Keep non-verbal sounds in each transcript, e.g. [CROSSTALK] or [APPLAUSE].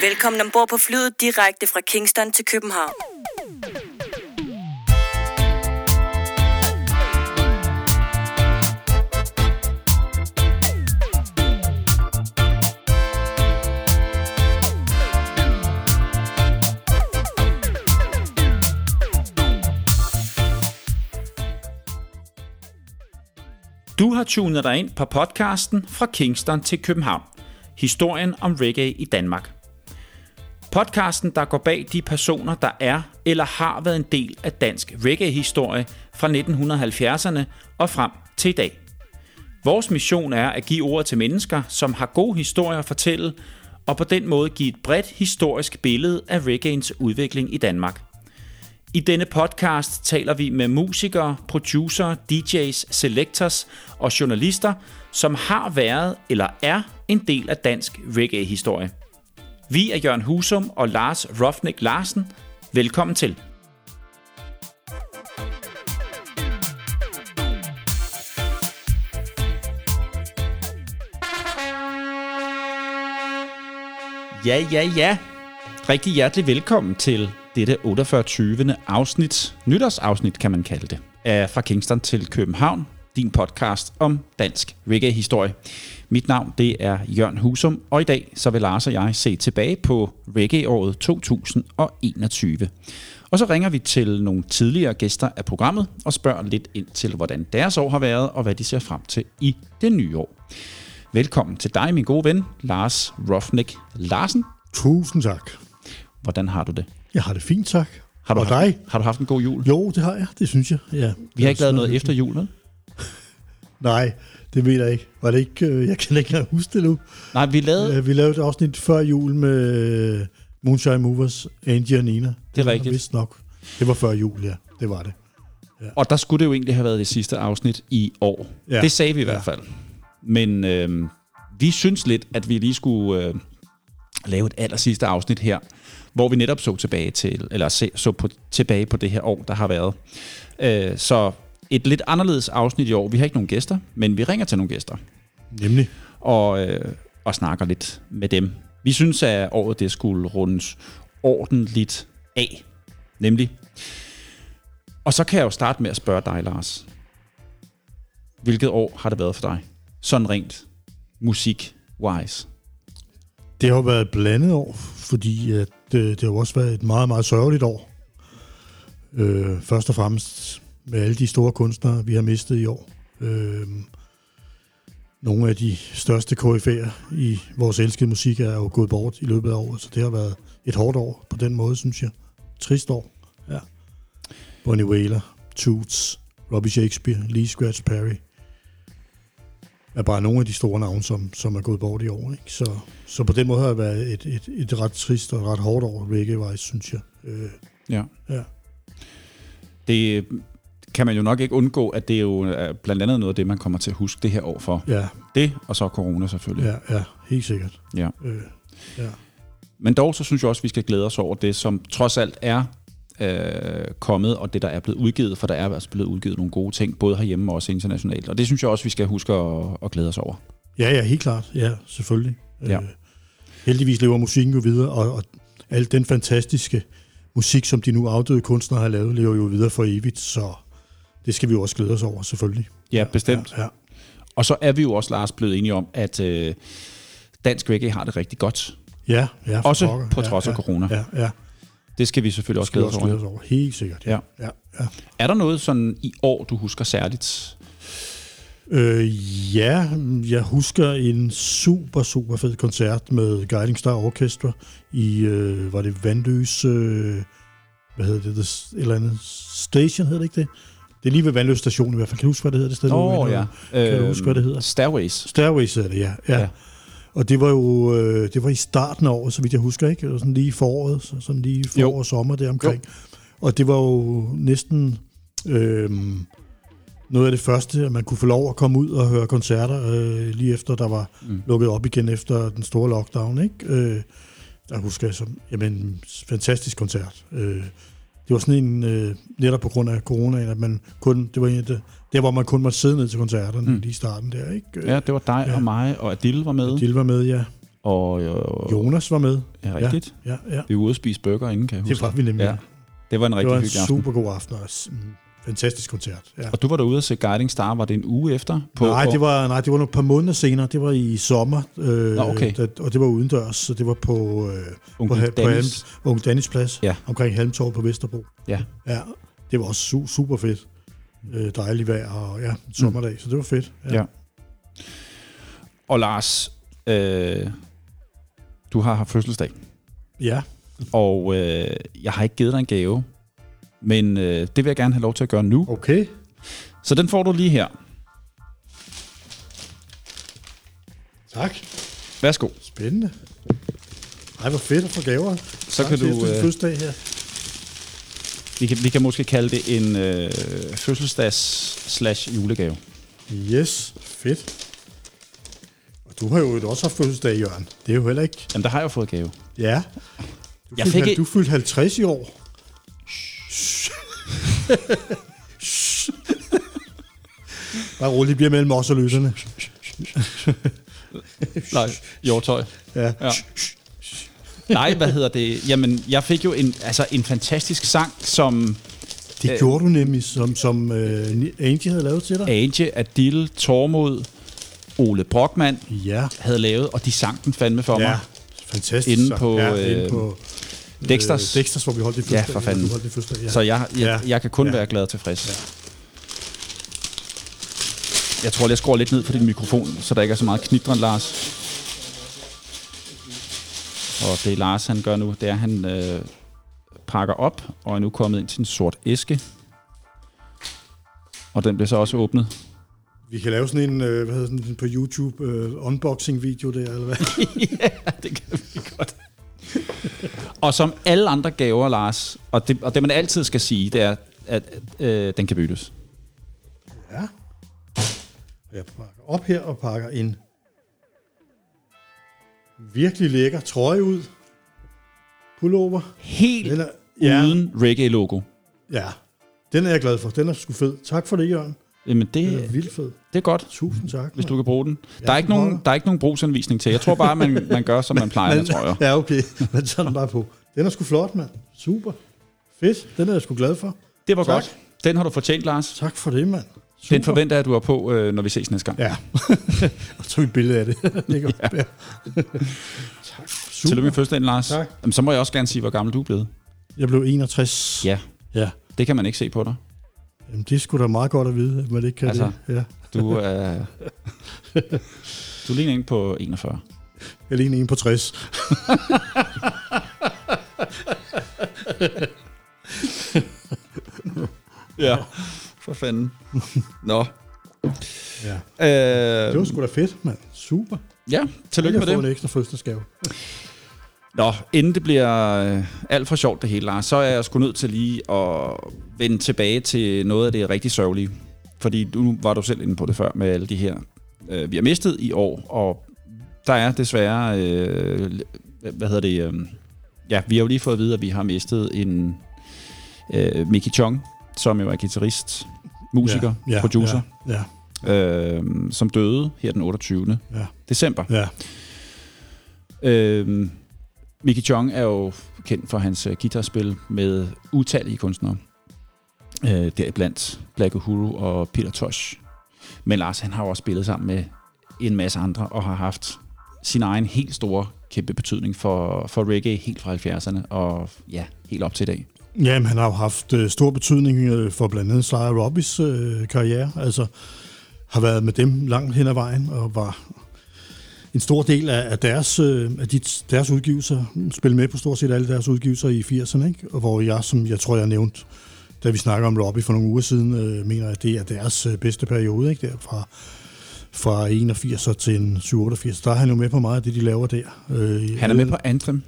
Velkommen ombord på flyet direkte fra Kingston til København. Du har tunet dig ind på podcasten Fra Kingston til København. Historien om reggae i Danmark. Podcasten, der går bag de personer, der er eller har været en del af dansk reggae-historie fra 1970'erne og frem til i dag. Vores mission er at give ord til mennesker, som har gode historier at fortælle, og på den måde give et bredt historisk billede af reggaeens udvikling i Danmark. I denne podcast taler vi med musikere, producer, DJ's, selectors og journalister, som har været eller er en del af dansk reggae-historie. Vi er Jørgen Husum og Lars Rofnik Larsen. Velkommen til. Ja, ja, ja. Rigtig hjertelig velkommen til dette 48. afsnit, nytårsafsnit kan man kalde det, af Fra Kingston til København, din podcast om dansk reggae-historie. Mit navn det er Jørgen Husum, og i dag så vil Lars og jeg se tilbage på reggae-året 2021. Og så ringer vi til nogle tidligere gæster af programmet og spørger lidt ind til, hvordan deres år har været, og hvad de ser frem til i det nye år. Velkommen til dig, min gode ven, Lars Rofnik Larsen. Tusind tak. Hvordan har du det? Jeg har det fint, tak. Har du, og haft, dig? har du haft en god jul? Jo, det har jeg. Det synes jeg. Ja. Vi har ikke lavet noget efter jul, vel? Nej, det ved jeg ikke. Var det ikke øh, jeg kan ikke engang huske det nu. Nej, vi lavede... Øh, Vi lavede et afsnit før jul med øh, Moonshine Movers, Angie og Nina. Det er rigtigt. Vist nok. Det var før jul, ja. Det var det. Og der skulle det jo egentlig have været det sidste afsnit i år. Ja. Ja. Det sagde vi i Ja. hvert fald. Men øh, vi synes lidt, at vi lige skulle øh, lave et aller sidste afsnit her, hvor vi netop så tilbage til, eller se, så på, tilbage på det her år, der har været. Øh, så et lidt anderledes afsnit i år. Vi har ikke nogen gæster, men vi ringer til nogle gæster Nemlig. og, øh, og snakker lidt med dem. Vi synes, at året det skulle rundes ordentligt af. Nemlig. Og så kan jeg jo starte med at spørge dig, Lars. Hvilket år har det været for dig? Sådan rent musik-wise. Det har jo været et blandet år, fordi at, øh, det har også været et meget, meget sørgeligt år. Øh, først og fremmest med alle de store kunstnere, vi har mistet i år. Øh, nogle af de største KF'er i vores elskede musik er jo gået bort i løbet af året, så det har været et hårdt år på den måde, synes jeg. Trist år. Ja. Bonnie Wailer, Toots, Robbie Shakespeare, Lee Scratch Perry er bare nogle af de store navne, som, som er gået bort i år. Ikke? Så, så på den måde har det været et, et, et ret trist og ret hårdt år, reggae synes jeg. Øh, Ja. ja. Det kan man jo nok ikke undgå, at det er jo er blandt andet noget af det, man kommer til at huske det her år for. ja, Det, og så corona selvfølgelig. ja, ja, helt sikkert. Ja. Øh, ja. Men dog så synes jeg også, at vi skal glæde os over det, som trods alt er øh, kommet, og det, der er blevet udgivet, for der er altså blevet udgivet nogle gode ting, både herhjemme og også internationalt. Og det synes jeg også, vi skal huske at, at glæde os over. ja, ja, helt klart. Ja, selvfølgelig. Ja. Øh, heldigvis lever musikken jo videre, og, og al den fantastiske musik, som de nu afdøde kunstnere har lavet, lever jo videre for evigt, så det skal vi jo også glæde os over, selvfølgelig. Ja, bestemt. Ja, ja. Og så er vi jo også, Lars, blevet enige om, at øh, dansk reggae har det rigtig godt. Ja, ja Også pokker. på ja, trods af ja, corona. Ja, ja. Det skal vi selvfølgelig også glæde os over. over. Helt sikkert. Ja. ja, ja. Er der noget sådan i år, du husker særligt? Øh, ja, jeg husker en super, super fed koncert med Guiding Star Orchestra i, øh, var det Vandløs, øh, hvad hedder det, det, et eller andet station, hedder det ikke det? Det er lige ved Vandløs station i hvert fald. Kan du huske, hvad det hedder det sted? Hvor vi ja. Kan du huske, hvad det hedder? Stairways. Stairways hedder det, ja. ja. Ja. Og det var jo øh, det var i starten af året, så vidt jeg husker, ikke? Var sådan lige i foråret, så sådan lige forår og sommer der omkring. Og det var jo næsten øh, noget af det første, at man kunne få lov at komme ud og høre koncerter, øh, lige efter der var mm. lukket op igen efter den store lockdown, ikke? Øh, der husker jeg som, jamen, fantastisk koncert. Øh, det var sådan en, øh, netop på grund af coronaen, at man kun, det var en af det, der, hvor man kun måtte sidde ned til koncerterne Mm. mm. lige i starten der, ikke? Ja, det var dig Ja. og mig, og Adil var med. Jill var med, ja. Og øh, Jonas var med. ja, rigtigt. Ja, ja. Vi var ude og spise burger inden, kan jeg Det huske. var vi nemlig. Ja, det var en det rigtig var en hyggelig aften. super god aften og en fantastisk koncert. Ja. Og du var derude og se Guiding Star, var det en uge efter? På, nej, det var, nej, det var nogle par måneder senere. Det var i sommer, øh, Nå, okay. da, og det var udendørs, så det var på, øh, Onkel på, ha- på. Onkel Dennis Plads, Ja. omkring Halmtorv på Vesterbro. Ja. Ja, det var også su- super fedt. Øh, dejligt vejr og ja, en sommerdag, mm. så det var fedt. Ja. Og Lars, øh, du har haft fødselsdag, ja. og øh, jeg har ikke givet dig en gave, men øh, det vil jeg gerne have lov til at gøre nu. Okay. Så den får du lige her. Tak. Værsgo. Spændende. Ej, hvor fedt at få gaver. Så Tak kan du, øh, fødselsdag her. vi, kan, vi kan måske kalde det en øh, fødselsdags slash julegave. Yes, fedt. Og du har jo også haft fødselsdag, Jørgen. Det er jo heller ikke... Jamen, der har jeg jo fået gave. Ja. Du Jeg fyldte fik Du fyldte 50 i år. [LAUGHS] Bare roligt, det bliver mellem os og lytterne. Nej, jordtøj. Ja. Ja. Nej, hvad hedder det? Jamen, jeg fik jo en, altså, en fantastisk sang, som Det Øh. gjorde du nemlig, som, som uh, Angie havde lavet til dig. Age, Adil, Tormod, Ole Brockmann Ja. havde lavet, og de sang den fandme for Ja, mig. fantastisk. Inde på, ja, øh, inde på Dexters. Øh, Dexters, hvor vi holdt det Ja, fødselsdag. for fanden. Holdt det fødselsdag, ja. Så jeg, jeg, Ja. jeg kan kun Ja. være glad og tilfreds. Jeg tror, jeg skruer lidt ned på din mikrofon, så der ikke er så meget knitren, Lars. Og det Lars han gør nu, det er, at han øh, pakker op, og er nu kommet ind til en sort æske. Og den bliver så også åbnet. Vi kan lave sådan en, øh, hvad hedder sådan, på YouTube, øh, unboxing-video der, eller hvad? [LAUGHS] ja, det kan vi. Og som alle andre gaver, Lars, og det, og det man altid skal sige, det er, at øh, den kan byttes. Ja. Jeg pakker op her og pakker en virkelig lækker trøje ud. Pullover. Helt Den er, ja. ja, uden reggae-logo. ja, den er jeg glad for. Den er sgu fed. Tak for det, Jørgen. Jamen, Den er det, vildt fed. Det er godt, Tusind tak. hvis du kan bruge den. Ja, Der er ikke nogen, holder. der er ikke nogen brugsanvisning til. Jeg tror bare, man, man gør, som man plejer, [LAUGHS] med trøjer. Ja, okay. Men er den bare på. Den er sgu flot, mand. Super. Fedt. Den er jeg sgu glad for. Det var Tak. godt. Den har du fortjent, Lars. Tak for det, mand. Super. Den forventer jeg, at du er på, øh, når vi ses næste gang. Ja. [LAUGHS] og så et billede af det. [LAUGHS] Lægger ja. ja. tak. Super. Tillykke med fødselsdagen, Lars. Tak. Jamen, så må jeg også gerne sige, hvor gammel du er blevet. Jeg blev 61. Ja, Ja. det kan man ikke se på dig. Jamen, det skulle da meget godt at vide, at man ikke kan Altså. det. Ja. Du er... [LAUGHS] du ligner en på 41. Jeg ligner en på 60. [LAUGHS] Ja, for fanden. Nå. Ja. Øh, Det var sgu da fedt, mand. Super. ja, tillykke med jeg det. får en ekstra fødselsdagsgave. Nå, inden det bliver øh, alt for sjovt det hele, Lars, så er jeg sgu nødt til lige at vende tilbage til noget af det rigtig sørgelige. Fordi nu var du selv inde på det før med alle de her, øh, vi har mistet i år, og der er desværre, øh, hvad hedder det, øh, ja, vi har jo lige fået at vide, at vi har mistet en øh, Mickey Chong, som jo er guitarist, musiker, ja, ja, producer, Ja, øh, som døde her den 28. ja, december. ja. Øhm, Mickey Chong er jo kendt for hans øh, guitarspil med utallige kunstnere. Øh, deriblandt Black Uhuru og Peter Tosh. Men Lars, han har jo også spillet sammen med en masse andre, og har haft sin egen helt store, kæmpe betydning for, for reggae helt fra 70'erne, og ja, helt op til i dag. Jamen, han har jo haft øh, stor betydning øh, for blandt andet Sly Robbys øh, karriere. Altså, har været med dem langt hen ad vejen, og var en stor del af, af deres, øh, af de, deres udgivelser, spille med på stort set alle deres udgivelser i 80'erne, ikke? Og hvor jeg, som jeg tror, jeg nævnte, da vi snakker om Robbie for nogle uger siden, øh, mener, at det er deres øh, bedste periode, ikke? Der fra, fra 81 til en 87. Der er han jo med på meget af det, de laver der. Øh, Han er med på Anthem.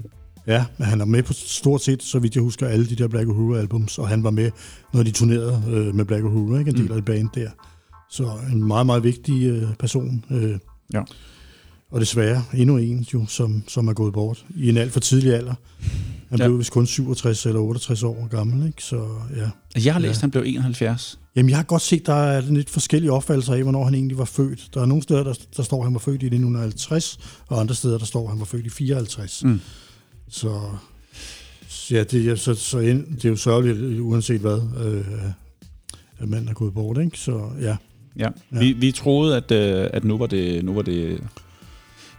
Ja, men han er med på stort set, så vidt jeg husker, alle de der Black Uhuru-albums, og han var med, når de turnerede øh, med Black Uhuru, ikke? en del Mm. af det band der. Så en meget, meget vigtig øh, person. Øh, Ja. Og desværre endnu en, jo, som, som er gået bort i en alt for tidlig alder. Han Ja. blev vist kun 67 eller 68 år gammel, ikke? Så ja. Jeg har læst, Ja. han blev 71. Jamen, jeg har godt set, der er lidt forskellige opfattelser af, hvornår han egentlig var født. Der er nogle steder, der, der står, at han var født i 1950, og andre steder, der står, at han var født i 54. Mm. Så, så ja, det, er- så, så ind, det er jo sørgeligt, uanset hvad, øh, at manden er gået bort, ikke? Så ja. Ja. Ja. Vi, vi troede, at, øh, at nu var det, nu var det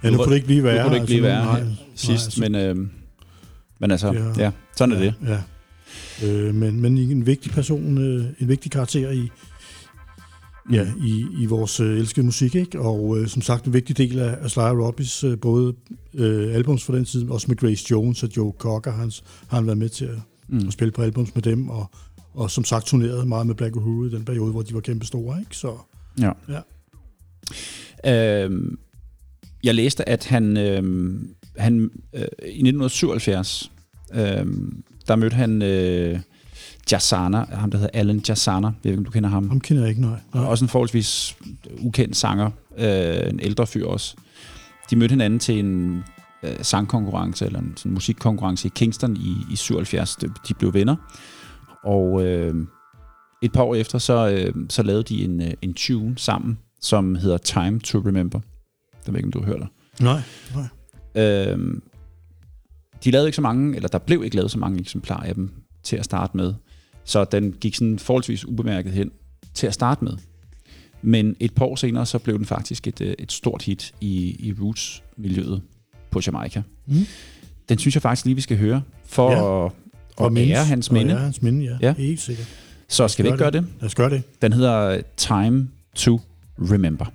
Ja, Nu kunne det ikke blive værre. nu kunne det ikke blive værre nej, her nej, sidst, altså, men, øh, men altså, Ja. ja, sådan er det. Ja. Øh, men, men en vigtig person, øh, en vigtig karakter i, ja, i, i vores øh, elskede musik, ikke? Og øh, som sagt, en vigtig del af, af Sly Robbys, øh, både øh, albums for den tid, også med Grace Jones og Joe Cocker, hans, har han været med til at, Mm. at spille på albums med dem, og, og som sagt turneret meget med Black Uhuru i den periode, hvor de var kæmpe store, ikke? Så Ja. Ja. Øhm, jeg læste, at han, øhm, han øh, i 1977, øhm, der mødte han øh, Jazzana, ham der hedder Alan Jazzana, jeg ved ikke, om du kender ham. ham kender jeg ikke, nej. nej. Også en forholdsvis ukendt sanger, øh, en ældre fyr også. De mødte hinanden til en øh, sangkonkurrence, eller en sådan musikkonkurrence i Kingston i, i 77. De de blev venner. Og øh, et par år efter, så, øh, så lavede de en, øh, en tune sammen, som hedder Time to Remember. Det ved jeg ikke, om du har hørt det. Nej, nej. Øh, de lavede ikke så mange, eller der blev ikke lavet så mange eksemplarer af dem til at starte med. Så den gik sådan forholdsvis ubemærket hen til at starte med. Men et par år senere, så blev den faktisk et, øh, et stort hit i, i roots-miljøet på Jamaica. Mm. Den synes jeg faktisk lige, vi skal høre, for Ja. at, at mindes- ære hans minde. Og ære hans minde, ja. Ja. ja. Helt sikkert. Så skal vi ikke gøre det? Lad os gøre det. Den hedder Time to Remember.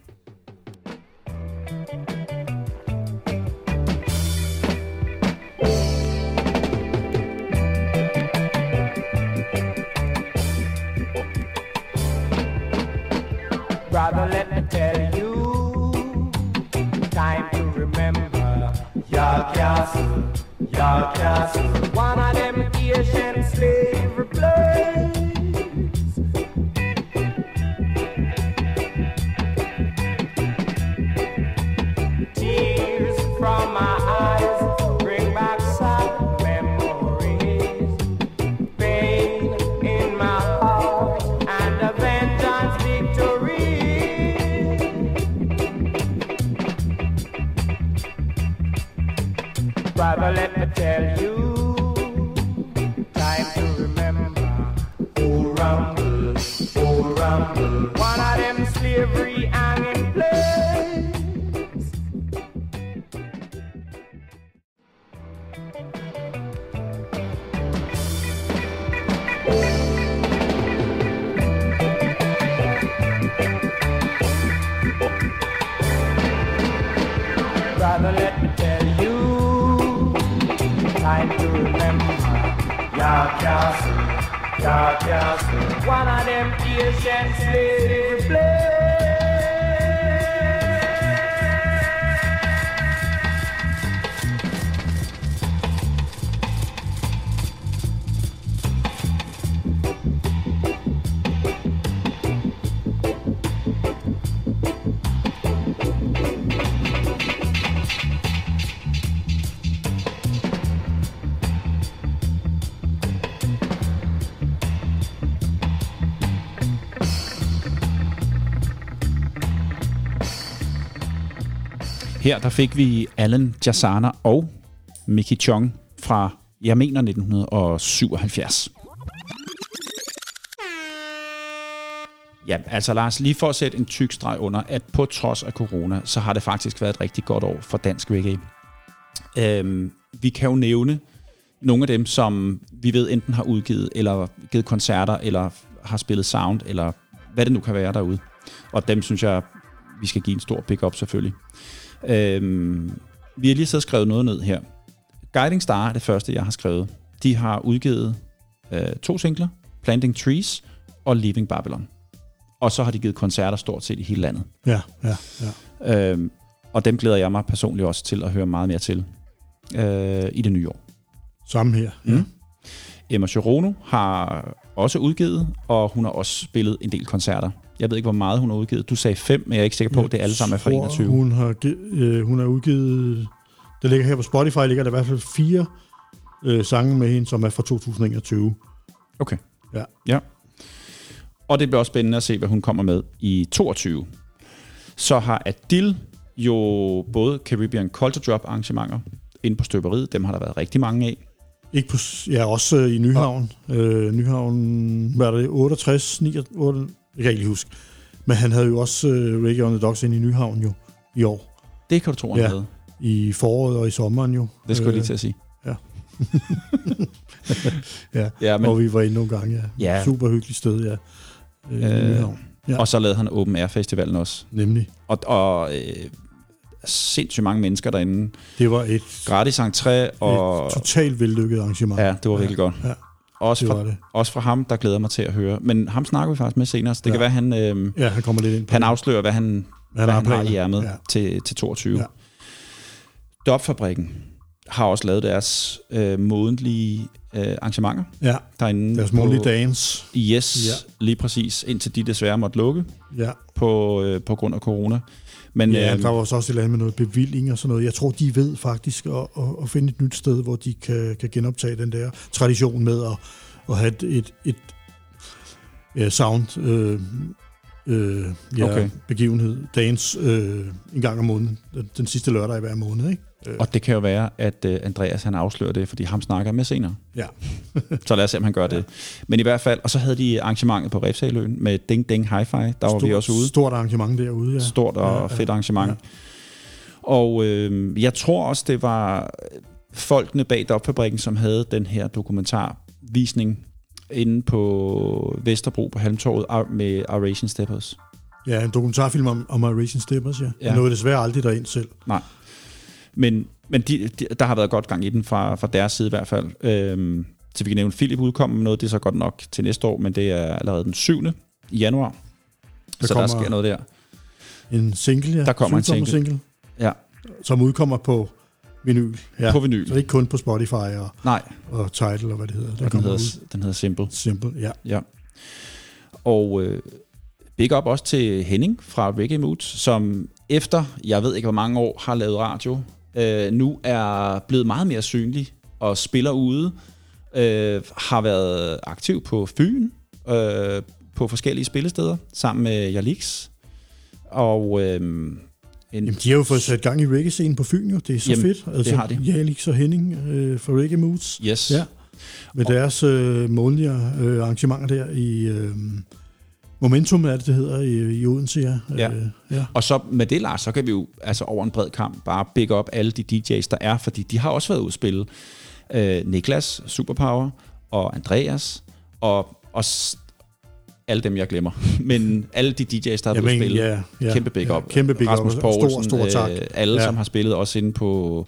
Her der fik vi Alan Jasana og Mickey Chong fra, jeg mener, 1977. Ja, altså Lars, lige for at sætte en tyk streg under, at på trods af corona, så har det faktisk været et rigtig godt år for dansk reggae. Øhm, vi kan jo nævne nogle af dem, som vi ved enten har udgivet, eller givet koncerter, eller har spillet sound, eller hvad det nu kan være derude. Og dem synes jeg, vi skal give en stor pick-up selvfølgelig. Øhm, vi har lige så skrevet noget ned her. Guiding Star er det første, jeg har skrevet. De har udgivet øh, to singler, Planting Trees og Leaving Babylon. Og så har de givet koncerter stort set i hele landet. Ja, ja, ja. Øhm, og dem glæder jeg mig personligt også til at høre meget mere til øh, i det nye år. Samme her. Ja. Mm. Emma Chirono har også udgivet, og hun har også spillet en del koncerter. Jeg ved ikke, hvor meget hun har udgivet. Du sagde fem, men jeg er ikke sikker på, at det alle sammen er fra tror, 21. Hun har, øh, hun har udgivet... Der ligger her på Spotify, ligger der i hvert fald fire øh, sange med hende, som er fra 2021. Okay. Ja. Ja. Og det bliver også spændende at se, hvad hun kommer med i 22. Så har Adil jo både Caribbean Culture Drop arrangementer inde på støberiet. Dem har der været rigtig mange af. Ikke på, ja, også øh, i Nyhavn. Øh, Nyhavn, hvad er det, 68, 89, jeg kan ikke lige huske. Men han havde jo også øh, Reggae on the Docks ind i Nyhavn jo, i år. Det kan du tro, han Ja. havde. I foråret og i sommeren jo. Det skulle jeg lige til at sige. ja. [LAUGHS] ja, Ja, men, hvor vi var inde nogle gange, ja. Ja. Super hyggeligt sted, ja. Øh, Øh, ja. Og så lavede han Open Air Festivalen også. Nemlig. Og, og øh, sindssygt mange mennesker derinde. Det var et, Gratis entré, og et totalt vellykket arrangement. ja, det var virkelig godt. Ja, Også fra, det. også fra ham, der glæder mig til at høre. Men ham snakker vi faktisk med senere, så det Ja. kan være, han, øh, Ja, han kommer lidt ind på han afslører, hvad han, hvad han har i ærmet Ja. til, til 22. Ja. Dopfabrikken har også lavet deres øh, modentlige øh, arrangementer Ja, derinde. deres månedlige dance. Yes, Ja. lige præcis, indtil de desværre måtte lukke Ja, på, øh, på grund af corona. Men ja øh, der var også et eller andet med noget bevilling og sådan noget. Jeg tror, de ved faktisk at, at, at finde et nyt sted, hvor de kan, kan genoptage den der tradition med at, at have et, et, et ja, sound øh, øh, ja, Okay. begivenhed, dance, øh, en gang om måneden, den, den sidste lørdag i hver måned. Ikke? Øh, Og det kan jo være, at øh, Andreas han afslører det, fordi ham snakker med senere. ja. [LAUGHS] Så lad os se, om han gør det. Men i hvert fald, og så havde de arrangementet på Refsaløen med Ding Ding Hi-Fi. Der var vi også ude. Stort arrangement derude, ja. Stort og Ja, ja, fedt arrangement. ja. Og øh, jeg tror også, det var folkene bag Dopfabrikken, som havde den her dokumentarvisning inde på Vesterbro på Halmtorvet med Aration Steppers. Ja, en dokumentarfilm om, om Racing Steppers, ja. Ja. Jeg nåede desværre aldrig derind selv. Nej. Men, men de, de, der har været godt gang i den fra, fra deres side i hvert fald. Øhm, så vi kan nævne, Philip udkommer med noget, det er så godt nok til næste år, men det er allerede den 7. i januar. Der så der sker noget der. En single, ja. Der kommer en single. single. Ja. Som udkommer på vinyl. Ja. På vinyl. Så ikke kun på Spotify og, Nej, og Tidal, og hvad det hedder. Den kommer hedder, ud. den hedder Simple. Simple, ja. Ja. Og øh, big up også til Henning fra Reggae Moods, som efter, jeg ved ikke hvor mange år, har lavet radio, øh, nu er blevet meget mere synlig og spiller ude. Øh, har været aktiv på Fyn, øh, på forskellige spillesteder, sammen med Jalix. Og øh, en, Jamen, de har jo fået sat gang i reggae-scenen på Fyn, jo. Det er så Jamen, fedt. Altså, det har de. Jalix og Henning øh, fra Reggae Moods. yes. Ja. Med deres øh, månedlige øh, arrangementer der i... Øh, Momentum er det, det hedder, i, i Odense, ja. Ja. Øh, ja. Og så med det, Lars, så kan vi jo altså over en bred kamp bare big up alle de DJ's, der er, fordi de har også været ude at spille. Øh, Niklas, Superpower, og Andreas, og også alle dem, jeg glemmer. [LAUGHS] Men alle de DJ's, der har været ude at spille. ja, ja, Kæmpe big ja, up. Kæmpe big Rasmus up. og Poulsen, Stor, stor tak. Øh, alle, Ja. som har spillet også inde på...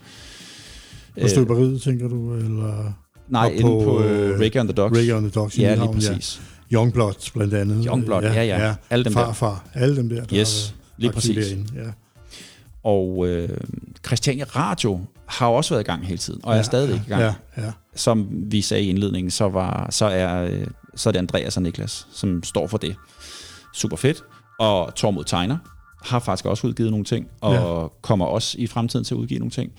På støberiet, tænker du? Eller nej, og inde på, på øh, øh, Reggae on the Docks. Reggae on the Docks i Ja, lige præcis. Youngblood blandt andet. Youngblood, ja, ja. Alle dem der. Farfar, alle dem der. der Yes, lige præcis. derinde, Ja. Og øh, Christiania Radio har også været i gang hele tiden, og er ja, stadigvæk i gang. Ja, ja. som vi sagde i indledningen, så, var, så, er, øh, så er det Andreas og Niklas, som står for det. Super fedt. Og Tormod Tegner har faktisk også udgivet nogle ting, og ja. kommer også i fremtiden til at udgive nogle ting.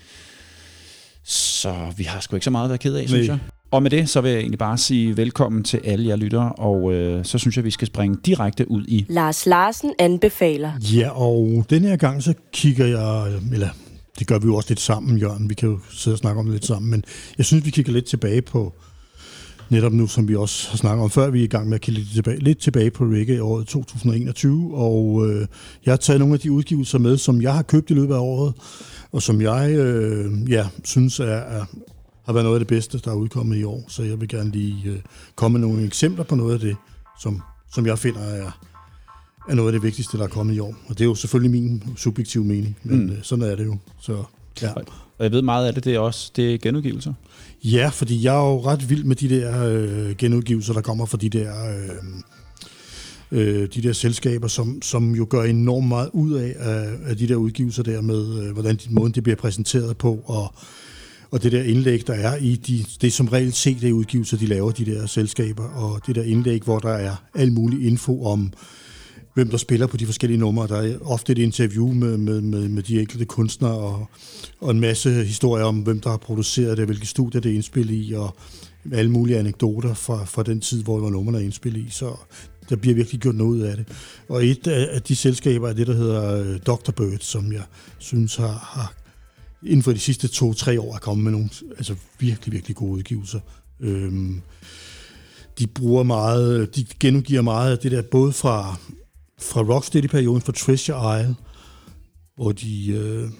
Så vi har sgu ikke så meget at være ked af, synes Nej. jeg. Og med det, så vil jeg egentlig bare sige velkommen til alle jer lyttere, og øh, så synes jeg, vi skal springe direkte ud i Lars Larsen anbefaler. Ja, og den her gang, så kigger jeg, eller det gør vi jo også lidt sammen, Jørgen, vi kan jo sidde og snakke om det lidt sammen, men jeg synes, vi kigger lidt tilbage på, netop nu, som vi også har snakket om før, vi er i gang med at kigge lidt tilbage, lidt tilbage på reggae i året 2021, og øh, jeg har taget nogle af de udgivelser med, som jeg har købt i løbet af året, og som jeg øh, ja, synes er, er, har været noget af det bedste, der er udkommet i år, så jeg vil gerne lige øh, komme med nogle eksempler på noget af det, som, som jeg finder er, er noget af det vigtigste, der er kommet i år. Og det er jo selvfølgelig min subjektive mening, men Mm. mm. sådan er det jo. Så, ja. Og jeg ved meget af det, det er også det er genudgivelser. ja, fordi jeg er jo ret vild med de der øh, genudgivelser, der kommer fra de der, øh, øh, de der selskaber, som, som jo gør enormt meget ud af, af, af de der udgivelser der med, øh, hvordan de, måden det bliver præsenteret på, og, og det der indlæg, der er i de, det er som regel CD-udgivelser, de laver, de der selskaber, og det der indlæg, hvor der er al mulig info om, hvem der spiller på de forskellige numre. Der er ofte et interview med, med, med, med de enkelte kunstnere, og, og en masse historier om, hvem der har produceret det, hvilke studier det er indspillet i, og alle mulige anekdoter fra, fra den tid, hvor numrene er indspillet i. Så der bliver virkelig gjort noget ud af det. Og et af de selskaber er det, der hedder øh, Dr. Bird, som jeg synes har, har inden for de sidste to-tre år er kommet med nogle altså virkelig, virkelig gode udgivelser. Øhm, de bruger meget, de genudgiver meget af det der, både fra, fra Rocksteady-perioden, fra Treasure Isle, hvor de øh,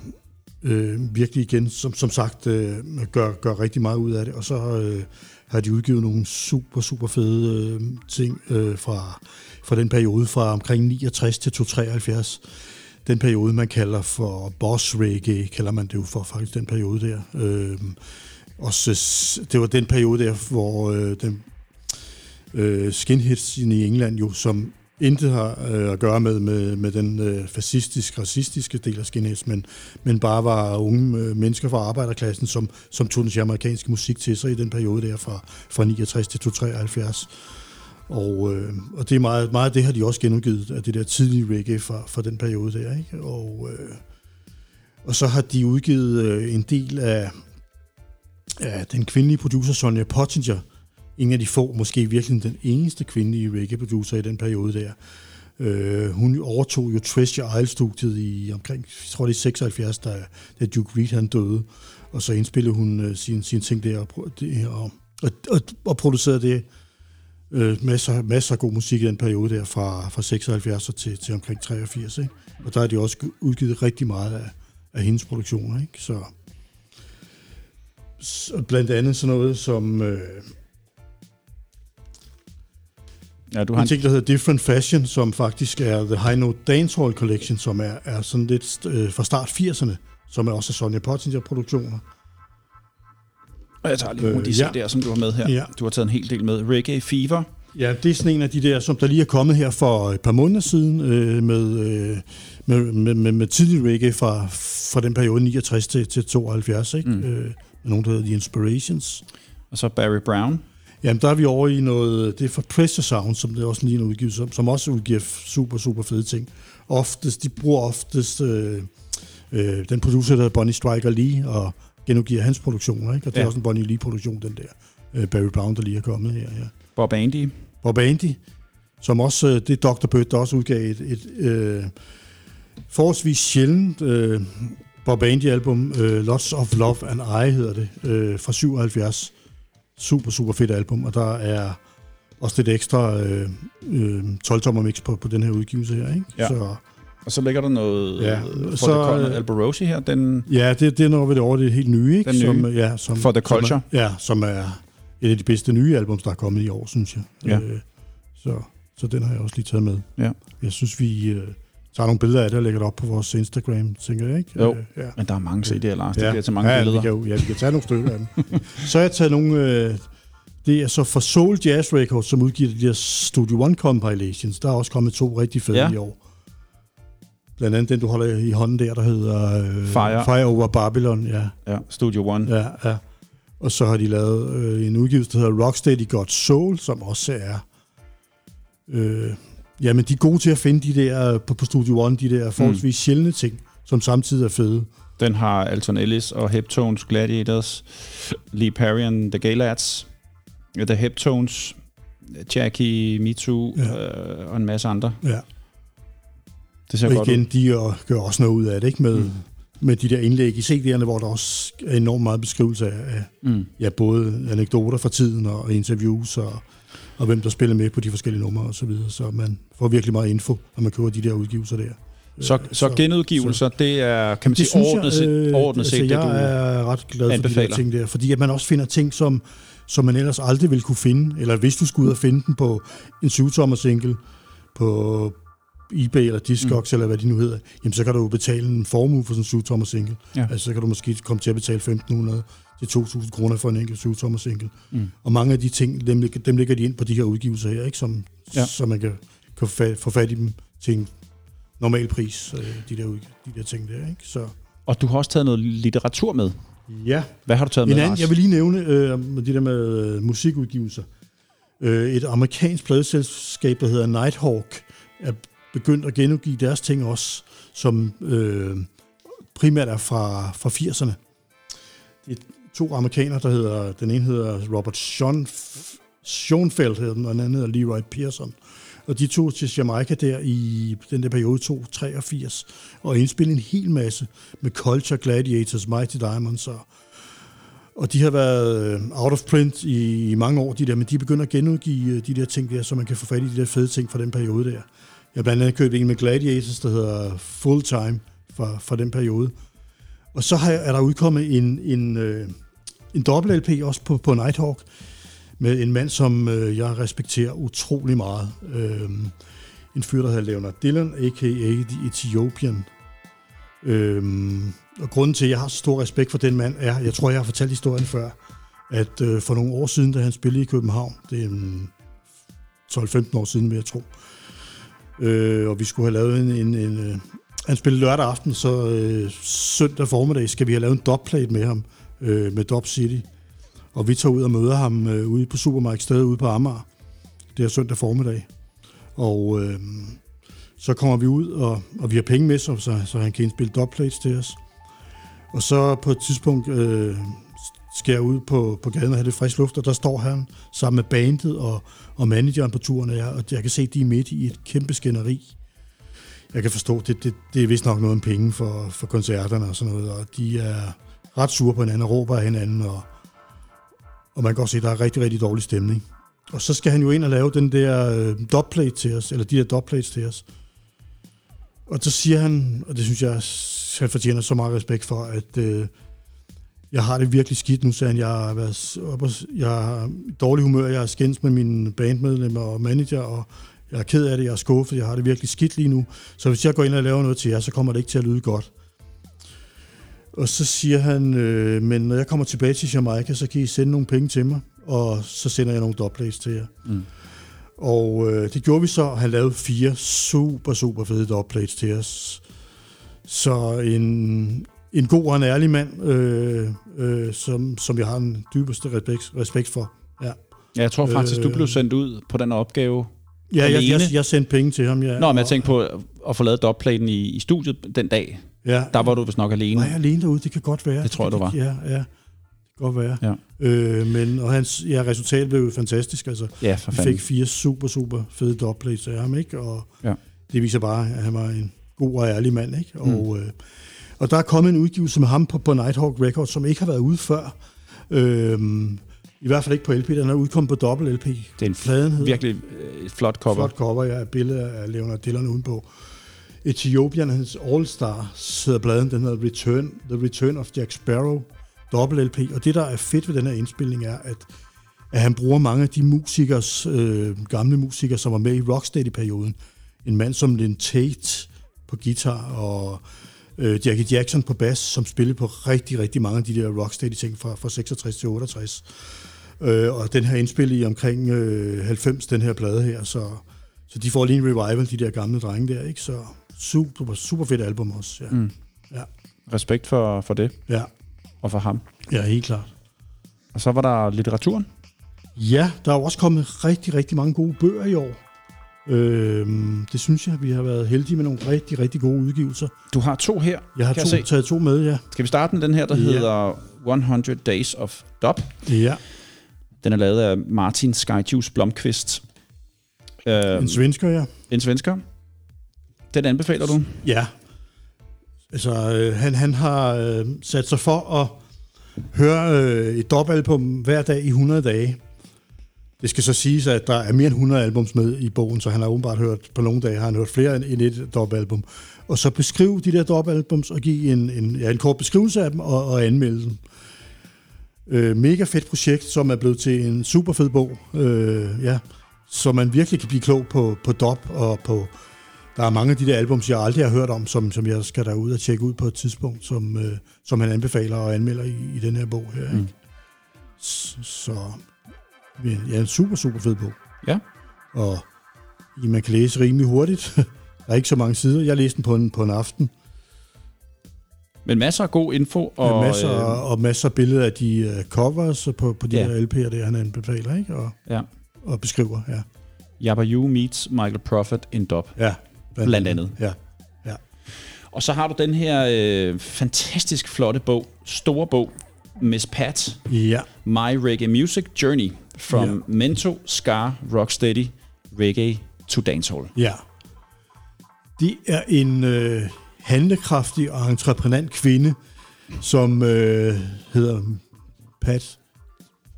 øh, virkelig igen, som, som sagt, øh, gør, gør rigtig meget ud af det, og så øh, har de udgivet nogle super, super fede øh, ting øh, fra, fra den periode fra omkring 69 til 273. Den periode, man kalder for boss reggae, kalder man det jo for faktisk den periode der. Øh, og så, det var den periode der, hvor øh, den øh, skinheads i England jo, som intet har øh, at gøre med, med, med den øh, fascistiske, racistiske del af skinheads, men, men bare var unge øh, mennesker fra arbejderklassen, som, som tog den amerikanske musik til sig i den periode der fra, fra 69 til 73. Og, øh, og det er meget, meget af det har de også genudgivet af det der tidlige reggae fra, fra den periode der. Ikke? Og, øh, og så har de udgivet øh, en del af, af den kvindelige producer Sonja Pottinger, en af de få, måske virkelig den eneste kvindelige reggae-producer i den periode der. Øh, hun overtog jo Treasure Isle-studiet i omkring, jeg tror det er 76, da, da Duke Reed han døde, og så indspillede hun øh, sine sin ting der og, og, og, og, og producerede det øh, masser, masser af god musik i den periode der fra, fra 76 til, til omkring 83. Ikke? Og der har de også udgivet rigtig meget af, af hendes produktioner. Ikke? Så, så blandt andet sådan noget som... Øh, Ja, du har en, ting, der hedder Different Fashion, som faktisk er The High Note Dancehall Collection, som er, er sådan lidt øh, fra start 80'erne, som er også Sonja Pottinger-produktioner. Og jeg tager lige nogle af de Øh, ja. CD'er, som du har med her. Ja. Du har taget en hel del med. Reggae Fever. Ja, det er sådan en af de der, som der lige er kommet her for et par måneder siden, øh, med, øh, med, med, med, med tidlig reggae fra, fra den periode 69 til, til 72, ikke? Mm. Øh, nogen, der hedder The Inspirations. Og så Barry Brown. Jamen, der er vi over i noget, det er for Pressure Sound, som det er også lige en udgivelse, som, som også udgiver super, super fede ting. Oftest, de bruger oftest øh, øh, den producer, der hedder Bonnie Striker Lee, og genudgiver hans produktioner, ikke? Og det ja. Er også en Bonnie Lee-produktion, den der øh, Barry Brown, der lige er kommet her, ja. Bob Andy. Bob Andy, som også, øh, det er Dr. Bird, der også udgav et, et øh, forholdsvis sjældent øh, Bob Andy-album, øh, Lots of Love and I hedder det, øh, fra 77. Super, super fedt album, og der er også lidt ekstra øh, øh, 12-tommer mix på, på den her udgivelse her, ikke? Ja. Så, Og så ligger der noget Ja, ja, for så, the øh, Alborosi her. Den, ja, det, det er noget ved det over det helt nye, ikke? Den nye. Som, ja, som, For the som Culture. Er, ja, som er et af de bedste nye albums, der er kommet i år, synes jeg. Ja. Øh, så, så den har jeg også lige taget med. Ja. Jeg synes, vi øh, tager nogle billeder af det og lægger det op på vores Instagram, tænker jeg, ikke? Jo. Øh, ja. men der er mange CD'er, Lars. Det bliver til mange ja, billeder. Vi kan, jo- ja, vi kan tage nogle stykker af dem. så har jeg taget nogle... Øh, det er så for Soul Jazz Records, som udgiver de der Studio One compilations. Der er også kommet to rigtig fede Ja. ja. i år. Blandt andet den, du holder i hånden der, der hedder øh, Fire. Fire Over Babylon. Ja, Ja, Studio One. ja, ja. Og så har de lavet øh, en udgivelse, der hedder Rocksteady Got Soul, som også er... Øh, jamen, de er gode til at finde de der, på, på Studio One, de der forholdsvis mm. sjældne ting, som samtidig er fede. Den har Alton Ellis og Heptones Gladiators, Lee Perry and The Gay Lads, The Heptones, Jackie, Me Too ja. øh, og en masse andre. Ja. Det ser Og godt igen, ud. de gør, gør også noget ud af det, ikke? Med, Mm. med de der indlæg i CD'erne, hvor der også er enormt meget beskrivelse af, Mm. ja, både anekdoter fra tiden og interviews, og, og hvem der spiller med på de forskellige numre og så videre. Så man får virkelig meget info, når man køber de der udgivelser der. Så, Øh, så genudgivelser, det er, kan man sige, overordnet, set, øh, overordnet set, altså, det jeg du... er ret glad for de der ting der, fordi at man også finder ting, som, som man ellers aldrig ville kunne finde, eller hvis du skulle ud og finde den på en 7-tommer single, på eBay eller Discogs, mm. eller hvad de nu hedder, jamen så kan du jo betale en formue for sådan en 7-tommer single. Ja. Altså så kan du måske komme til at betale 1.500 til 2.000 kroner for en enkelt 7-tommer single. Mm. Og mange af de ting, dem, dem lægger de ind på de her udgivelser her, ikke? Som, Ja. så man kan, kan fat, få fat i dem til en normal pris, øh, de der, de der ting der, ikke? Så Og du har også taget noget litteratur med. ja, Hvad har du taget med, en anden, Lars? jeg vil lige nævne øh, med det der med øh, musikudgivelser. Øh, et amerikansk pladeselskab, der hedder Nighthawk, er begyndt at genudgive deres ting også, som øh, primært er fra, fra 80'erne. Det er to amerikanere, der hedder, den ene hedder Robert Sean, Schoenfeldt, hedder den, og den anden hedder Leroy Pearson. Og de tog til Jamaica der i den der periode 283 og indspillede en hel masse med Culture, Gladiators, Mighty Diamonds og, og de har været øh, out of print i, i mange år, de der, men de begynder at genudgive øh, de der ting der, så man kan få fat i de der fede ting fra den periode der. Jeg har blandt andet købt en med Gladiators, der hedder Full Time fra, fra den periode. Og så har, er der udkommet en, en, øh, en dobbelt LP også på, på Nighthawk, med en mand, som øh, jeg respekterer utrolig meget. Øh, en fyr, der hedder Leonard Dillon, a.k.a. The Ethiopian. Øh, og grunden til, at jeg har så stor respekt for den mand, er, jeg tror, jeg har fortalt historien før, at øh, for nogle år siden, da han spillede i København, det er 12-15 år siden, vil jeg tro, øh, Øh, og vi skulle have lavet en, en, en øh, han spillede lørdag aften, så øh, søndag formiddag skal vi have lavet en dopplate med ham, øh, med Dop City. Og vi tager ud og møder ham øh, ude på supermarkedet ude på Amager. Det er søndag formiddag. Og øh, så kommer vi ud, og, og vi har penge med, så, så, så han kan indspille dopplates til os. Og så på et tidspunkt øh, skal jeg ud på, på gaden og have lidt frisk luft, og der står han sammen med bandet og, og manageren på turen, og jeg, og jeg kan se, at de er midt i et kæmpe skænderi. Jeg kan forstå, det, det, det er vist nok noget om penge for, for koncerterne og sådan noget, og de er ret sure på hinanden og råber af hinanden, og, og man kan godt se, at der er rigtig, rigtig dårlig stemning. Og så skal han jo ind og lave den der øh, dubplate til os, eller de der dubplates til os. Og så siger han, og det synes jeg, han fortjener så meget respekt for, at øh, jeg har det virkelig skidt nu, sagde han. Jeg har været op og, jeg har dårlig humør, jeg har skændt med mine bandmedlemmer og manager, og jeg er ked af det, jeg er skuffet, jeg har det virkelig skidt lige nu. Så hvis jeg går ind og laver noget til jer, så kommer det ikke til at lyde godt. Og så siger han, øh, men når jeg kommer tilbage til Jamaica, så kan I sende nogle penge til mig, og så sender jeg nogle dubplates til jer. Mm. Og øh, det gjorde vi så, og han lavede fire super, super fede dubplates til os. Så en, en god og en ærlig mand, øh, øh, som, som jeg har en dybeste respekt, respekt for. Ja. ja, jeg tror faktisk, øh, du blev sendt ud på den opgave Ja, jeg, jeg, jeg sendte penge til ham. Ja. Nå, men jeg tænkte på at få lavet dubplaten i, i studiet den dag. Ja. Der var du vist nok alene. Var jeg alene derude? Det kan godt være. Det tror jeg, du var. Ja, ja. Det kan godt være. Ja. Øh, men, og hans ja, resultat blev jo fantastisk. Altså, ja, for fanden. fik fire super, super fede dubplates af ham, ikke? Og ja. det viser bare, at han var en god og ærlig mand, ikke? Og, mm. øh, og der er kommet en udgivelse med ham på, på Nighthawk Records, som ikke har været ude før. Øh, i hvert fald ikke på LP, den er udkommet på dobbelt LP. Det er en Fladen virkelig øh, flot cover. Flot cover, ja. Et billede af Leonard Dillon udenpå. Ethiopian, hans All-Star, sidder bladen, den hedder Return, The Return of Jack Sparrow, dobbelt LP. Og det, der er fedt ved den her indspilning, er, at, at han bruger mange af de musikers, øh, gamle musikere, som var med i Rocksteady-perioden. En mand som Lynn Tate på guitar, og øh, Jackie Jackson på bas, som spillede på rigtig, rigtig mange af de der Rocksteady-ting fra, fra 66 til 68. Øh, og den her indspillet i omkring øh, 90, den her plade her, så, så de får lige en revival, de der gamle drenge der, ikke? Så super, super fedt album også, ja. Mm. ja. Respekt for, for det. Ja. Og for ham. Ja, helt klart. Og så var der litteraturen. Ja, der er også kommet rigtig, rigtig mange gode bøger i år. Øhm, det synes jeg, vi har været heldige med nogle rigtig, rigtig gode udgivelser. Du har to her, Jeg har kan to, jeg se. taget to med, ja. Skal vi starte med den her, der Ja. hedder 100 Days of Dub? Ja, Den er lavet af Martin Skyjuice Blomqvist. Øh, en svensker, ja. en svensker. Den anbefaler du? Ja. Altså, øh, han, han har øh, sat sig for at høre øh, et dobbeltalbum hver dag i 100 dage. Det skal så siges, at der er mere end 100 albums med i bogen, så han har åbenbart hørt, på nogle dage har han hørt flere end et dobbeltalbum. Og så beskrive de der dobbeltalbums og give en, en, ja, en kort beskrivelse af dem og, og anmelde dem. Øh, mega fedt projekt, som er blevet til en super fed bog. Øh, ja, så man virkelig kan blive klog på, på dub og på... Der er mange af de der albums, jeg aldrig har hørt om, som, som jeg skal derud og tjekke ud på et tidspunkt, som, øh, som han anbefaler og anmelder i, i den her bog her. Mm. Ikke? Så, så ja, en super, super fed bog. Ja. Og man kan læse rimelig hurtigt. [LAUGHS] Der er ikke så mange sider. Jeg læste den på en, på en aften. Men masser af god info. Og, Og, masser, øh, og masser af billeder af de uh, covers på, på de Ja. her LP'er, der han anbefaler, ikke? Og, ja. og beskriver, ja. Jabba You meets Michael Prophet in Dub. Ja, Blandt andet. Ja, ja. Og så har du den her øh, fantastisk flotte bog, store bog, Miss Pat, Ja, My Reggae Music Journey, From Ja. Mento, Scar, Rocksteady, Reggae to Dancehall. ja. Det er en øh, handlekraftig og entreprenant kvinde, som øh, hedder Pat.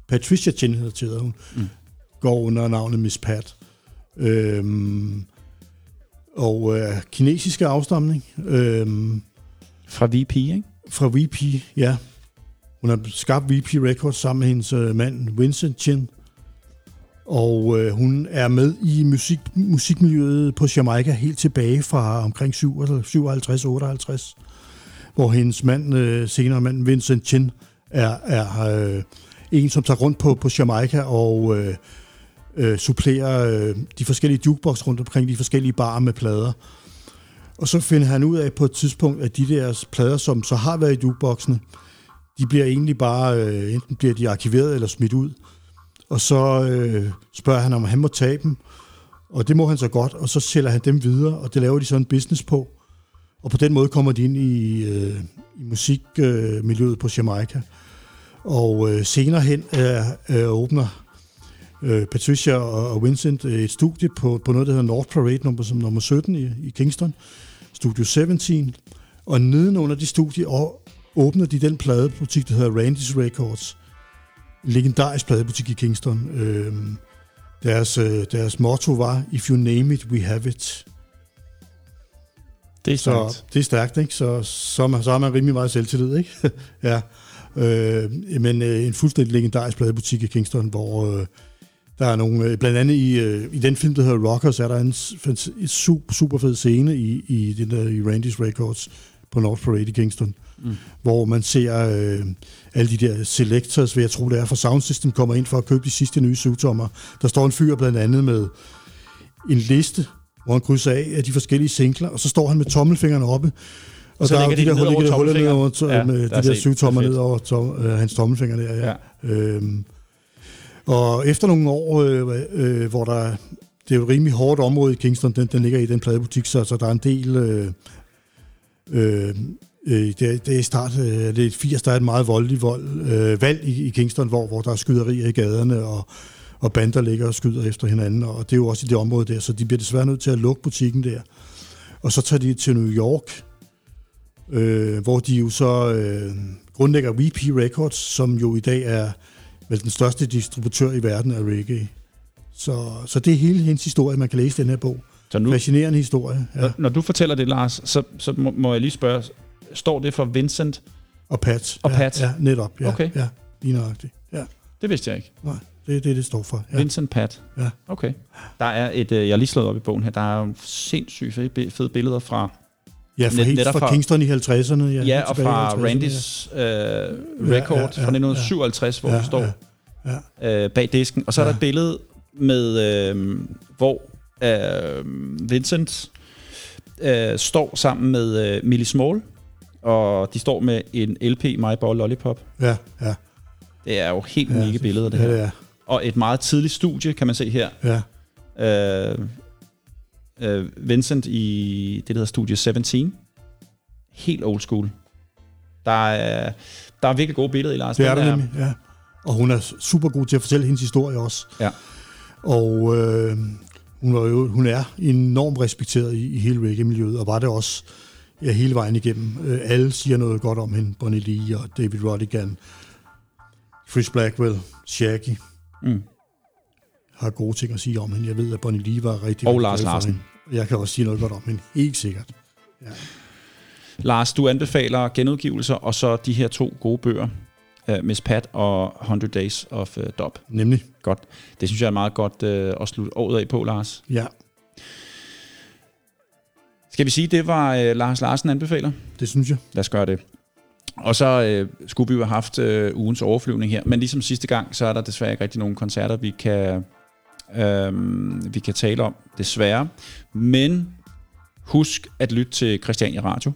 Patricia til, hedder hun. Mm. Går under navnet Miss Pat. Øhm, og øh, kinesiske afstamning. Øhm, Fra VP, ikke? fra VP, ja. Hun har skabt VP Records sammen med hendes øh, mand Vincent Chin. Og øh, hun er med i musik, musikmiljøet på Jamaica helt tilbage fra omkring 57-58, altså hvor hendes mand, øh, senere mand Vincent Chin, er, er øh, en, som tager rundt på, på Jamaica og øh, øh, supplerer øh, de forskellige jukebox rundt omkring de forskellige barer med plader. Og så finder han ud af på et tidspunkt, at de der plader, som så har været i jukeboxene, de bliver egentlig bare, øh, enten bliver de arkiveret eller smidt ud. Og så øh, spørger han, om han må tage dem. Og det må han så godt, og så sælger han dem videre, og det laver de så en business på. Og på den måde kommer de ind i, øh, i musikmiljøet øh, på Jamaica. Og øh, senere hen øh, øh, åbner øh, Patricia og, og Vincent øh, et studie på, på noget, der hedder North Parade nummer, som nummer 17 i, i Kingston, Studio 17. Og nedenunder de studie og åbner de den pladebutik, der hedder Randy's Records. En legendarisk pladebutik i Kingston. Øh, deres, øh, deres motto var, If you name it, we have it. Det er Så det er stærkt, ikke? Så, så, man, så har man rimelig meget selvtillid, ikke? [LAUGHS] ja. Øh, men øh, en fuldstændig legendarisk pladebutik i Kingston, hvor øh, der er nogle, øh, blandt andet i, øh, i den film, der hedder Rockers, er der en, en super, super fed scene i, i, den der, i Randy's Records på North Parade i Kingston, mm. hvor man ser øh, alle de der selectors, vil jeg tro det er, for Sound System kommer ind for at købe de sidste nye syvtommer. Der står en fyr blandt andet med en liste, hvor han krydser af af de forskellige singler, og så står han med tommelfingeren oppe, og Så der er de de der, ned der huller ned over to, Ja, med der de er der syv tommer er ned over tom, øh, hans tommelfinger der. Ja. ja. Øhm, og efter nogle år, øh, øh, hvor der det er jo et rimelig hårdt område i Kingston, den, den ligger i den pladebutik, så, så der er en del... Øh, øh, øh, det, er, det er start, øh, det er 80, der er et meget voldeligt vold, øh, valg i, i Kingston, hvor, hvor der er skyderier i gaderne, og, og bander ligger og skyder efter hinanden, og det er jo også i det område der, så de bliver desværre nødt til at lukke butikken der. Og så tager de til New York, øh, hvor de jo så øh, grundlægger VP Records, som jo i dag er vel den største distributør i verden af reggae. Så, så det er hele hendes historie, man kan læse i den her bog. Så nu, Fascinerende historie, ja. når, når du fortæller det, Lars, så, så må, må jeg lige spørge, står det for Vincent? Og Pat. Og ja, Pat. Ja, netop. Ja, Okay. Ja, lige nøjagtigt. Ja, Det vidste jeg ikke. nej, det er det, det står for. Ja. Ja. Vincent Pat. Ja. Okay. Der er et, øh, jeg har lige slået op i bogen her, der er jo sindssygt fede, billeder fra, Ja, fra, Net- helt netop fra, fra- Kingston i 50'erne. Ja, ja, og fra 50'erne, Randys øh, record ja, ja, fra 1957, hvor ja, du står ja, øh, bag disken. Og så er der Ja. et billede med, øh, hvor øh, Vincent øh, står sammen med øh, Millie Small, og de står med en LP, My Ball Lollipop. Ja, ja. Det er jo helt ja, unikke billeder, det ja, her. det er. Og et meget tidligt studie, kan man se her. Ja, Øh, øh, Vincent i det, der hedder Studie 17. Helt old school. Der er, der er virkelig gode billeder i Lars. det er der nemlig, ja. Og hun er super god til at fortælle hendes historie også. Ja. Og øh, hun, var jo, hun er enormt respekteret i, i hele reggae-miljøet, og var det også ja, hele vejen igennem. Øh, alle siger noget godt om hende. Bonnie Lee og David Rodigan, Chris Blackwell, Shaggy Mm. har gode ting at sige om hende. Jeg ved, at Bonnie Lee var rigtig Og Lars Larsen. hende. Jeg kan også sige noget godt om hende. Helt sikkert. Lars, du anbefaler genudgivelser, og så de her to gode bøger, uh, Miss Pat og 100 Days of uh, Dub. Nemlig. Godt. Det synes jeg er meget godt uh, at slutte året af på, Lars. Ja, Skal vi sige, det var uh, Lars Larsen anbefaler? det synes jeg. Lad os gøre det. Og så uh, skulle vi jo have haft uh, ugens overflyvning her, men ligesom sidste gang, så er der desværre ikke rigtig nogen koncerter, vi kan, uh, vi kan tale om, desværre. Men husk at lytte til Christiania Radio.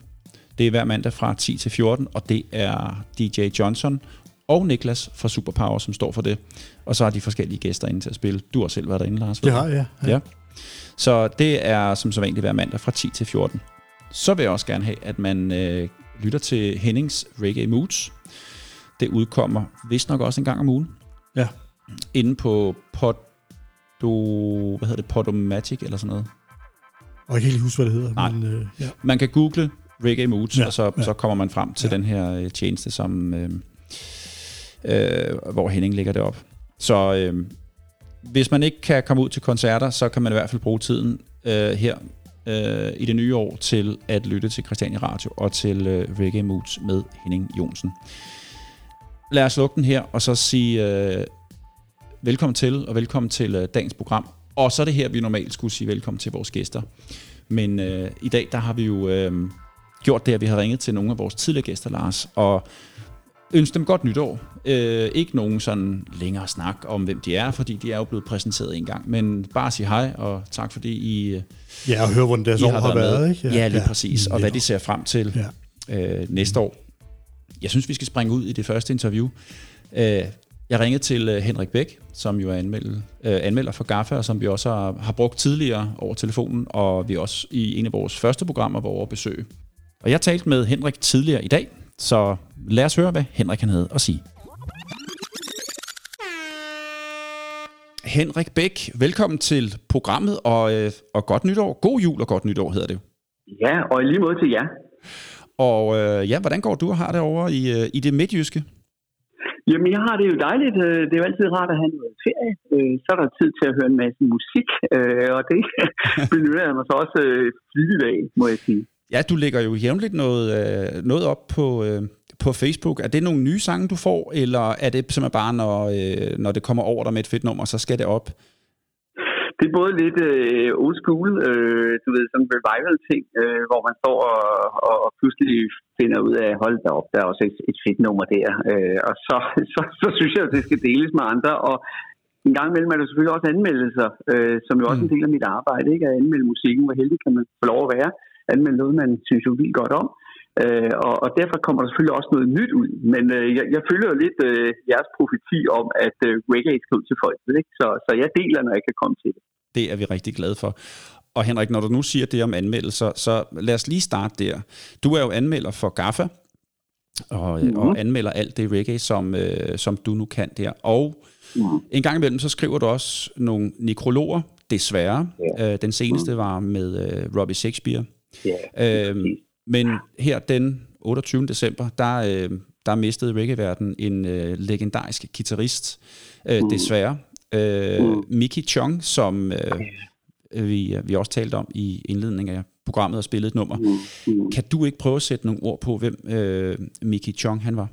Det er hver mandag fra 10 til 14, og det er DJ Johnson og Niklas fra Superpower, som står for det. Og så har de forskellige gæster inde til at spille. Du har selv været derinde, Lars. Det har jeg, ja. Ja. Så det er som så vanligt hver mandag fra 10 til 14. Så vil jeg også gerne have, at man øh, lytter til Hennings Reggae Moods. Det udkommer vist nok også en gang om ugen. Ja. Inde på Podo, hvad hedder det, Podomatic eller sådan noget. Og jeg kan ikke huske, hvad det hedder. Nej. Men, øh, ja. Man kan google Reggae Moods, ja, Ja, og så, ja. så kommer man frem til Ja. den her øh, tjeneste, som, øh, øh, hvor Henning lægger det op. Så øh, hvis man ikke kan komme ud til koncerter, så kan man i hvert fald bruge tiden øh, her øh, i det nye år til at lytte til Christiania Radio og til øh, Reggae Moods med Henning Jonsen. Lad os lukke den her, og så sige øh, velkommen til, og velkommen til øh, dagens program. Og så er det her, vi normalt skulle sige velkommen til vores gæster. Men øh, i dag, der har vi jo øh, gjort det, at vi har ringet til nogle af vores tidligere gæster, Lars, og ønsket dem godt nytår. Øh, ikke nogen sådan længere snak om, hvem de er, fordi de er jo blevet præsenteret en gang. Men bare sige hej, og tak fordi I, øh, ja, og høre, hvordan deres I år har været, ikke? Ja, lige præcis. Og hvad de ser frem til Ja. øh, næste år. Jeg synes, vi skal springe ud i det første interview. Øh, jeg ringede til øh, Henrik Bæk, som jo er anmelder, øh, anmelder for GAFA, og som vi også har, har brugt tidligere over telefonen, og vi også i en af vores første programmer var over at besøge. Og jeg talte med Henrik tidligere i dag, så lad os høre, hvad Henrik han havde at sige. Henrik Bæk, velkommen til programmet, og, øh, og godt nytår. God jul og godt nytår hedder det jo. Ja, og i lige måde til jer. Og øh, ja, hvordan går du og har det over i, øh, i det midtjyske? Jamen, jeg har det jo dejligt. Det er jo altid rart at have noget ferie. Så er der tid til at høre en masse musik, og det [LAUGHS] benytter jeg mig så også flittigt af, må jeg sige. Ja, du lægger jo jævnligt noget, øh, noget op på, øh, på Facebook. Er det nogle nye sange, du får, eller er det simpelthen bare, når, øh, når det kommer over dig med et fedt nummer, så skal det op? Det er både lidt øh, old school, øh, du ved, sådan revival-ting, øh, hvor man står og, og, og pludselig finder ud af, hold da op, der er også et, et fedt nummer der. Øh, og så, [LAUGHS] så, så synes jeg, at det skal deles med andre, og en gang imellem er der selvfølgelig også anmeldelser, øh, som jo også er en del af mit arbejde, ikke? At anmelde musikken, hvor heldig kan man få lov at være. Anmelde noget, man synes jo vildt godt om. Øh, og, og derfor kommer der selvfølgelig også noget nyt ud. Men øh, jeg, jeg følger jo lidt øh, jeres profeti om, at øh, reggae skal ud til folk. Ikke? Så, så jeg deler, når jeg kan komme til det. Det er vi rigtig glade for. Og Henrik, når du nu siger det om anmeldelser, så lad os lige starte der. Du er jo anmelder for GAFA, og, mm. Mhm. og anmelder alt det reggae, som, øh, som du nu kan der. Og Mhm. en gang imellem, så skriver du også nogle nekrologer, desværre. Ja. Øh, den seneste var med øh, Robbie Shakespeare. Ja, Øhm, men her den 28. december, der, øh, der mistede reggae-verden en øh, legendarisk guitarist, øh, Mm. desværre. Øh, Mm. Mickey Chong, som øh, vi, vi også talte om i indledningen af programmet og spillede et nummer. Mm. Kan du ikke prøve at sætte nogle ord på, hvem øh, Mickey Chong han var?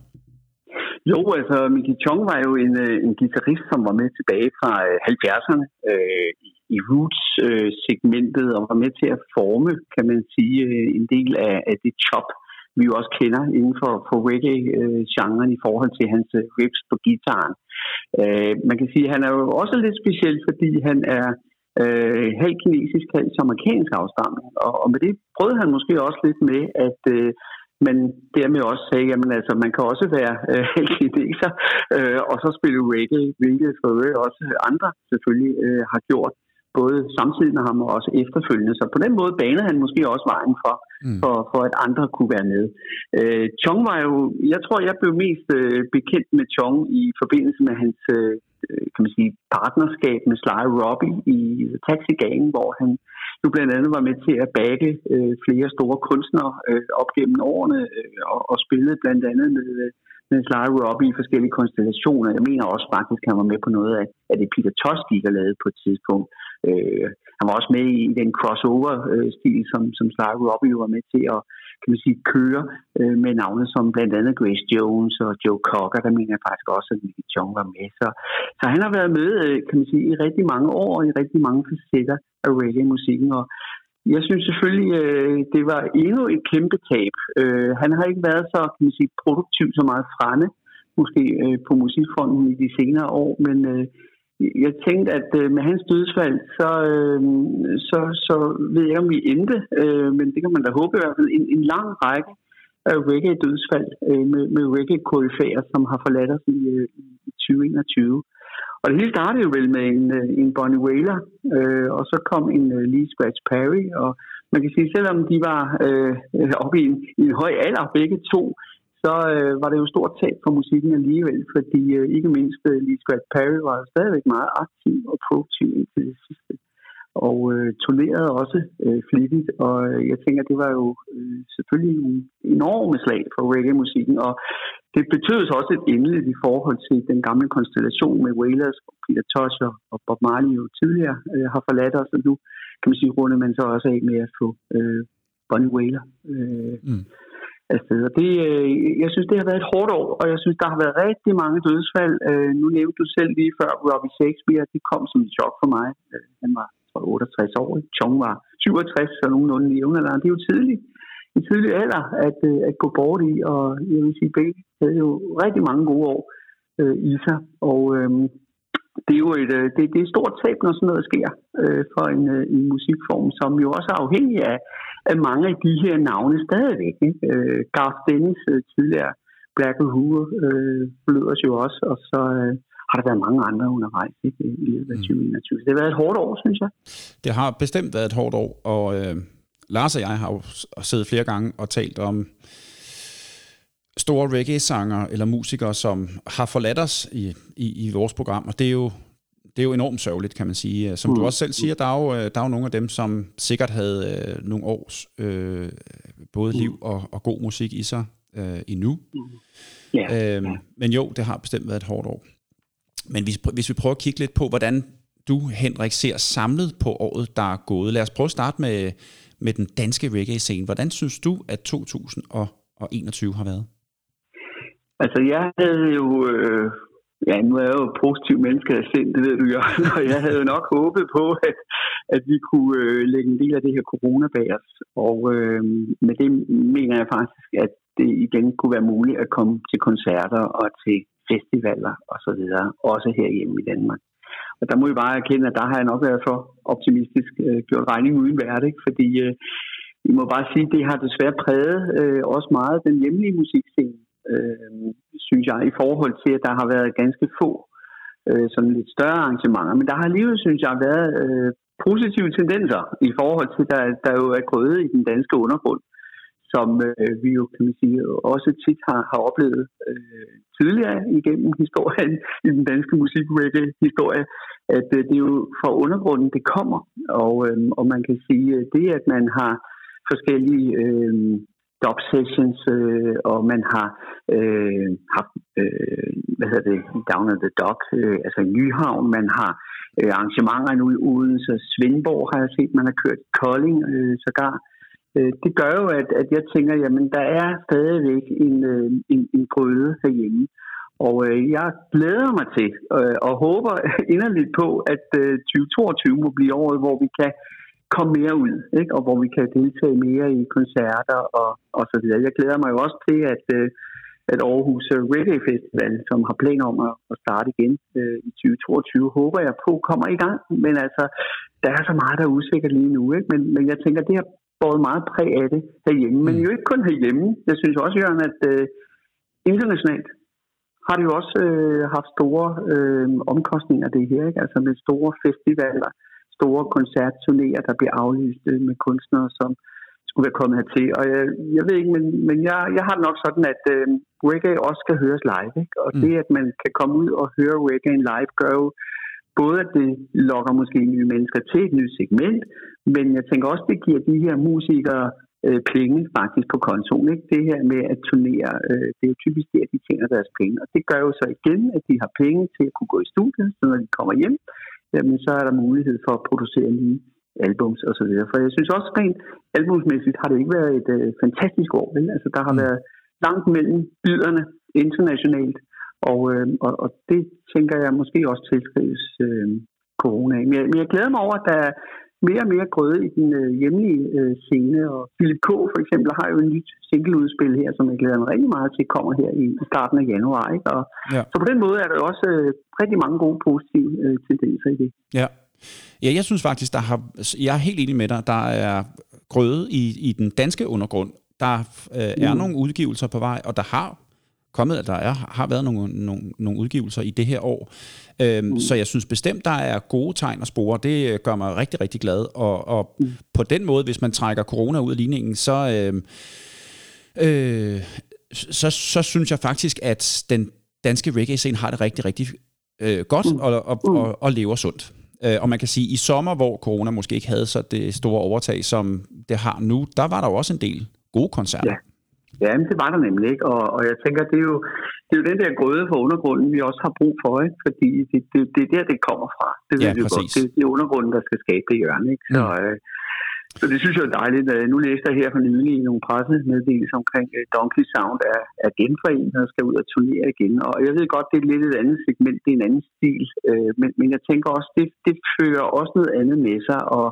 Jo, altså Mickey Chong var jo en, øh, en guitarist, som var med tilbage fra øh, 70'erne øh, i- i roots-segmentet øh, og var med til at forme, kan man sige, øh, en del af, af det chop, vi jo også kender inden for, for reggae-genren øh, i forhold til hans øh, riffs på gitaren. Øh, man kan sige, at han er jo også lidt speciel, fordi han er øh, halv kinesisk, halv amerikansk afstamning. Og, og med det prøvede han måske også lidt med, at øh, men dermed også sagde, jamen altså, man kan også være øh, [LAUGHS] kineser øh, og så spille reggae, hvilket for øvrigt også andre selvfølgelig øh, har gjort, både samtidig med ham og også efterfølgende. Så på den måde banede han måske også vejen for, Mm. for, for at andre kunne være med. Øh, Chong var jo, jeg tror, jeg blev mest øh, bekendt med Chong i forbindelse med hans øh, kan man sige, partnerskab med Sly Robbie i Taxi Gang, hvor han jo blandt andet var med til at bagge øh, flere store kunstnere øh, op gennem årene øh, og, og spillede blandt andet med, øh, med Sly Robbie i forskellige konstellationer. Jeg mener også faktisk, at han var med på noget af, af det Peter Tosh gik og lavede på et tidspunkt. Øh, han var også med i den crossover-stil, som, som Sly Robbie var med til at kan man sige, køre øh, med navne som blandt andet Grace Jones og Joe Cocker. Der mener jeg faktisk også, at Mickey Chong var med. Så, så han har været med, øh, kan man sige, i rigtig mange år og i rigtig mange facetter af reggae-musikken. Og jeg synes selvfølgelig, øh, det var endnu et kæmpe tab. Øh, han har ikke været så kan man sige, produktiv så meget fremme, måske øh, på musikfronten i de senere år, men øh, jeg tænkte, at øh, med hans dødsfald, så, øh, så, så ved jeg ikke, om vi endte, øh, men det kan man da håbe i hvert fald, en, en lang række af reggae-dødsfald øh, med, med reggae-koryfærer, som har forladt os i, øh, i 2021. Og det hele startede jo vel med en, øh, en Bonnie Whaler, øh, og så kom en uh, Lee Scratch Perry, og man kan sige, selvom de var øh, oppe i en, i en høj alder, begge to, så øh, var det jo stort tab for musikken alligevel, fordi øh, ikke mindst øh, Lee Scratch Perry var stadigvæk meget aktiv og produktiv indtil det sidste og øh, turnerede også øh, flittigt, og øh, jeg tænker, det var jo øh, selvfølgelig en enorme slag for reggae-musikken, og det betød så også et endeligt i forhold til den gamle konstellation med Wailers, og Peter Tosh og Bob Marley jo tidligere øh, har forladt os, og nu kan man sige, runde man så også af med at få øh, Bonnie Wailer øh, mm afsted. Og det, øh, jeg synes, det har været et hårdt år, og jeg synes, der har været rigtig mange dødsfald. Øh, nu nævnte du selv lige før Robbie Shakespeare, det kom som et chok for mig. Øh, han var 68 år. Chong var 67, så nogenlunde i jævnaldrende. Det er jo tidligt, en tidlig alder at, øh, at gå bort i, og jeg vil sige, begge havde jo rigtig mange gode år øh, i sig, og øh, det er jo et, øh, det, det er et stort tab, når sådan noget sker øh, for en, øh, en musikform, som jo også er afhængig af, af mange af de her navne stadigvæk. Ikke? Øh, Garth Dennis, øh, tidligere Black Hoover, øh, os jo også, og så øh, har der været mange andre undervejs ikke, i løbet af 2021. Mm. det har været et hårdt år, synes jeg. Det har bestemt været et hårdt år, og øh, Lars og jeg har jo siddet flere gange og talt om store reggae-sanger eller musikere, som har forladt os i, i, i vores program, og det er jo det er jo enormt sørgeligt, kan man sige. Som mm. du også selv siger, der er, jo, øh, der er jo nogle af dem, som sikkert havde øh, nogle års øh, både liv og, og god musik i sig øh, endnu. Mm. Yeah. Øhm, men jo, det har bestemt været et hårdt år. Men hvis, hvis vi prøver at kigge lidt på, hvordan du, Henrik, ser samlet på året, der er gået. Lad os prøve at starte med, med den danske reggae-scene. Hvordan synes du, at 2021 har været? Altså, jeg havde jo... Øh, ja, nu er jeg jo positiv menneske af sind, det ved du jo. [LAUGHS] Og jeg havde jo nok håbet på, at, at vi kunne øh, lægge en del af det her corona bag os. Og øh, med det mener jeg faktisk, at det igen kunne være muligt at komme til koncerter og til festivaler osv., også herhjemme i Danmark. Og der må vi bare erkende, at der har jeg nok været for optimistisk øh, gjort regning uden værd, ikke? fordi øh, vi må bare sige, at det har desværre præget øh, også meget den hjemlige musikscene, øh, synes jeg, i forhold til, at der har været ganske få øh, sådan lidt større arrangementer. Men der har alligevel, synes jeg, været øh, positive tendenser i forhold til, der, der jo er grøde i den danske undergrund som øh, vi jo kan man sige, også tit har, har oplevet øh, tidligere igennem historien i den danske musik historie at øh, det er jo fra undergrunden, det kommer. Og, øh, og man kan sige, at det, at man har forskellige øh, dub sessions, øh, og man har øh, haft, øh, hvad hedder det, Down at the Dock, øh, altså i Nyhavn, man har øh, arrangementer nu i Odense, Svendborg har jeg set, man har kørt Kolding øh, sågar, øh, det gør jo, at, at jeg tænker, jamen der er stadigvæk en, øh, en, en grøde herhjemme. Og øh, jeg glæder mig til øh, og håber [LAUGHS] inderligt på, at øh, 2022 må blive året, hvor vi kan komme mere ud, ikke? og hvor vi kan deltage mere i koncerter og, og så videre. Jeg glæder mig jo også til, at, øh, at Aarhus Reggae Festival, som har planer om at, at starte igen øh, i 2022, håber jeg på kommer i gang. Men altså, der er så meget, der er usikkert lige nu. Ikke? Men, men jeg tænker, det har båret meget præg af det herhjemme. Men jo ikke kun herhjemme. Jeg synes også, Jørgen, at øh, internationalt har det jo også øh, haft store øh, omkostninger det her. Ikke? Altså med store festivaler, store koncertturnéer, der bliver aflyst øh, med kunstnere, som skulle være kommet hertil. Og jeg, jeg ved ikke, men, men jeg, jeg har det nok sådan, at øh, reggae også skal høres live. Ikke? Og mm. det, at man kan komme ud og høre reggae live, gør jo både, at det lokker måske nye mennesker til et nyt segment, men jeg tænker også, det giver de her musikere øh, penge faktisk på kontoen. Ikke? Det her med at turnere, øh, det er jo typisk det, at de tjener deres penge. Og det gør jo så igen, at de har penge til at kunne gå i studiet, så når de kommer hjem, jamen, så er der mulighed for at producere nye albums og så videre. For jeg synes også rent albumsmæssigt har det ikke været et øh, fantastisk år. Vel? Altså, der har mm. været langt mellem byderne internationalt, og, øh, og, og det tænker jeg måske også tilskrives øh, corona. Men jeg, men jeg glæder mig over, at der er mere og mere grøde i den øh, hjemlige øh, scene, og Philip K. for eksempel har jo en nyt singleudspil her, som jeg glæder mig rigtig meget til, kommer her i starten af januar. Ikke? Og, ja. Så på den måde er der også øh, rigtig mange gode positive øh, tendenser i det. Ja. ja, jeg synes faktisk, der har, jeg er helt enig med dig, der er grøde i, i den danske undergrund Der øh, er mm. nogle udgivelser på vej, og der har kommet, at der er, har været nogle, nogle, nogle udgivelser i det her år. Øhm, mm. Så jeg synes bestemt, der er gode tegn og spore. Det øh, gør mig rigtig, rigtig glad. Og, og mm. på den måde, hvis man trækker corona ud af ligningen, så, øh, øh, så, så synes jeg faktisk, at den danske reggae-scene har det rigtig, rigtig øh, godt mm. og, og, mm. og, og lever sundt. Øh, og man kan sige, at i sommer, hvor corona måske ikke havde så det store overtag, som det har nu, der var der jo også en del gode koncerter. Ja. Ja, men det var der nemlig ikke, og, og jeg tænker, det er, jo, det er jo den der grøde for undergrunden, vi også har brug for, ikke? fordi det, det, det er der, det kommer fra. Det Ja, præcis. godt. Det, det er undergrunden, der skal skabe det hjørne. Ikke? Så, Mm. øh, så det synes jeg er dejligt. Øh, Nu læste jeg her for nylig i nogle pressemeddelelser omkring øh, Donkey Sound er, er genforenet og skal ud og turnere igen. Og jeg ved godt, det er lidt et andet segment, det er en anden stil. øh, Men, men jeg tænker også, det, det fører også noget andet med sig, og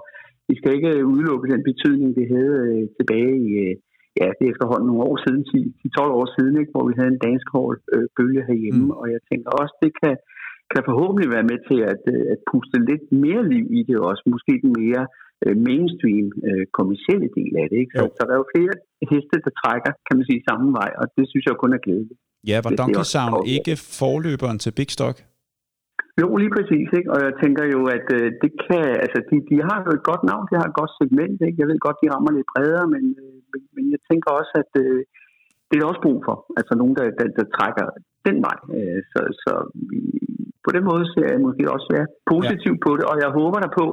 vi skal ikke øh, udelukke den betydning, det havde øh, tilbage i, øh, ja, det er efterhånden nogle år siden, 10-12 år siden, ikke, hvor vi havde en dansk øh, bølge herhjemme. Mm. Og jeg tænker også, det kan, kan forhåbentlig være med til at, øh, at puste lidt mere liv i det også. Måske den mere øh, mainstream øh, kommercielle del af det. Ikke? Så, Jo. så der er jo flere heste, der trækker, kan man sige, samme vej, og det synes jeg kun er glædeligt. Ja, var Donkey Sound ja. ikke forløberen til Big Stock? Jo, lige præcis, ikke? og jeg tænker jo, at øh, det kan, altså de, de har jo et godt navn, de har et godt segment, ikke? jeg ved godt, de rammer lidt bredere, men, øh, men, men jeg tænker også, at øh, det er der også brug for, altså nogen, der, der, der trækker den vej, øh, så, så på den måde ser jeg måske også ja, positivt ja. på det, og jeg håber der på,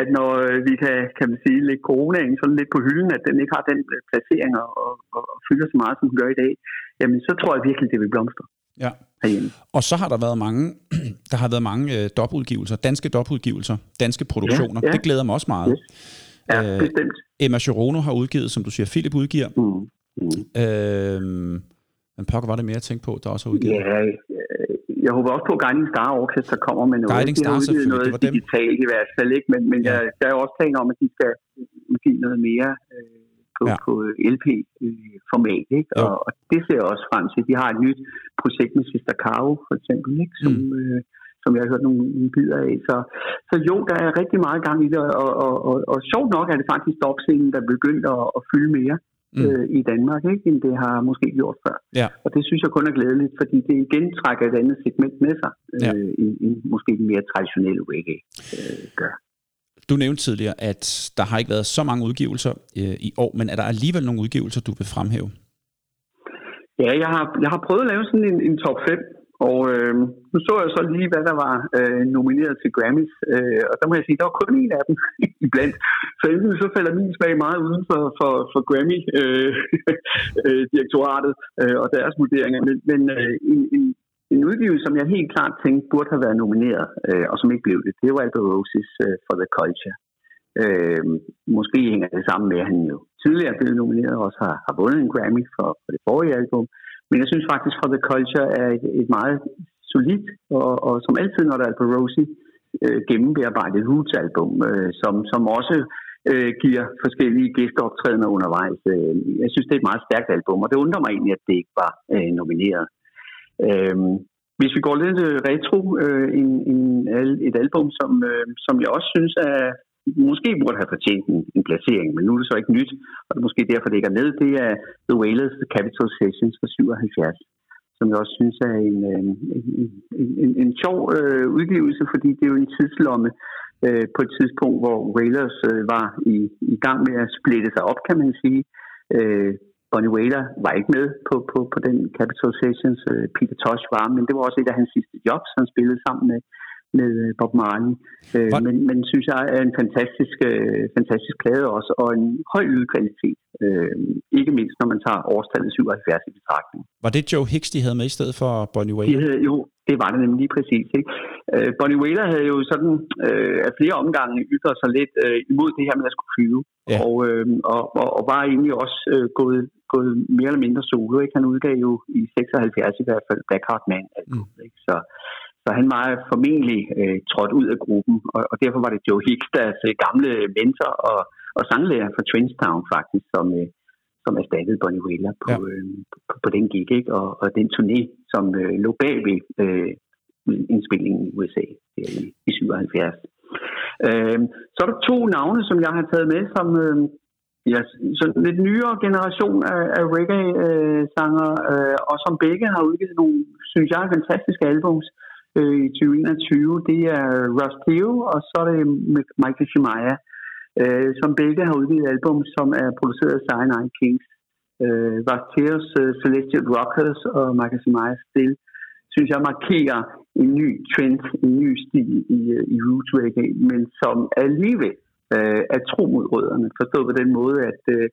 at når øh, vi kan, kan man sige, lægge coronaen sådan lidt på hylden, at den ikke har den øh, placering og, og, og, fylder så meget, som den gør i dag, jamen så tror jeg virkelig, det vil blomstre Ja. herhjemme. Og så har der været mange, [CLEARS THROAT] der har været mange øh, dopudgivelser, danske dopudgivelser, danske produktioner. ja. Det glæder mig også meget. Yes. Ja, Øh, bestemt. Emma Chirono har udgivet, som du siger, Philip udgiver. Mm. Mm. Øh, men pokker var det mere at tænke på, der også har udgivet? Ja, øh, jeg håber også på, at Guiding Star Orchestra kommer med noget. Guiding de Star, udgivet selvfølgelig, noget det var dem. digitalt i hvert fald, ikke? men, men Ja. jeg, der er også planer om, at de skal udgive noget mere øh, på, Ja. på LP-format. Ikke? Jo. Og, og det ser jeg også frem til. De har et nyt projekt med Sister Caro, for eksempel, ikke? Som, Mm. øh, som jeg har hørt nogle, nogle bidder af. Så, så jo, der er rigtig meget gang i det, og, og, og, og sjovt nok er det faktisk dopscenen, der er begyndt at, at fylde mere Mm. øh, i Danmark, ikke, end det har måske gjort før. Ja. Og det synes jeg kun er glædeligt, fordi det igen trækker et andet segment med sig, øh, Ja. end, end måske den mere traditionelle reggae øh, gør. Du nævnte tidligere, at der har ikke været så mange udgivelser øh, i år, men er der alligevel nogle udgivelser, du vil fremhæve? Ja, jeg har, jeg har prøvet at lave sådan en, en top 5, og øh, nu så jeg så lige, hvad der var øh, nomineret til Grammys, øh, og der må jeg sige, der var kun en af dem [LAUGHS] iblandt. Så enten så falder min smag meget uden for, for, for Grammy-direktoratet øh, [LAUGHS] øh, øh, og deres vurderinger, men, men øh, en, en, en udgivelse, som jeg helt klart tænkte burde have været nomineret, øh, og som ikke blev det, det var Aldo Roses øh, For the Culture. Øh, måske hænger det sammen med, at han jo tidligere blev nomineret og også har, har vundet en Grammy for, for det forrige album. Men jeg synes faktisk, For the Culture er et, et meget solidt, og, og som altid, når der er på Rosie, øh, gennembearbejdet Roots-album, øh, som, som også øh, giver forskellige gæsteoptrædener undervejs. Øh, jeg synes, det er et meget stærkt album, og det undrer mig egentlig, at det ikke var øh, nomineret. Øh, hvis vi går lidt øh, retro, øh, en, en, et album, som, øh, som jeg også synes er måske burde have fortjent en, en placering, men nu er det så ikke nyt, og det er måske derfor, det ikke er med, det er The Wailers The Capital Sessions fra 77, som jeg også synes er en, øh, en, en, en, en sjov øh, udgivelse, fordi det er jo en tidslomme øh, på et tidspunkt, hvor Wailers øh, var i, i gang med at splitte sig op, kan man sige. Øh, Bonnie Wailer var ikke med på, på, på den Capital Sessions, øh, Peter Tosh var, men det var også et af hans sidste jobs, han spillede sammen med, med øh, Bob Marley. Øh, men, men synes jeg er en fantastisk, øh, fantastisk plade også, og en høj lydkvalitet. Øh, ikke mindst når man tager årstallet 77 i betragtning. Var det Joe Hicks, de havde med i stedet for Bonnie De Wailer? havde, jo, det var det nemlig lige præcis. Ikke? Øh, Bonnie Wailer havde jo sådan øh, af flere omgange ytret sig lidt øh, imod det her med at skulle flyve, Ja. og, øh, og, og, og var egentlig også øh, gået, gået mere eller mindre solo. Ikke? Han udgav jo i 76 i hvert fald Black Heart Man. Mm. Ikke? Så, så han var formentlig øh, trådt ud af gruppen, og, og derfor var det Joe Hicks, deres øh, gamle mentor og, og sanglærer fra Twinstown faktisk, som, øh, som erstattede Bonnie Wailer på, Ja. øh, på, på den gig, ikke? Og, og den turné, som øh, lå bag ved øh, indspillingen i USA der i, i 77. Øh, så er der to navne, som jeg har taget med, som, øh, ja, sådan lidt nyere generation af, af reggae-sanger, øh, og som begge har udgivet nogle, synes jeg, fantastiske albums øh, Øh, i 2021. Det er Russ Theo, og så er det Michael Shemaya, øh, som begge har udgivet album, som er produceret af Cyanide Kings. Øh, Russ Theos uh, øh, Celestial Rockers og Michael Shemayas Still, synes jeg markerer en ny trend, en ny stil i, øh, i roots reggae, men som alligevel øh, er tro mod rødderne. Forstået på den måde, at øh,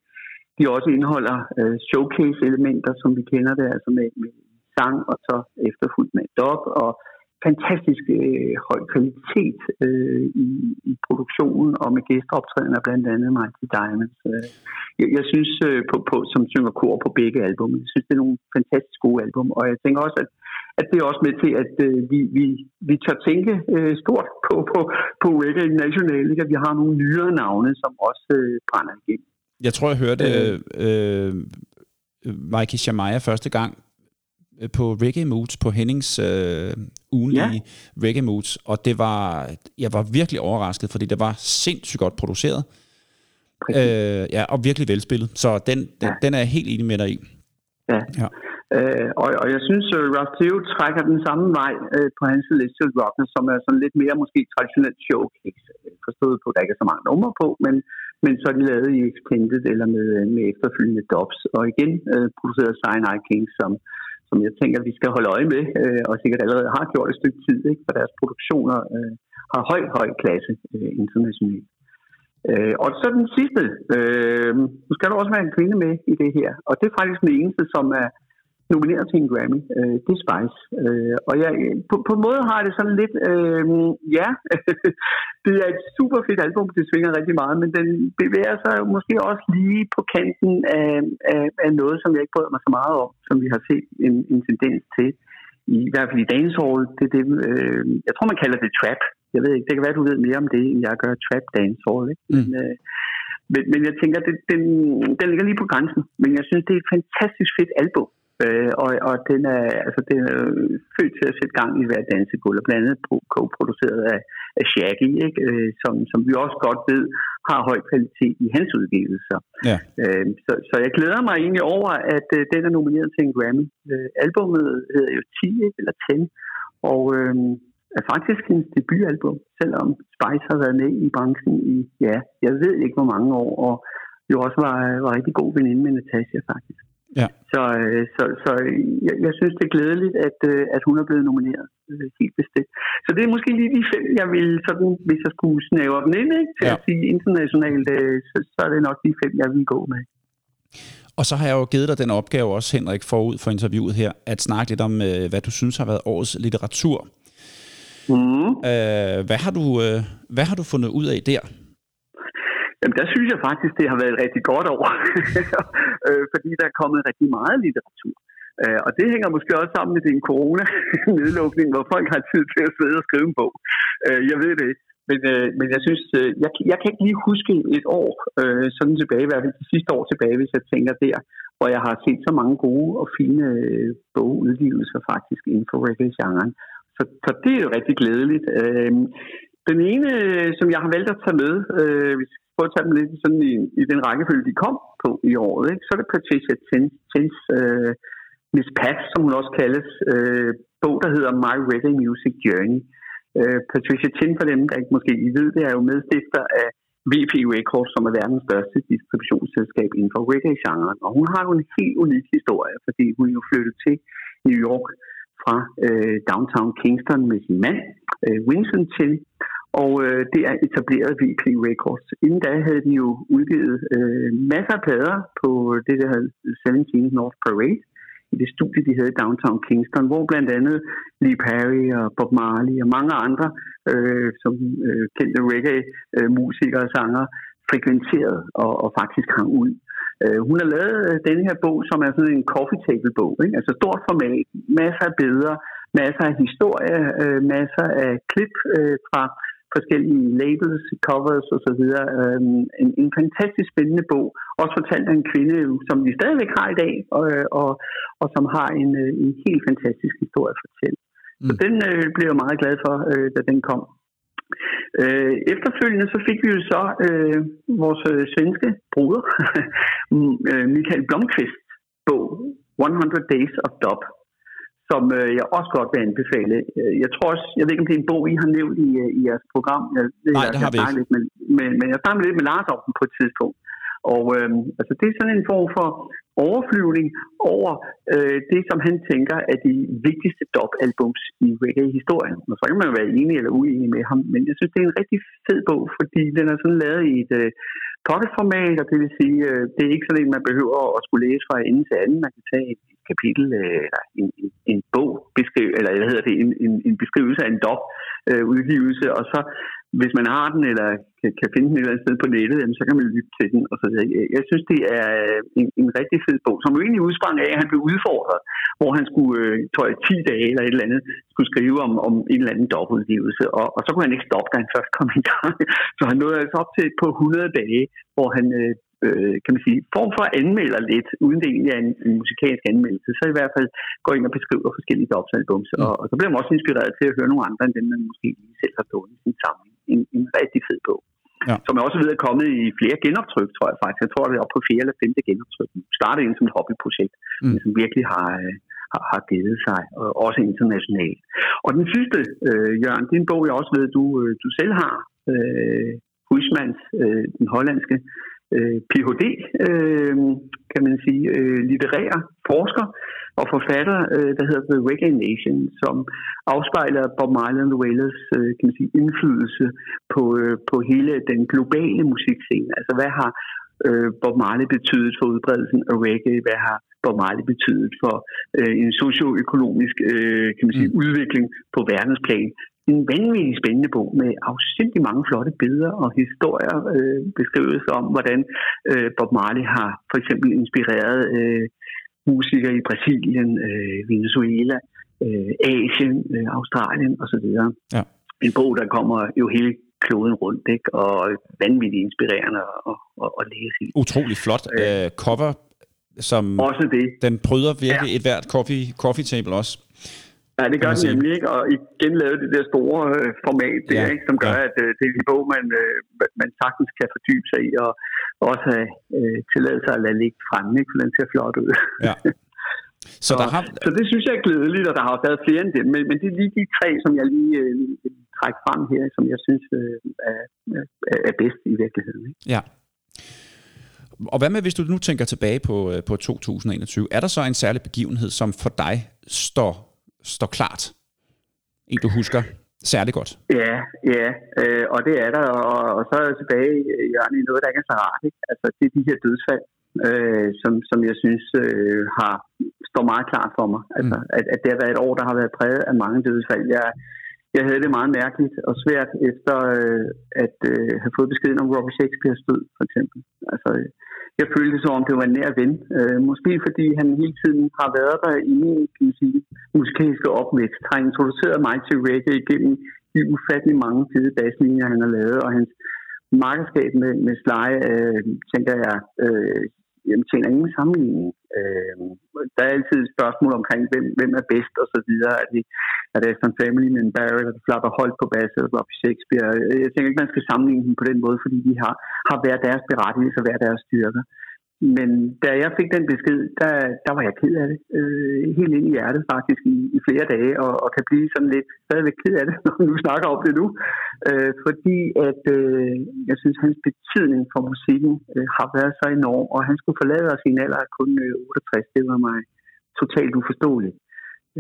de også indeholder øh, showcase-elementer, som vi kender det, altså med, med sang og så efterfulgt med dub og fantastisk øh, høj kvalitet øh, i, i produktionen og med gæsteoptrædener blandt andet Mighty Diamonds. Øh. Jeg, jeg synes, øh, på, på, som synger kor på begge album, jeg synes, det er nogle fantastisk gode album, og jeg tænker også, at at det er også med til, at øh, vi, vi, vi tør tænke øh, stort på, på, på reggae nationalt, at vi har nogle nyere navne, som også øh, brænder igennem. Jeg tror, jeg hørte øh, øh, Mikey Shamaya første gang øh, på Reggae Moods, på Hennings øh, ugenlige ja. Reggae Moods, og det var, jeg var virkelig overrasket, fordi det var sindssygt godt produceret. Øh, ja, og virkelig velspillet. Så den, den, ja. den er jeg helt enig med dig i. Ja. ja. Øh, og, og jeg synes, at uh, Ralph Theo trækker den samme vej øh, på hans Celestial Rockers, som er sådan lidt mere måske traditionelt showcase. Øh, forstået på, at der ikke er så mange numre på, men, men så er de lavet i Extended eller med, med efterfølgende dubs. Og igen øh, produceret Cyanide Kings, som, som jeg tænker, vi skal holde øje med, øh, og sikkert allerede har gjort et stykke tid, ikke? for deres produktioner øh, har høj, høj klasse øh, internationalt. Øh, og så den sidste. Øh, nu skal der også være en kvinde med i det her, og det er faktisk den eneste, som er nomineret til en Grammy. Øh, det er Spice. Øh, og jeg, på, på en måde har det sådan lidt, øh, ja, [LAUGHS] det er et super fedt album, det svinger rigtig meget, men den bevæger sig måske også lige på kanten af, af, af noget, som jeg ikke bryder mig så meget om, som vi har set en, en tendens til. I, i hvert fald i dancehall, det er det, øh, jeg tror man kalder det trap. Jeg ved ikke, det kan være, du ved mere om det, end jeg gør trap dancehall. Ikke? Mm. Men, øh, men, men jeg tænker, det, den, den ligger lige på grænsen. Men jeg synes, det er et fantastisk fedt album. Øh, og, og den er, altså, den er født til at sætte gang i hver dansegulv, blandt andet co-produceret af, af Shaggy, ikke? Øh, som, som vi også godt ved har høj kvalitet i hans udgivelser. Ja. Øh, så, så jeg glæder mig egentlig over, at øh, den er nomineret til en Grammy. Øh, albummet hedder jo 10 eller 10, og øh, er faktisk hendes debutalbum, selvom Spice har været med i branchen i, ja, jeg ved ikke hvor mange år, og jo også var, var rigtig god veninde med Natasha faktisk. Ja. Så, øh, så, så jeg, jeg synes, det er glædeligt, at, øh, at hun er blevet nomineret øh, helt bestemt. Så det er måske lige de fem, jeg vil, sådan, hvis jeg skulle snævre dem ind ikke, til ja. at sige internationalt, så, så er det nok de fem, jeg vil gå med. Og så har jeg jo givet dig den opgave også, Henrik, forud for interviewet her, at snakke lidt om, hvad du synes har været årets litteratur. Mm. Øh, hvad, har du, hvad har du fundet ud af der? Jamen, der synes jeg faktisk, det har været et rigtig godt år, [LAUGHS] øh, fordi der er kommet rigtig meget litteratur. Øh, og det hænger måske også sammen med den corona-nedlukning, hvor folk har tid til at sidde og skrive en bog. Øh, jeg ved det ikke. Men, øh, men jeg synes, øh, jeg, jeg kan ikke lige huske et år, øh, sådan tilbage, i hvert fald det sidste år tilbage, hvis jeg tænker der, hvor jeg har set så mange gode og fine øh, bogudgivelser faktisk inden for reggae-genren. Så, så det er jo rigtig glædeligt. Øh, den ene, som jeg har valgt at tage med, øh, hvis prøve at tage dem lidt sådan i, i den rækkefølge, de kom på i året. Ikke? Så er det Patricia Tins, Tins uh, øh, Miss Pat, som hun også kaldes, uh, bog, der hedder My Reggae Music Journey. Uh, Patricia Tin, for dem, der ikke måske I ved, det er jo medstifter af VP Records, som er verdens største distributionsselskab inden for reggae-genren. Og hun har jo en helt unik historie, fordi hun jo flyttede til New York fra uh, downtown Kingston med sin mand, uh, Winston Tin, og øh, det er etableret VP Records. Inden da havde de jo udgivet øh, masser af plader på det, der hed 17 North Parade, i det studie, de havde i Downtown Kingston, hvor blandt andet Lee Perry og Bob Marley og mange andre, øh, som øh, kendte reggae-musikere og sanger, frekventerede og, og faktisk hang ud. Øh, hun har lavet øh, denne her bog, som er sådan en coffee table bog, ikke? altså stort format, masser af billeder, masser af historie, øh, masser af klip øh, fra forskellige labels, covers osv. Øhm, en, en fantastisk spændende bog, også fortalt af en kvinde, som vi stadigvæk har i dag, og, og, og som har en, øh, en helt fantastisk historie at fortælle. Mm. Så den øh, blev jeg meget glad for, øh, da den kom. Øh, efterfølgende så fik vi jo så øh, vores øh, svenske bruder, [LAUGHS] øh, Michael Blomqvist, bog 100 Days of Dub, som øh, jeg også godt vil anbefale. Øh, jeg tror også, jeg ved ikke om det er en bog, I har nævnt i, øh, i jeres program. Jeg, Nej, jeg, det har vi ikke. Lidt med, med, men jeg snakkede lidt med Lars om den på et tidspunkt. Og øh, altså, det er sådan en form for overflyvning over øh, det, som han tænker er de vigtigste dub-albums i reggae-historien. Og så kan man jo være enig eller uenig med ham, men jeg synes, det er en rigtig fed bog, fordi den er sådan lavet i et øh, pocketformat, og det vil sige, øh, det er ikke sådan en, man behøver at skulle læse fra ende til anden. Man kan tage et kapitel øh, eller en, en, en bog, beskriv, eller hvad hedder det, en, en, en beskrivelse af en dop øh, udgivelse, og så hvis man har den, eller kan, kan finde den et eller andet sted på nettet, jamen, så kan man lytte til den. Og så. Jeg, jeg synes, det er øh, en, en rigtig fed bog, som jo egentlig udsprang af, at han blev udfordret, hvor han skulle, øh, tror jeg, 10 dage eller et eller andet, skulle skrive om, om en eller anden dobbeltudgivelse, og, og så kunne han ikke stoppe, da han først kom i gang. [LAUGHS] Så han nåede altså op til på 100 dage, hvor han øh, øh, kan man sige, form for anmelder lidt, uden det egentlig er en, en musikalsk anmeldelse, så i hvert fald går ind og beskriver forskellige dubsalbums, mm. og, og så bliver man også inspireret til at høre nogle andre, end dem man måske lige selv har stået i sin samling. En, en rigtig fed bog. Ja. Som er også ved at komme i flere genoptryk, tror jeg faktisk. Jeg tror, det er oppe på fjerde eller femte genoptryk. Startede ind som et hobbyprojekt, mm. som virkelig har, har, har givet sig, og også internationalt. Og den sidste, øh, Jørgen, det er en bog, jeg også ved, du, øh, du selv har. Øh, Huismans, øh, den hollandske øh, Ph.D., øh, kan man sige, øh, litterær forsker og forfatter, øh, der hedder The Reggae Nation, som afspejler Bob Marley the Wailers øh, kan man sige, indflydelse på, øh, på hele den globale musikscene. Altså hvad har øh, Bob Marley betydet for udbredelsen af reggae? Hvad har Bob Marley betydet for øh, en socioøkonomisk øh, kan man sige, mm. udvikling på verdensplan? En vanvittig spændende bog med afsindig mange flotte billeder og historier, øh, beskrivelser om, hvordan øh, Bob Marley har for eksempel inspireret øh, musikere i Brasilien, øh, Venezuela, øh, Asien, øh, Australien osv. Ja. En bog, der kommer jo hele kloden rundt, ikke? og vanvittigt inspirerende at, at, at læse i. Utrolig flot øh, cover, som også det. den bryder virkelig ja. et hvert coffee, coffee table også. Ja, det gør den nemlig ikke, og igen lavet det der store øh, format der, ja, ikke, som gør, ja. at øh, det er en bog, man, øh, man sagtens kan fordybe sig i, og også have øh, tilladet sig at lade ligge fremme, ikke, for den ser flot ud. Ja. [LAUGHS] Så, der har... så det synes jeg er glædeligt, og der har været flere end dem, men, men det er lige de tre, som jeg lige øh, vil trække frem her, som jeg synes øh, er, er bedst i virkeligheden. Ikke? Ja. Og hvad med, hvis du nu tænker tilbage på, øh, på 2021, er der så en særlig begivenhed, som for dig står står klart? En, du husker særlig godt? Ja, ja, øh, og det er der, og, og så er jeg tilbage i noget, der ikke er så rart. Ikke? Altså, det er de her dødsfald, øh, som, som jeg synes øh, har står meget klart for mig. Altså, mm. at, at det har været et år, der har været præget af mange dødsfald. Jeg, jeg havde det meget mærkeligt og svært efter øh, at øh, have fået beskeden om Robert Shakespeare's død, for eksempel. Altså, jeg følte som om, det var en nær ven. Øh, måske fordi han hele tiden har været der i min kan sige, musikalske opvækst, har introduceret mig til reggae igennem de ufattelig mange fede basslinjer, han har lavet, og hans markedskab med, med Sly, øh, tænker jeg, øh, jamen, tjener ingen sammenligning. Øh, der er altid et spørgsmål omkring, hvem, hvem er bedst og så videre. Er det, er det Aston Family med en Barrett, eller Flapper Holt på bass, eller Robbie Shakespeare? Jeg tænker ikke, man skal sammenligne dem på den måde, fordi de har, har hver deres berettigelse og hver deres styrker. Men da jeg fik den besked, der, der var jeg ked af det. Øh, helt ind i hjertet faktisk i, i flere dage, og, og kan blive sådan lidt stadigvæk ked af det, [LAUGHS] når vi snakker om det nu. Øh, fordi at øh, jeg synes, hans betydning for musikken øh, har været så enorm, og han skulle forlade os i en alder af kun øh, 68. Det var mig totalt uforståeligt.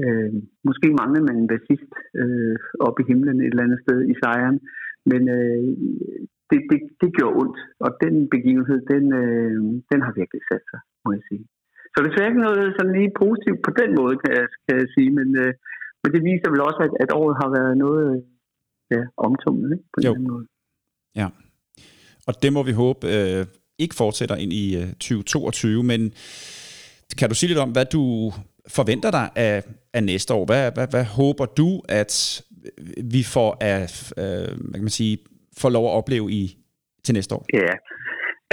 Øh, måske manglede man en bassist øh, oppe i himlen et eller andet sted i sejren, men øh, det, det, det gjorde ondt, og den begivenhed, den, øh, den har virkelig sat sig, må jeg sige. Så det er ikke noget sådan lige positivt på den måde, kan jeg, kan jeg sige, men, øh, men det viser vel også, at, at året har været noget ja, omtumlet ikke? på den måde. Ja, og det må vi håbe øh, ikke fortsætter ind i øh, 2022, men kan du sige lidt om, hvad du forventer dig af, af næste år? Hvad, hvad, hvad håber du, at vi får af, øh, hvad kan man sige, får lov at opleve i, til næste år? Ja,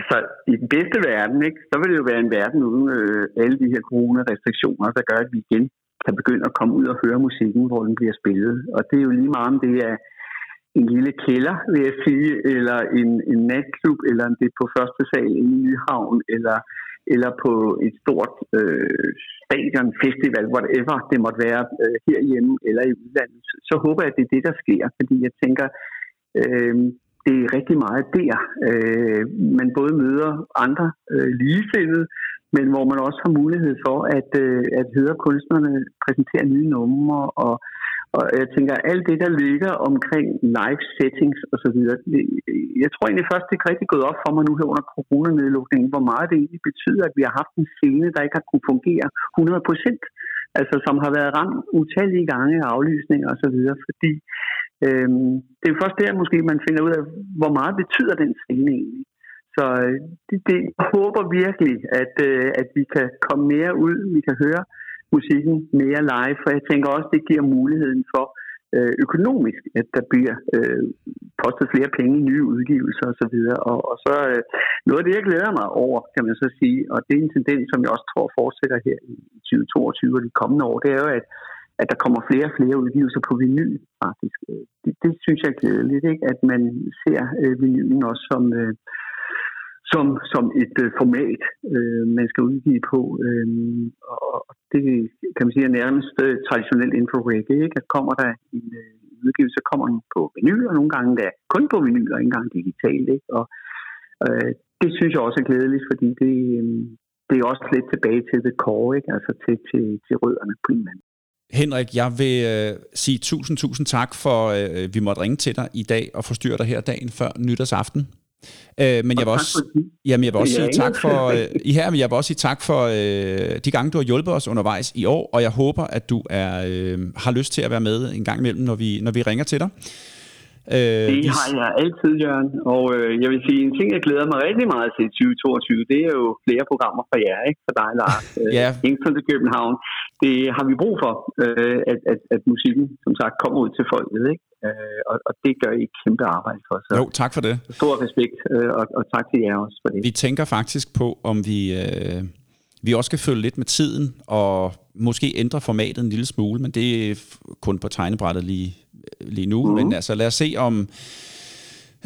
altså i den bedste verden, ikke, så vil det jo være en verden uden øh, alle de her corona-restriktioner, der gør, at vi igen kan begynde at komme ud og høre musikken, hvor den bliver spillet. Og det er jo lige meget om det er en lille kælder, vil jeg sige, eller en, en natklub, eller om det er på første sal i Nyhavn, eller, eller på et stort øh, stadion, festival, whatever det måtte være øh, herhjemme eller i udlandet, så, så håber jeg, at det er det, der sker, fordi jeg tænker, øh, det er rigtig meget der. Øh, man både møder andre øh, ligesindede, men hvor man også har mulighed for at, øh, at høre kunstnerne præsentere nye numre, og, og jeg tænker, alt det, der ligger omkring live settings osv., jeg tror egentlig først, det er rigtig gået op for mig nu her under coronanedlukningen, hvor meget det egentlig betyder, at vi har haft en scene, der ikke har kunne fungere 100 procent, altså som har været ramt utallige gange af aflysninger osv., fordi øhm, det er først der måske, man finder ud af, hvor meget betyder den scene egentlig. Så øh, det, det, jeg håber virkelig, at, øh, at vi kan komme mere ud, vi kan høre musikken mere live, for jeg tænker også, det giver muligheden for øh, økonomisk, at der bliver øh, postet flere penge i nye udgivelser osv. Og, og så øh, noget af det, jeg glæder mig over, kan man så sige, og det er en tendens, som jeg også tror fortsætter her i 2022 og de kommende år, det er jo, at at der kommer flere og flere udgivelser på vinyl, faktisk. Øh, det, det synes jeg er glædeligt, ikke? at man ser øh, vinylen også som, øh, som, som et øh, format, øh, man skal udgive på. Øh, og det kan man sige er nærmest øh, traditionelt inden for reggae. Ikke? At kommer der en øh, udgivelse, så kommer den på vinyl, og nogle gange der kun på vinyl, og ikke engang digitalt. Ikke? Og øh, det synes jeg også er glædeligt, fordi det, øh, det er også lidt tilbage til det core, ikke? altså til, til, til rødderne på en Henrik, jeg vil øh, sige tusind, tusind tak for, øh, vi måtte ringe til dig i dag og forstyrre dig her dagen før nytårsaften. Øh, men jeg vil også, jamen jeg vil også sige tak for, øh, i her, men jeg vil også sige tak for øh, de gange, du har hjulpet os undervejs i år, og jeg håber, at du er, øh, har lyst til at være med en gang imellem, når vi, når vi ringer til dig. Øh, det har jeg altid, Jørgen. Og øh, jeg vil sige, en ting, jeg glæder mig rigtig meget til 2022, det er jo flere programmer for jer, ikke? For dig, Lars. [LAUGHS] ja. Kingston til København. Det har vi brug for, øh, at, at, at musikken, som sagt, kommer ud til folket, ikke? Øh, og, og det gør I et kæmpe arbejde for. Så jo, tak for det. Stor respekt, øh, og, og tak til jer også for det. Vi tænker faktisk på, om vi... Øh vi også skal følge lidt med tiden og måske ændre formatet en lille smule, men det er kun på tegnebrættet lige lige nu. Mm. Men altså, lad os se om...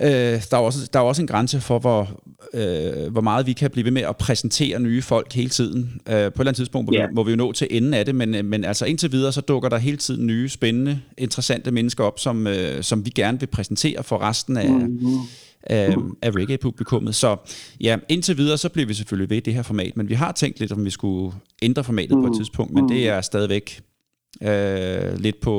Øh, der, er også, der er også en grænse for, hvor, øh, hvor meget vi kan blive ved med at præsentere nye folk hele tiden. Øh, på et eller andet tidspunkt yeah. vi, må vi jo nå til enden af det, men, øh, men altså indtil videre, så dukker der hele tiden nye, spændende, interessante mennesker op, som, øh, som vi gerne vil præsentere for resten af, mm. af, af reggae-publikummet. Så ja, indtil videre, så bliver vi selvfølgelig ved i det her format, men vi har tænkt lidt, om vi skulle ændre formatet mm. på et mm. tidspunkt, men det er stadigvæk øh, lidt på,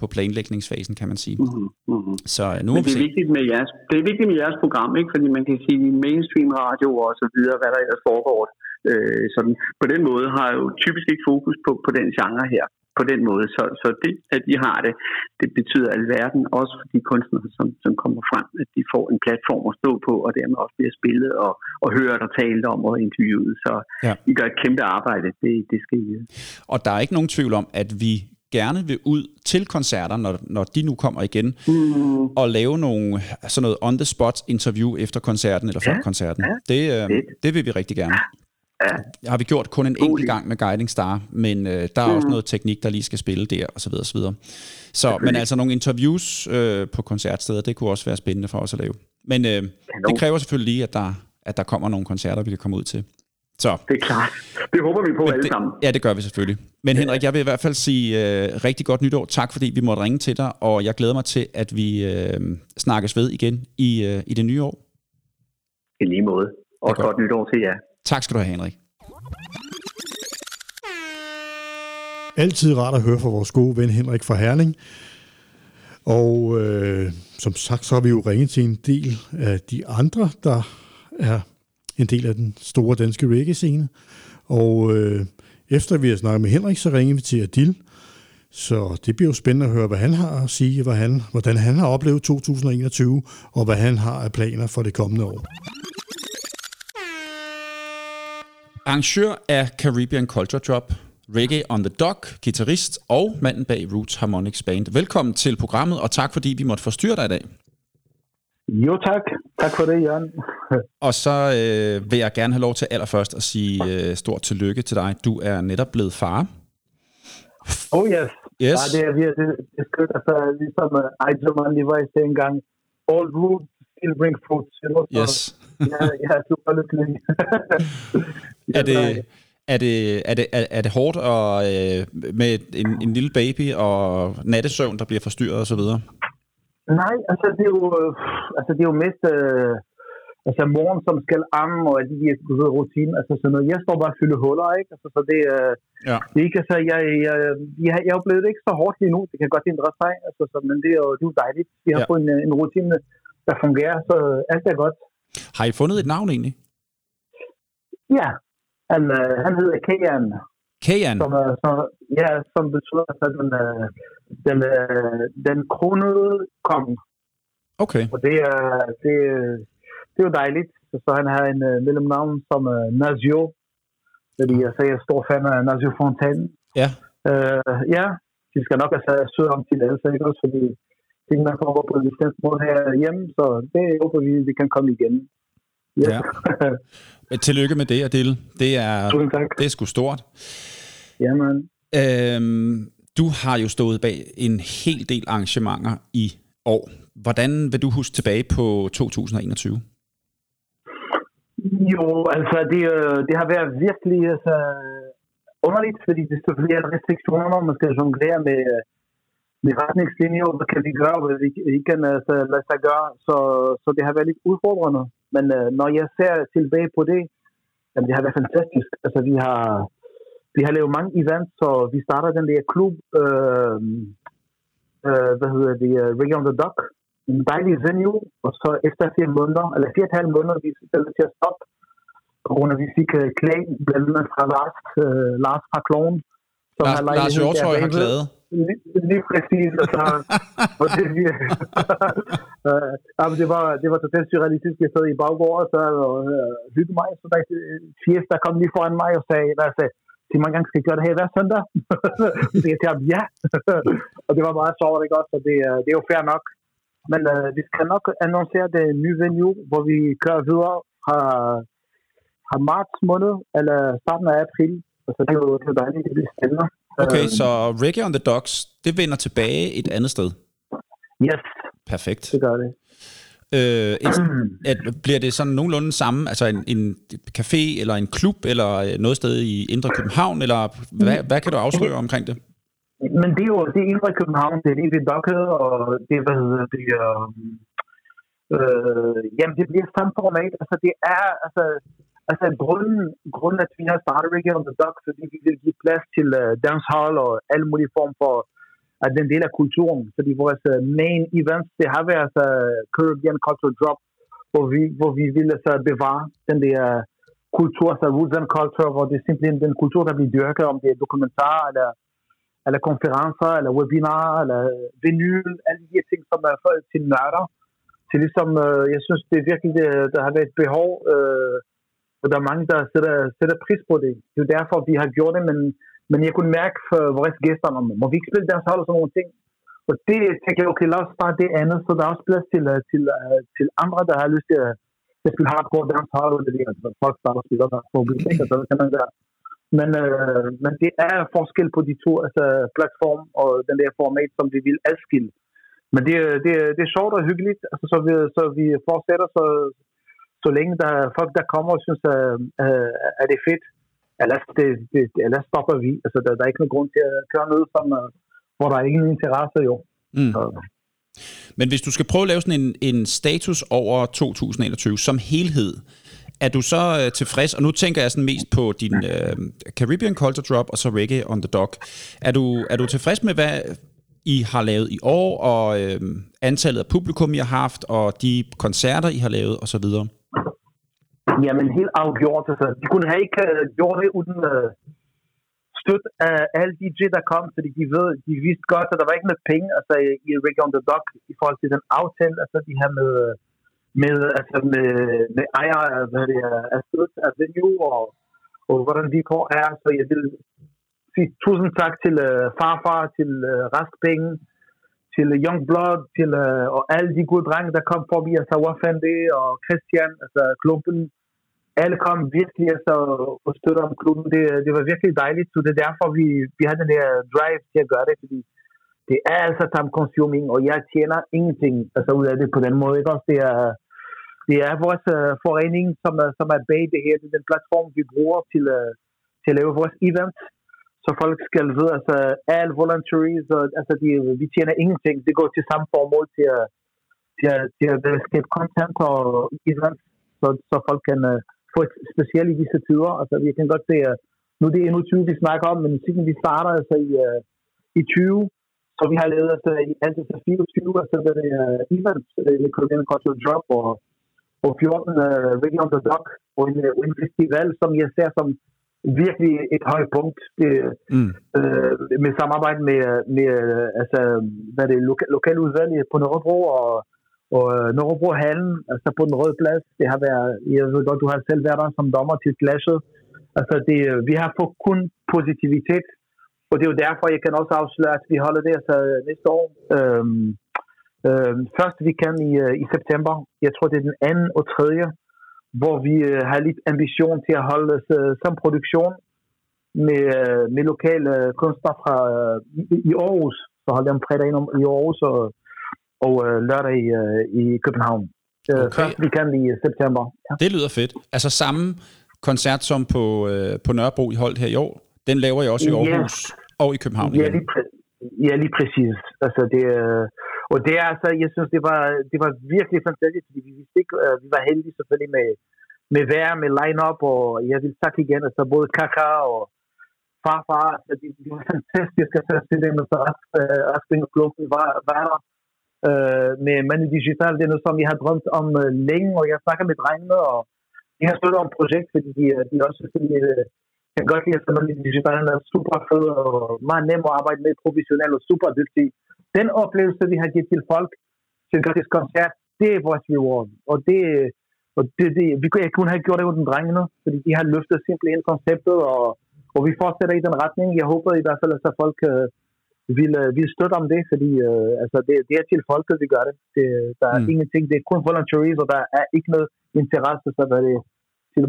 på planlægningsfasen, kan man sige. Mm-hmm. mm-hmm. Så øh, nu Men det er, vigtigt med jeres, det er vigtigt med jeres program, ikke? fordi man kan sige mainstream radio og så videre, hvad der ellers foregår. Øh, sådan. På den måde har jeg jo typisk ikke fokus på, på den genre her på den måde. Så, så det, at de har det, det betyder alverden, også for de kunstnere, som, som kommer frem, at de får en platform at stå på, og dermed også bliver spillet og, og hørt og talt om og interviewet. Så ja. I gør et kæmpe arbejde, det, det skal I. Og der er ikke nogen tvivl om, at vi gerne vil ud til koncerter, når, når de nu kommer igen, mm. og lave nogle sådan noget on-the-spot interview efter koncerten eller før ja, koncerten. Ja, det, øh, det vil vi rigtig gerne. Ja. Ja. Har vi gjort kun en enkelt gang med Guiding Star, men øh, der er mm. også noget teknik, der lige skal spille der, og så videre, og så videre. Så, men altså nogle interviews øh, på koncertsteder, det kunne også være spændende for os at lave. Men øh, det kræver selvfølgelig lige, at der, at der kommer nogle koncerter, vi kan komme ud til. Så. Det er klart. Det håber vi på men alle det, sammen. Ja, det gør vi selvfølgelig. Men Henrik, jeg vil i hvert fald sige øh, rigtig godt nytår. Tak fordi vi måtte ringe til dig, og jeg glæder mig til, at vi øh, snakkes ved igen i, øh, i det nye år. I lige måde. Og godt. godt nytår til jer. Tak skal du have, Henrik. Altid rart at høre fra vores gode ven Henrik fra Herning. Og øh, som sagt, så har vi jo ringet til en del af de andre, der er en del af den store danske reggae-scene. Og øh, efter vi har snakket med Henrik, så ringer vi til Adil. Så det bliver jo spændende at høre, hvad han har at sige, hvad han, hvordan han har oplevet 2021, og hvad han har af planer for det kommende år. Arrangør af Caribbean Culture Drop, Reggae on the Dock, guitarist og manden bag Roots Harmonics Band. Velkommen til programmet, og tak fordi vi måtte forstyrre dig i dag. Jo tak. Tak for det, Jørgen. [LAUGHS] og så øh, vil jeg gerne have lov til allerførst at sige øh, stort tillykke til dig. Du er netop blevet far. Oh yes. Yes. Ja, det er virkelig det er skønt. Altså, ligesom uh, Eichmann lige var i sagde engang, all roots still bring fruits. You know? Yes. ja, jeg er super lykkelig. [LAUGHS] Er det, er det, er det, er, er det hårdt og, øh, med en, en lille baby og nattesøvn, der bliver forstyrret osv.? Nej, altså det er jo, øh, altså, det er jo mest øh, altså moren, som skal amme, og alle de her du ved, rutiner. Altså sådan noget. Jeg står bare og fylder huller, ikke? Altså, så det, øh, Ja. det er ikke, altså, jeg, jeg, jeg, jeg oplevede det ikke så hårdt lige nu. Det kan godt ændre sig, altså, så, men det er jo, det er jo dejligt. Vi har Ja. ja. fået en, en rutine, der fungerer, så alt er godt. Har I fundet et navn egentlig? Ja, han, øh, han hedder Kajan, Kajan? som, er, som, ja, som betyder altså, den, øh, den, øh, den kronede konge. Okay. Og det er, det, det er jo dejligt. Så, så han har en uh, mellemnavn som uh, Nazio. Fordi jeg sagde, jeg er stor fan af Nazio Fontaine. Ja. Uh, ja, de skal nok altså søge om tilladelse, ikke også? Fordi tingene kommer på et bestemt måde her hjemme, så det håber vi, vi kan komme igen. Ja. Tillykke med det, Adil. Det er, Tusind tak. det er sgu stort. Jamen, Øhm, du har jo stået bag en hel del arrangementer i år. Hvordan vil du huske tilbage på 2021? Jo, altså det, øh, det har været virkelig altså, underligt, fordi det selvfølgelig er restriktioner, man skal jonglere med, øh, med retningslinjer, hvad kan vi gøre, hvad vi ikke kan altså, lade sig gøre, så, så det har været lidt udfordrende. Men øh, når jeg ser tilbage på det, jamen, det har været fantastisk. Altså vi har, vi har lavet mange events, så vi starter den der klub, øh, øh, hvad hedder det, uh, Reggae on the Dock, en dejlig venue, og så efter fire måneder, eller fire og et halvt måneder, vi er til at stoppe, på grund af, at vi fik uh, klagen, blandt andet fra Lars, uh, Lars fra Kloven. som Lars, har Lars Hjortøj har klaget. Lige, lige præcis, altså. [LAUGHS] og det, vi, uh, [LAUGHS] jamen, det, var, det var totalt surrealistisk. Jeg sad i baggården og så og, uh, hyggede mig. Så der Fies, der kom lige foran mig og sagde, hvad jeg sagde, sig mange gange, skal jeg gøre det her hver søndag? [LAUGHS] så jeg til ham, ja. og det var meget sjovt, ikke også? Og det, øh, det er jo fair nok. Men uh, vi skal nok annoncere det nye venue, hvor vi kører videre fra, fra marts måned, eller starten af april. Altså, det er jo dejligt, det bliver spændende. Okay, Øh, så Reggae on the Docks, det vender tilbage et andet sted. Yes, Perfekt. det gør det. Øh, et, [CLEARS THROAT] at, bliver det sådan nogenlunde samme, altså en, en café eller en klub eller øh, noget sted i Indre København, eller hvad, hvad kan du afsløre omkring det? Men det er jo det er indre København, det er det, vi dokket, og det, hvad hedder det, øh, øh, jamen det bliver samme format, altså det er, altså, altså grunden, grunden at vi har startet Reggae on the Dock, fordi vi vil give plads til uh, dancehall og alle mulige former for at den del af kulturen, fordi vores uh, main events, det har været altså, Caribbean Cultural Drop, hvor vi, hvor vi vil altså bevare den der kultur, altså roots and culture, hvor det er simpelthen den kultur, der bliver dyrket, om det er dokumentar, eller eller konferencer, eller webinarer, eller øh, vinyl, alle de her ting, som er for, til nørder. Så ligesom, øh, jeg synes, det er virkelig, det, der har været et behov, øh, og der er mange, der sætter, sætter pris på det. Det er jo derfor, vi har gjort det, men, men jeg kunne mærke for vores gæster, om, må vi ikke spille deres hold og sådan nogle ting. Og det tænker jeg, okay, lad os starte det andet, så der er også plads til, øh, til, øh, til andre, der har lyst til at, til at spille hardcore dancehall, og det er altså, folk starter og spiller der, på ikke, så kan man der. Men, øh, men det er forskel på de to altså platform og den der format, som vi vil adskille. Men det, det, det er sjovt og hyggeligt, altså, så, vi, så vi fortsætter, så, så længe der er folk, der kommer og synes, at, øh, at det er fedt. Ellers, det, det, ellers stopper vi. Altså, der, der er ikke nogen grund til at køre noget, som, øh, hvor der er ingen interesse jo. Mm. Så, Men hvis du skal prøve at lave sådan en, en status over 2021 som helhed, er du så øh, tilfreds, og nu tænker jeg sådan mest på din øh, Caribbean Culture Drop og så Reggae on the Dock. Er du, er du tilfreds med, hvad I har lavet i år, og øh, antallet af publikum, I har haft, og de koncerter, I har lavet osv.? Jamen helt afgjort. Altså, de kunne have ikke uh, gjort det uden uh, støtte af alle DJ, der kom, fordi de, ved, de vidste godt, at der var ikke noget penge altså, i Reggae on the Dock i forhold til den aftale, altså de her med, øh, med, altså, med, med ejer af, hvad det er, af støt af venue og, og hvordan de går er. Så altså, jeg vil sige tusind tak til uh, farfar, til uh, Raskpenge, til Young Blood, til, uh, og alle de gode drenge, der kom forbi, altså Wafande og Christian, altså Klumpen, alle kom virkelig altså, og støtte om klubben. Det, det var virkelig dejligt, så det er derfor, vi, vi har den der drive til at gøre det, fordi det er altså time consuming, og jeg tjener ingenting altså, ud af det på den måde. Ikke? Også det er, det er vores uh, forening, som er, som er bag det her. Det er den platform, vi bruger til, uh, til at lave vores event. Så folk skal vide, altså alle volunteers, og, altså de, vi tjener ingenting. Det går til samme formål til at, til at, til at skabe content og events, så, så folk kan uh, et specielt i disse tider. Altså vi kan godt se, uh, nu er det endnu 20, vi snakker om, men siden vi starter altså i, uh, i 20, så vi har lavet altså i alt til 24, altså det er uh, events, det Korean Cultural Drop og, og 14 uh, Reggae on the Dock, og en, en festival, som jeg ser som virkelig et højpunkt det, mm. øh, med samarbejde med, med altså, hvad det, loka, lokaludvalg på Nørrebro og, og øh, Nørrebro Hallen, altså på den røde plads. Det har været, jeg ved godt, du har selv været der som dommer til clashet. Altså det, øh, vi har fået kun positivitet, og det er jo derfor, jeg kan også afsløre, at vi holder det altså næste år. Øhm, øhm, første weekend i, øh, i september, jeg tror det er den anden og tredje, hvor vi øh, har lidt ambition til at holde øh, som produktion med, øh, med lokale kunstnere fra i, i Aarhus. Så holder jeg om fredag i Aarhus og, og lørdag i, i København. Okay. Først vi kan i september. Ja. Det lyder fedt. Altså samme koncert som på, på Nørrebro i holdt her i år, den laver jeg også i Aarhus ja. og i København ja, lige præ- ja, lige præcis. Altså det, og det er altså, jeg synes, det var, det var virkelig fantastisk, fordi vi, ikke, uh, vi var heldige selvfølgelig med, med vejr, med line-up, og jeg vil takke igen, altså både Kaka og Farfar, altså det, det var fantastisk at se dem, så Aspen og Klubben var, var der. Øh, med Manu Digital, det er noget, som jeg har drømt om øh, længe, og jeg snakker med drengene, og de har støttet om projekt, fordi de, øh, de også selvfølgelig øh, uh, kan godt lide, at Manu Digital er super fed, og meget nem at arbejde med, professionel og super dygtig den oplevelse, vi har givet til folk til en gratis koncert, det er vores reward. Og det, og det, det, vi kunne, jeg kunne have gjort det uden drengene, fordi de har løftet simpelthen konceptet, og, og vi fortsætter i den retning. Jeg håber i hvert fald, at folk øh, vil, uh, vil støtte om det, fordi uh, altså det, det er til folket, vi gør det. det der er mm. ingenting, det er kun voluntaries, og der er ikke noget interesse, så hvad det til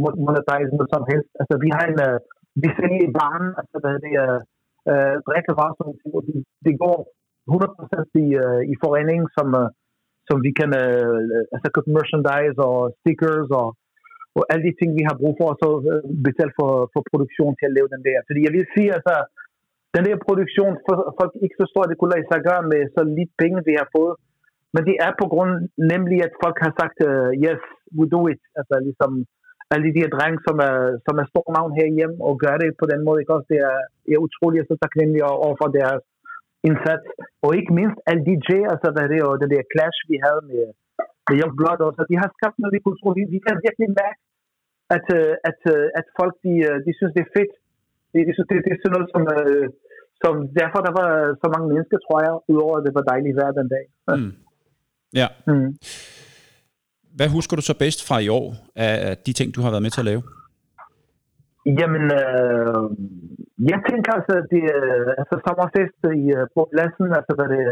noget som helst. Altså vi har en, uh, vi sælger i barn, altså hvad det er, uh, drikkevarer, som det, det går 100% i, uh, i foreningen, som, uh, som vi kan uh, altså købe merchandise og stickers og, og alle de ting, vi har brug for, og så betale for, for produktion til at lave den der. Fordi jeg vil sige, altså, den der produktion, for, folk ikke forstår, at det kunne lade sig gøre med så lidt penge, vi har fået. Men det er på grund nemlig, at folk har sagt, uh, yes, we do it. Altså ligesom alle de her drenge, som er, som er stor navn herhjemme, og gør det på den måde. Ikke? Også det er, jeg er utrolig så taknemmelig over for deres indsats. Og ikke mindst alle DJ, altså der det, og det der clash, vi havde med, med Young Blood også, de har skabt noget i kultur. Vi, vi kan virkelig mærke, at, øh, at, øh, at folk, de, de synes, det er fedt. De synes, det, det er sådan noget, som, som derfor der var så mange mennesker, tror jeg, udover at det var dejligt vejr den dag. Mm. Ja. Mm. Hvad husker du så bedst fra i år af de ting, du har været med til at lave? Jamen, øh, jeg tænker altså, det øh, altså sommerfest i, øh, på pladsen, altså hvad det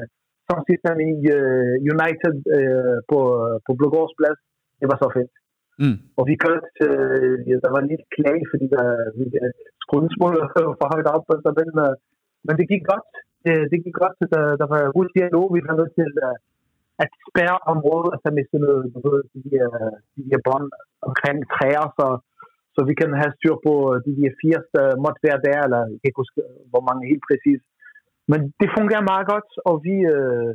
som sidst i uh, United uh, på, på Blågårds plads, det var så fedt. Mm. Og vi kørte øh, ja, der var lidt klag, fordi der vi skulle [LAUGHS] for højt op på tabellen, men det gik godt. Det, det gik godt, så der, der var god dialog, vi var nødt til øh, at spærre området, og så miste noget, ved, de, de, de her bånd omkring træer, så så vi kan have styr på øh, de her 80, der måtte være der, eller jeg kan ikke huske, øh, hvor mange helt præcis. Men det fungerer meget godt, og vi, øh,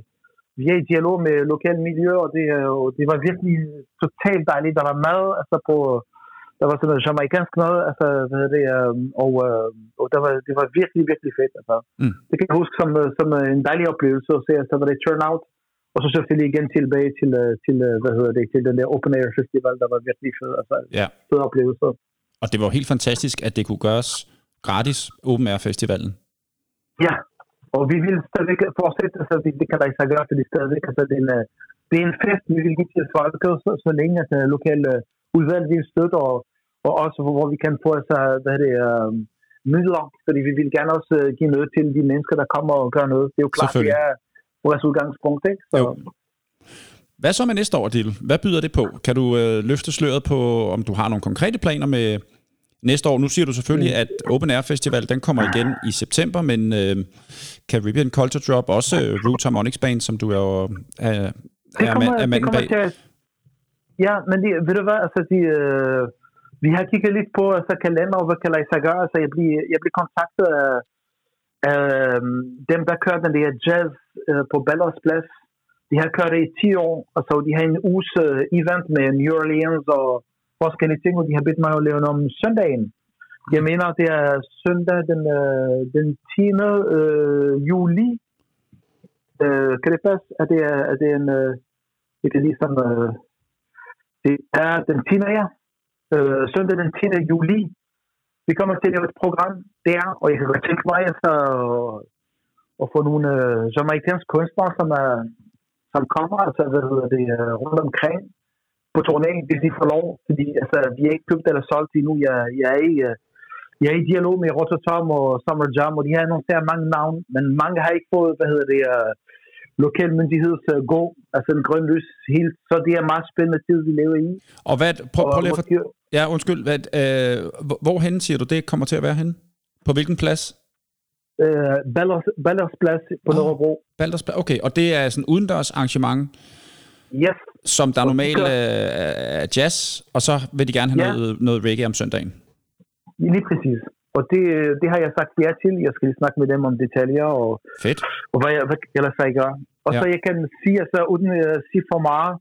vi er i dialog med lokale miljø, og det, og det var virkelig totalt dejligt. Der var mad, altså på, der var sådan noget jamaikansk mad, altså, hvad det, øh, og, øh, og der var, det var virkelig, virkelig fedt. Altså. Mm. Det kan jeg huske som, som en dejlig oplevelse at se, altså, var det turnout, og så selvfølgelig igen tilbage til, til, hvad hedder det, til den der Open Air Festival, der var virkelig fed, altså, ja. fed oplevelse. Og det var helt fantastisk, at det kunne gøres gratis Open Air Festivalen. Ja, og vi vil stadigvæk fortsætte, så det, det kan der ikke gøre, fordi stadigvæk, altså det er en, det er en fest, vi vil give til folket, så, så længe at uh, lokale udvalg vil støtte, og, og også hvor vi kan få altså, hvad er det, uh, midler, fordi vi vil gerne også uh, give noget til de mennesker, der kommer og gør noget. Det er jo klart, det er vores udgangspunkt, ikke? Så. Jo. Hvad så med næste år, Dil? Hvad byder det på? Kan du øh, løfte sløret på, om du har nogle konkrete planer med næste år? Nu siger du selvfølgelig, at Open Air Festival den kommer igen i september, men øh, Caribbean Culture Drop, også øh, Root Harmonics Band, som du er, jo, er, er, det kommer, er det manden bag. til Ja, men de, ved du hvad, altså de, øh, vi har kigget lidt på altså, kalender, og hvad kan lade sig gøre. Altså, jeg bliver, jeg bliver kontaktet af, af øhm, dem, der kører den der jazz øh, på Ballers Plads. De har kørt det i 10 år, og så de har en uges øh, event med New Orleans og forskellige ting, og de har bedt mig at lave noget om søndagen. Jeg mener, det er søndag den, øh, den 10. Øh, juli. Øh, kan det passe? at det, er at det er en... Øh, det er ligesom... Øh, det er den 10. ja. Øh, søndag den 10. juli. Vi kommer til at lave et program der, og jeg kan godt tænke mig altså, at, få nogle øh, jamaikanske kunstnere, som, er, som kommer altså, hvad hedder det, øh, rundt omkring på turné, hvis de får lov. Fordi altså, vi er ikke købt eller solgt endnu. Jeg, jeg, er i, øh, jeg er i dialog med Rototom og Summer Jam, og de har annonceret mange navne, men mange har ikke fået, hvad hedder det, øh, lokal myndigheds uh, gå, altså en grøn lys helt. Så det er meget spændende tid, vi lever i. Og hvad, prøv, prøv lige at for, ja, undskyld, hvad, øh, hvor- hvorhen siger du, det kommer til at være henne? På hvilken plads? øh, Ballers, Ballers Plads på Åh. Nørrebro. Balders Plads. Okay, og det er sådan en udendørs arrangement, Yes, som der de normalt øh, er jazz, og så vil de gerne have Ja. noget, noget reggae om søndagen. lige præcis. Og det, det har jeg sagt ja til. Jeg skal lige snakke med dem om detaljer og, Fedt. og hvad, jeg, hvad jeg ellers jeg gør. Og Ja. så jeg kan sige, altså uden at sige for meget,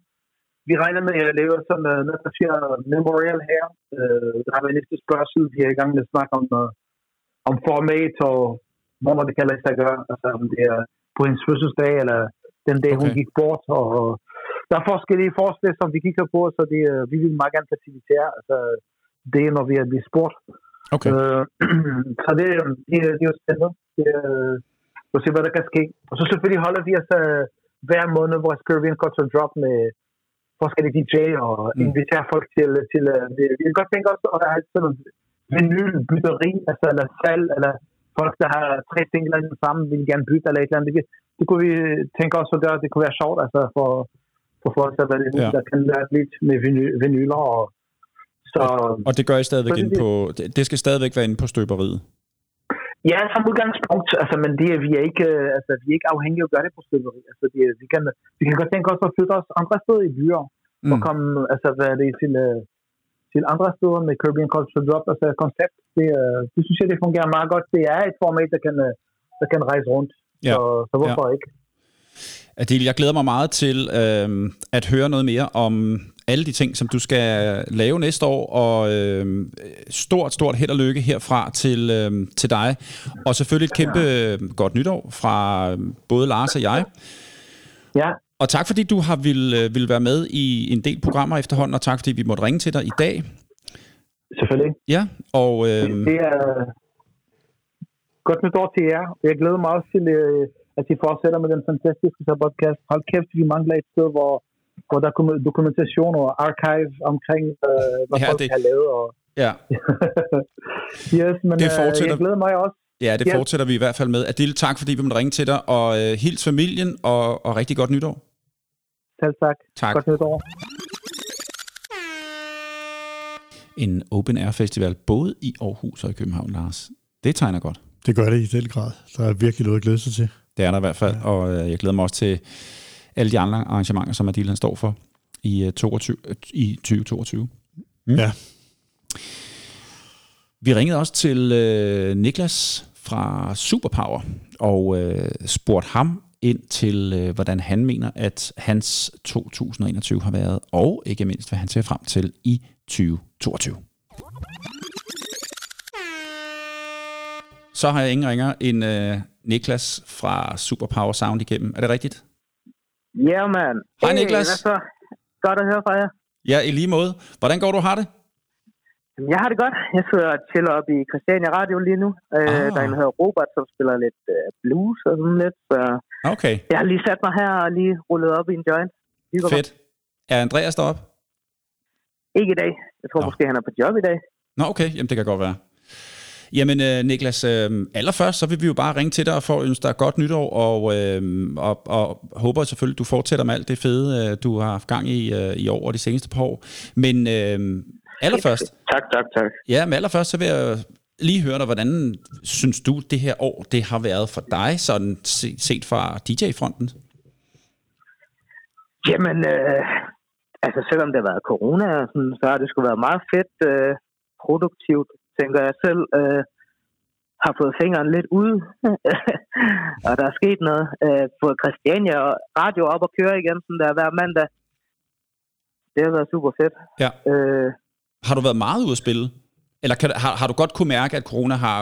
vi regner med at lave sådan uh, noget, der siger memorial her. Uh, der har været næste spørgsmål. Vi er i gang med at snakke om, uh, om format og hvornår det kan lade sig gøre. Altså om det er på hendes fødselsdag, eller den dag, hun Okay. gik bort. Og der er forskellige forslag, som vi kigger på, så det, uh, vi vil meget gerne facilitere. Altså, det når vi er blevet spurgt. Okay. Øh, [CLEARS THROAT] så det, det, det er jo spændende. Det, øh, at se, hvad der kan ske. Og så selvfølgelig holder vi øh, hver måned vores Caribbean Culture Drop med forskellige DJ og Mm. inviterer folk til, til øh, det. Vi kan godt tænke os, at der er sådan noget vinylbytteri, altså eller salg, eller folk, der har tre singler i den samme, vil gerne bytte eller et eller andet. Det, det kunne vi tænke os at gøre, det kunne være sjovt, altså for, for folk, der, der, Ja. der kan lære lidt med vinyl, vinyler. Og, så, Og det gør I stadigvæk inde på... Det, skal stadigvæk være inde på støberiet. Ja, som udgangspunkt, altså, men det, vi, er ikke, øh, altså, vi er ikke afhængige af at gøre det på støberi. Altså, det, vi, kan, vi kan godt tænke os at flytte os andre steder i byer, mm. og Mm. komme altså, hvad er det, til, øh, til andre steder med Caribbean Culture Drop, altså koncept. Det, øh, det synes jeg, det fungerer meget godt. Det er et format, der kan, der kan rejse rundt. Ja. Så, så hvorfor ikke? Adil, jeg glæder mig meget til øh, at høre noget mere om alle de ting, som du skal lave næste år, og øh, stort, stort held og lykke herfra til, øh, til dig. Og selvfølgelig et kæmpe øh, godt nytår fra øh, både Lars og jeg. Ja, Og tak fordi du har vil, øh, vil være med i en del programmer efterhånden, og tak fordi vi måtte ringe til dig i dag. selvfølgelig. Ja, og øh, Det er godt nytår til jer. Jeg glæder mig også til, øh, at I fortsætter med den fantastiske podcast. Hold kæft, vi mangler et sted, hvor, hvor der er kommet dokumentation og archive omkring, øh, hvad Ja, folk det- har lavet. Og, ja, [LAUGHS] yes, men Det øh, fortsætter- jeg glæder mig også. ja, det Ja. fortsætter vi i hvert fald med. Adil, tak fordi vi måtte ringe til dig, og øh, hils familien, og, og rigtig godt nytår. Selv tak. Tak. Godt nytår. En open air festival både i Aarhus og i København, Lars. Det tegner godt. Det gør det i den grad. Der er virkelig noget at glæde sig til. Det er der i hvert fald, og øh, jeg glæder mig også til alle de andre arrangementer, som Adil han står for i, øh, 22, øh, i 2022. Mm. Ja. Vi ringede også til øh, Niklas fra Superpower og øh, spurgte ham ind til, øh, hvordan han mener, at hans 2021 har været, og ikke mindst, hvad han ser frem til i 2022. Så har jeg ingen ringer end øh, Niklas fra Superpower Sound igennem. Er det rigtigt? Ja, yeah, man. Hej, Niklas. Hvad så? Godt at høre fra jer. Ja, i lige måde. Hvordan går du har det? Jeg har det godt. Jeg sidder og chiller op i Christiania Radio lige nu. Øh, Ah. Der er en, der hedder Robert, som spiller lidt øh, blues og sådan lidt. Så Okay, jeg har lige sat mig her og lige rullet op i en joint. Hygger mig. fedt. Er Andreas deroppe? Ikke i dag. Jeg tror Nå. måske, han er på job i dag. Nå, okay. Jamen, det kan godt være. Jamen, øh, Niklas, øh, allerførst, så vil vi jo bare ringe til dig for at ønske dig godt nytår, og, øh, og, og håber selvfølgelig, du fortsætter med alt det fede, øh, du har haft gang i øh, i år og de seneste par år. Men øh, allerførst, Tak, tak, tak. ja, men allerførst, så vil jeg lige høre dig, hvordan synes du, det her år, det har været for dig, sådan se- set fra DJ-fronten? Jamen, øh, altså selvom det har været corona, og sådan, så har det sgu været meget fedt, øh, produktivt, tænker jeg selv. Øh, har fået fingeren lidt ud, [LAUGHS] og der er sket noget. Øh, fået Christiania og radio op og køre igen, sådan der hver mandag. Det har været super fedt. Ja. Øh, Har du været meget ude at spille? Eller kan, har, har du godt kunne mærke, at corona har,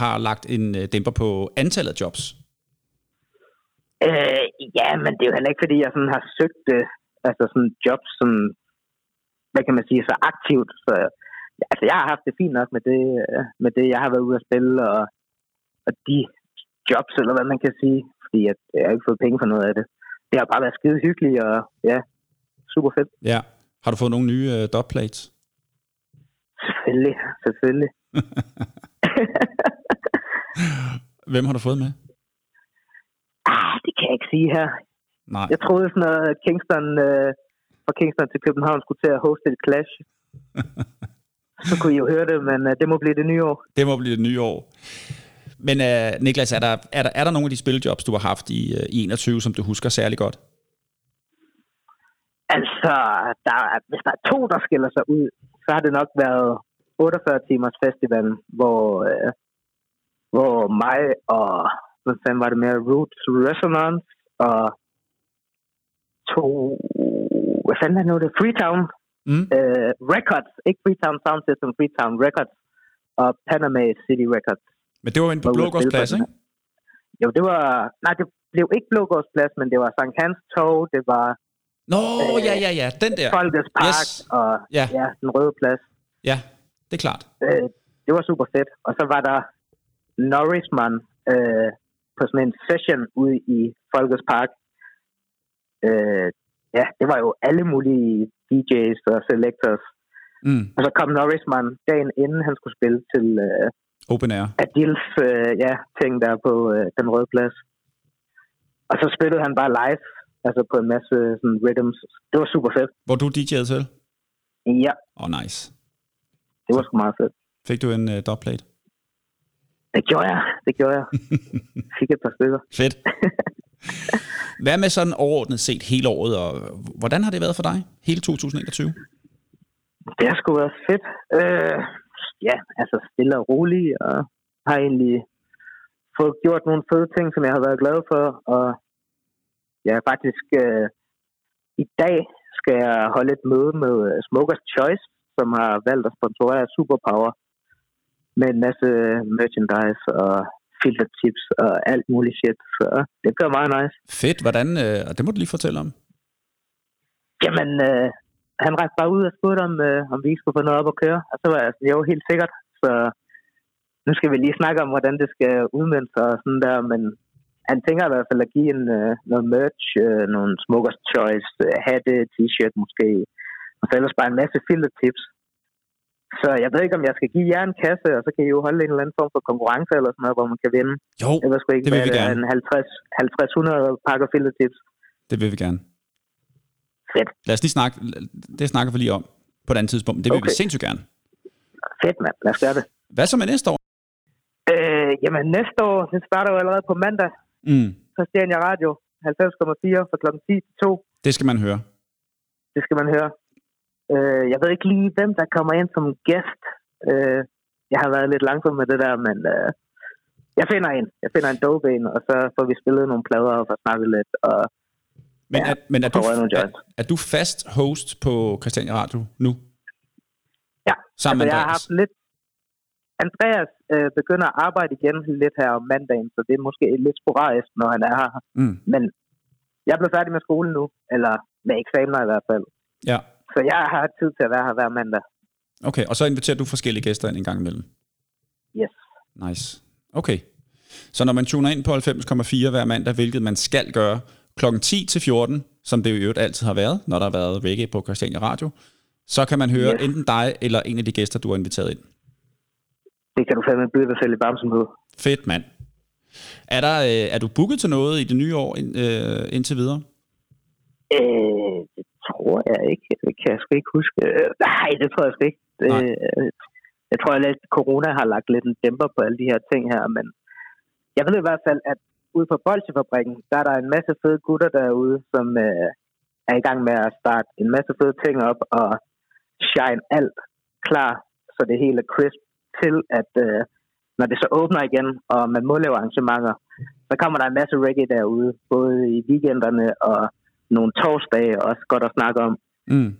har lagt en øh, dæmper på antallet af jobs? Øh, ja, men det er jo heller ikke, fordi jeg sådan har søgt øh, altså sådan jobs, som, hvad kan man sige, så aktivt. Så, altså, jeg har haft det fint nok med det, øh, med det jeg har været ude at spille, og, og de jobs, eller hvad man kan sige, fordi at, jeg har ikke fået penge for noget af det. Det har bare været skide hyggeligt, og ja, super fedt. Ja. Har du fået nogle nye øh, dubplates? Selvfølgelig, selvfølgelig. [LAUGHS] Hvem har du fået med? Ah, det kan jeg ikke sige her. Nej. Jeg troede sådan, at Kingston, øh, fra Kingston til København skulle til at hoste et clash. [LAUGHS] Så kunne I jo høre det, men øh, det må blive det nye år. Det må blive det nye år. Men uh, Niklas, er der, er, der, er der nogle af de spiljobs, du har haft i, uh, i 21, som du husker særlig godt? Altså, der, er- hvis der er to, der skiller sig ud, så har det nok været 48 timers festivalen, hvor, øh, hvor mig og, hvad fanden var det mere, Roots Resonance og to, hvad fanden er det nu, det Freetown Mm. øh, Records, ikke Freetown Sound System, Freetown Records og Panama City Records. Men det var inde på Blågårdsplads, ikke? Jo, det var, nej, det blev ikke Blågårdsplads, men det var Sankt Hans Tog, det var Nå, ja, ja, ja, den der. Folkets Park Yes. og Ja. ja, den røde plads. Ja, det er klart. Øh, det var super fedt. Og så var der Norrisman øh, på sådan en session ude i Folkets Park. Øh, ja, det var jo alle mulige DJ's og selectors. Mm. Og så kom Norrisman dagen inden han skulle spille til øh, Open Air. Adils øh, ja, ting der på øh, den røde plads. Og så spillede han bare live, altså på en masse sådan, rhythms. Det var super fedt. Hvor du DJ'ede til? Ja, Åh, oh, nice. det var sgu meget fedt. Fik du en uh, dubplate? Det gjorde jeg, det gjorde jeg. [LAUGHS] Fik et par stykker. Fedt. [LAUGHS] [LAUGHS] Hvad med sådan overordnet set hele året, og hvordan har det været for dig, hele 2021? Det har sgu været fedt. Øh, ja, altså stille og roligt, og har egentlig fået gjort nogle fede ting, som jeg har været glad for, og ja, faktisk øh, i dag skal jeg holde et møde med øh, Smokers Choice, som har valgt at sponsorere Superpower med en masse merchandise og filter tips og alt muligt shit, så det bliver meget nice. Fedt, hvordan, øh, og det må du lige fortælle om. Jamen, øh, han rejste bare ud og spurgte, om, øh, om vi ikke skulle få noget op at køre. Og så var jeg sådan, jo, helt sikkert. Så nu skal vi lige snakke om, hvordan det skal udmønte sig og sådan der. Men han tænker i hvert fald at give en, øh, noget merch, øh, nogle Smokers Choice, øh, hatte, t-shirt måske. Og så ellers bare en masse filtertips. Så jeg ved ikke, om jeg skal give jer en kasse, og så kan I jo holde en eller anden form for konkurrence eller sådan noget, hvor man kan vinde. Jo, Jeg ved sgu ikke, det vil vi er, gerne. en 50 50-100 pakker filtertips. det vil vi gerne. Fedt, Lad os lige snakke, det snakker vi lige om på et andet tidspunkt. Det vil okay. vi sindssygt gerne. fedt mand. Lad os gøre det. Hvad så med næste år? Øh, jamen næste år, det starter jo allerede på mandag. Mm, Christiania Radio, 90,4 fra kl. 10 til 2. det skal man høre. Det skal man høre. Øh, jeg ved ikke lige, hvem der kommer ind som gæst. Øh, jeg har været lidt langsom med det der, men øh, jeg finder en. Jeg finder en dope en, og så får vi spillet nogle plader og får snakket lidt. Og Men, Ja, er, men er, du, er, er du fast host på Christiania Radio nu? ja, Sammen altså, jeg har haft lidt... Andreas øh, begynder at arbejde igen lidt her om mandagen, så det er måske lidt sporadisk, når han er her. Mm, Men jeg blev færdig med skolen nu, eller med eksamener i hvert fald. ja, Så jeg har tid til at være her hver mandag. okay. Og så inviterer du forskellige gæster ind en gang imellem? Yes. Nice. Okay. Så når man tuner ind på 90,4 hver mandag, hvilket man skal gøre, klokken 10 til 14, som det jo øvrigt altid har været, når der har været reggae på Christiania Radio, så kan man høre Yes. enten dig eller en af de gæster, du har inviteret ind. Det kan du fandme byde dig selv i på. Fedt, mand. Er, der, øh, er du booket til noget i det nye år ind, øh, indtil videre? Øh, tror jeg ikke. Det kan jeg sgu ikke huske. Nej, det tror jeg sgu ikke. Det, jeg tror, at corona har lagt lidt en dæmper på alle de her ting her, men jeg ved i hvert fald, at ude på Bolsjefabrikken, der er der en masse fede gutter derude, som øh, er i gang med at starte en masse fede ting op og shine alt klar, så det hele er crisp til, at øh, når det så åbner igen, og man må lave arrangementer, så kommer der en masse reggae derude, både i weekenderne og nogle torsdage også godt at snakke om. Mm.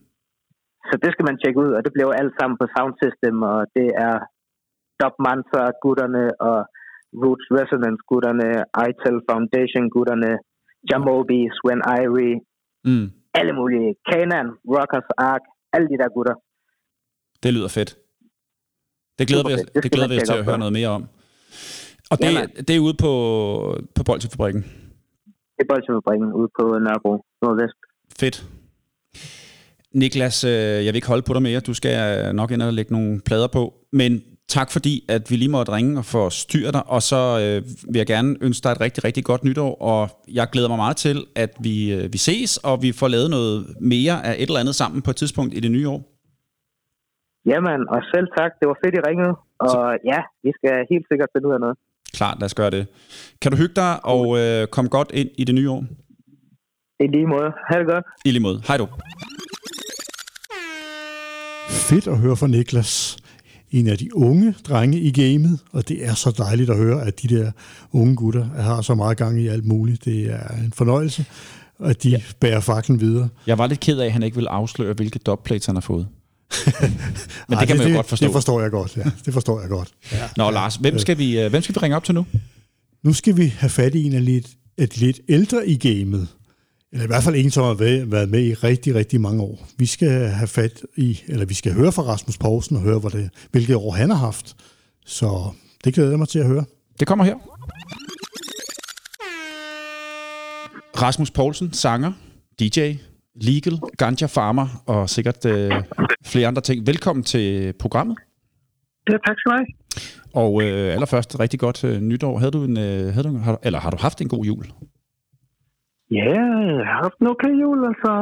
Så det skal man tjekke ud, og det bliver jo alt sammen på Sound System, og det er Dub Mantra gutterne og Roots Resonance gutterne, ITEL Foundation gutterne, Jamobi, Sven Irie, Mm. alle mulige, Kanan, Rockers Ark, alle de der gutter. Det lyder fedt. Det glæder vi, Super os, fedt. Det det glæder vi os til at høre noget mere om. Og det, Jamen. det er ude på, på Bolsjefabrikken. Det er Bolsjefabrikken ude på Nørrebro, Nordvest. Fedt. Niklas, øh, jeg vil ikke holde på dig mere. Du skal øh, nok ind og lægge nogle plader på. Men tak fordi, at vi lige måtte ringe og forstyrre dig. Og så øh, vil jeg gerne ønske dig et rigtig, rigtig godt nytår. Og jeg glæder mig meget til, at vi, øh, vi ses, og vi får lavet noget mere af et eller andet sammen på et tidspunkt i det nye år. Jamen, og selv tak. Det var fedt, I ringede. Og ja, vi skal helt sikkert finde ud af noget. Klart, lad os gøre det. Kan du hygge dig og øh, komme godt ind i det nye år? I lige måde. Ha' det godt. I lige måde. Hej du. Fedt at høre fra Niklas. En af de unge drenge i gamet, og det er så dejligt at høre, at de der unge gutter har så meget gang i alt muligt. Det er en fornøjelse, at de ja. bærer faklen videre. Jeg var lidt ked af, at han ikke ville afsløre, hvilke dubplates han har fået. Men Ej, det kan man jo godt forstå. Det forstår jeg godt, ja. Det forstår jeg godt. Ja. Nå, Lars, hvem skal, vi, øh, hvem skal vi ringe op til nu? Nu skal vi have fat i en af lidt, et lidt ældre i gamet. Eller i hvert fald en, som har væ- været med i rigtig, rigtig mange år. Vi skal have fat i, eller vi skal høre fra Rasmus Poulsen og høre, hvor det, hvilket år han har haft. Så det glæder jeg mig til at høre. Det kommer her. Rasmus Poulsen, sanger, DJ, legal, ganja farmer og sikkert øh, flere andre ting. Velkommen til programmet. Ja, tak skal du have. Og øh, allerførst, rigtig godt øh, nytår. Havde du en, øh, havde du, har, eller har du haft en god jul? Ja, jeg har haft en okay jul, altså.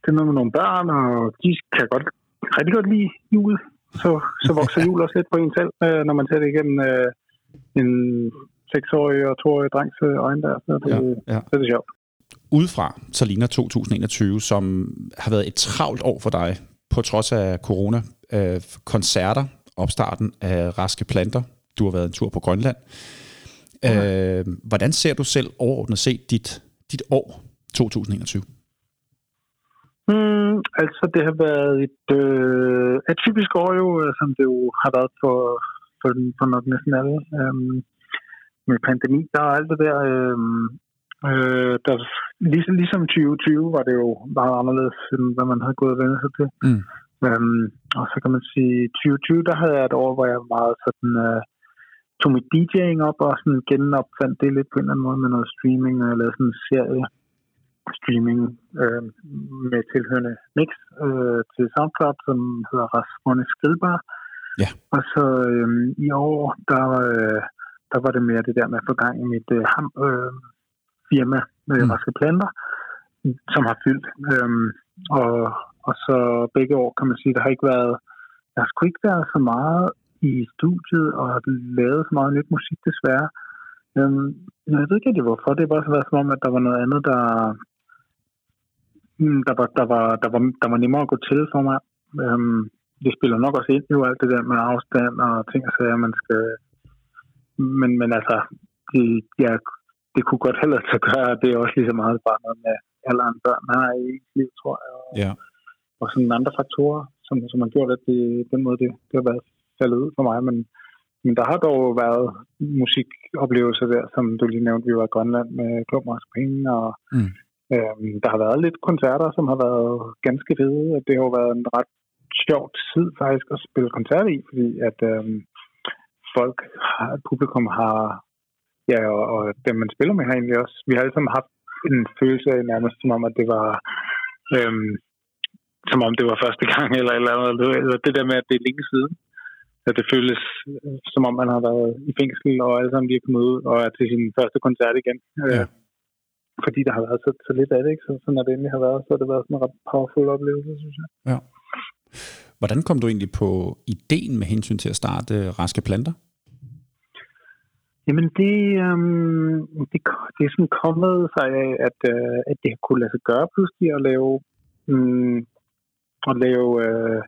Det er noget med nogle børn, og de kan godt, rigtig godt lide jul. Så, så vokser [LAUGHS] jul også lidt på en selv, øh, når man ser det igennem øh, en seksårig og toårig drengs øh, øjne der. Så det, Ja, ja. så er det sjovt. Udefra, så ligner 2021, som har været et travlt år for dig, på trods af corona. Øh, koncerter, opstarten af Raske Planter. Du har været en tur på Grønland. Øh, hvordan ser du selv overordnet set dit, dit år 2021? Mm, altså, det har været et øh, atypisk år jo, øh, som det jo har været for, for, for nok næsten alle. Øhm, med pandemi der og alt det der. Øhm, øh, der ligesom, ligesom 2020 var det jo meget anderledes, end hvad man havde gået og vendt sig til. Mm. Øhm, og så kan man sige, 2020, der havde jeg et år, hvor jeg meget sådan, øh, tog mit DJ'ing op og sådan genopfandt det lidt på en eller anden måde med noget streaming, og jeg lavede sådan en serie streaming øh, med tilhørende mix øh, til SoundCloud, som hedder Rasmus Skridbar. Ja. Og så øh, i år, der, øh, der var det mere det der med at få gang i mit øh, ham, øh, firma med Mm. mm. Raske Planter, som har fyldt. Øh, og, og så begge år, kan man sige, der har ikke været, der har sgu ikke været så meget i studiet og lavet så meget nyt musik desværre. Øhm, jeg ved ikke rigtig hvorfor. Det har bare været som om, at der var noget andet, der, mm, der, var, der, var, der, var, der var nemmere at gå til for mig. Øhm, det spiller nok også ind jo alt det der med afstand og ting og sager, man skal... Men, men altså, det, ja, det kunne godt heller så gøre, det er også lige så meget bare noget med alderen børn har i ens liv, tror jeg. Og, Ja. og sådan andre faktorer, som, som har gjort, at det, den måde, det, det har været faldet ud for mig. Men, men der har dog været musikoplevelser der, som du lige nævnte, vi var i Grønland med Klummersk Penge, og Mm. øhm, der har været lidt koncerter, som har været ganske fede. og Det har jo været en ret sjov tid faktisk at spille koncert i, fordi at øhm, folk, har, publikum har, ja, og, og dem man spiller med har egentlig også, vi har alle sammen haft en følelse af nærmest som om, at det var øhm, som om det var første gang, [LAUGHS] eller, eller, eller, eller det der med, at det er længe siden. at det føles øh, som om, man har været i fængsel, og alle sammen lige er kommet ud og er til sin første koncert igen. Ja. Øh, fordi der har været så, så lidt af det, ikke? Så, så når det endelig har været, så har det været sådan en ret powerful oplevelse, synes jeg. Ja. Hvordan kom du egentlig på ideen med hensyn til at starte Raske Planter? Jamen det, øhm, det, det er sådan kommet sig af, at, øh, at det kunne lade sig gøre pludselig at lave, mm, at lave øh,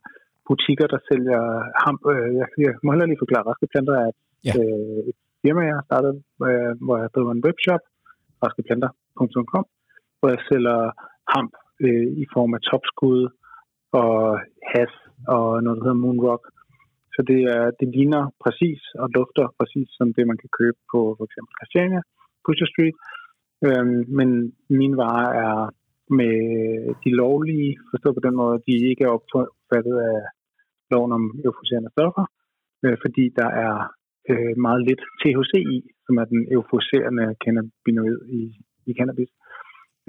butikker, der sælger ham. Øh, jeg, jeg må heller lige forklare, Raske Planter er Ja. øh, et firma, jeg har startet, øh, hvor jeg driver en webshop, raskeplanter.com, hvor jeg sælger hamp øh, i form af topskud og has og noget, der hedder Moonrock. Så det, er, det ligner præcis og dufter præcis som det, man kan købe på for eksempel Christiania, Pusher Street. Øhm, men mine varer er med de lovlige, forstået på den måde, de ikke er opfattet af loven om euforiserende stoffer, øh, fordi der er øh, meget lidt THC i, som er den euforiserende cannabinoid i, i cannabis.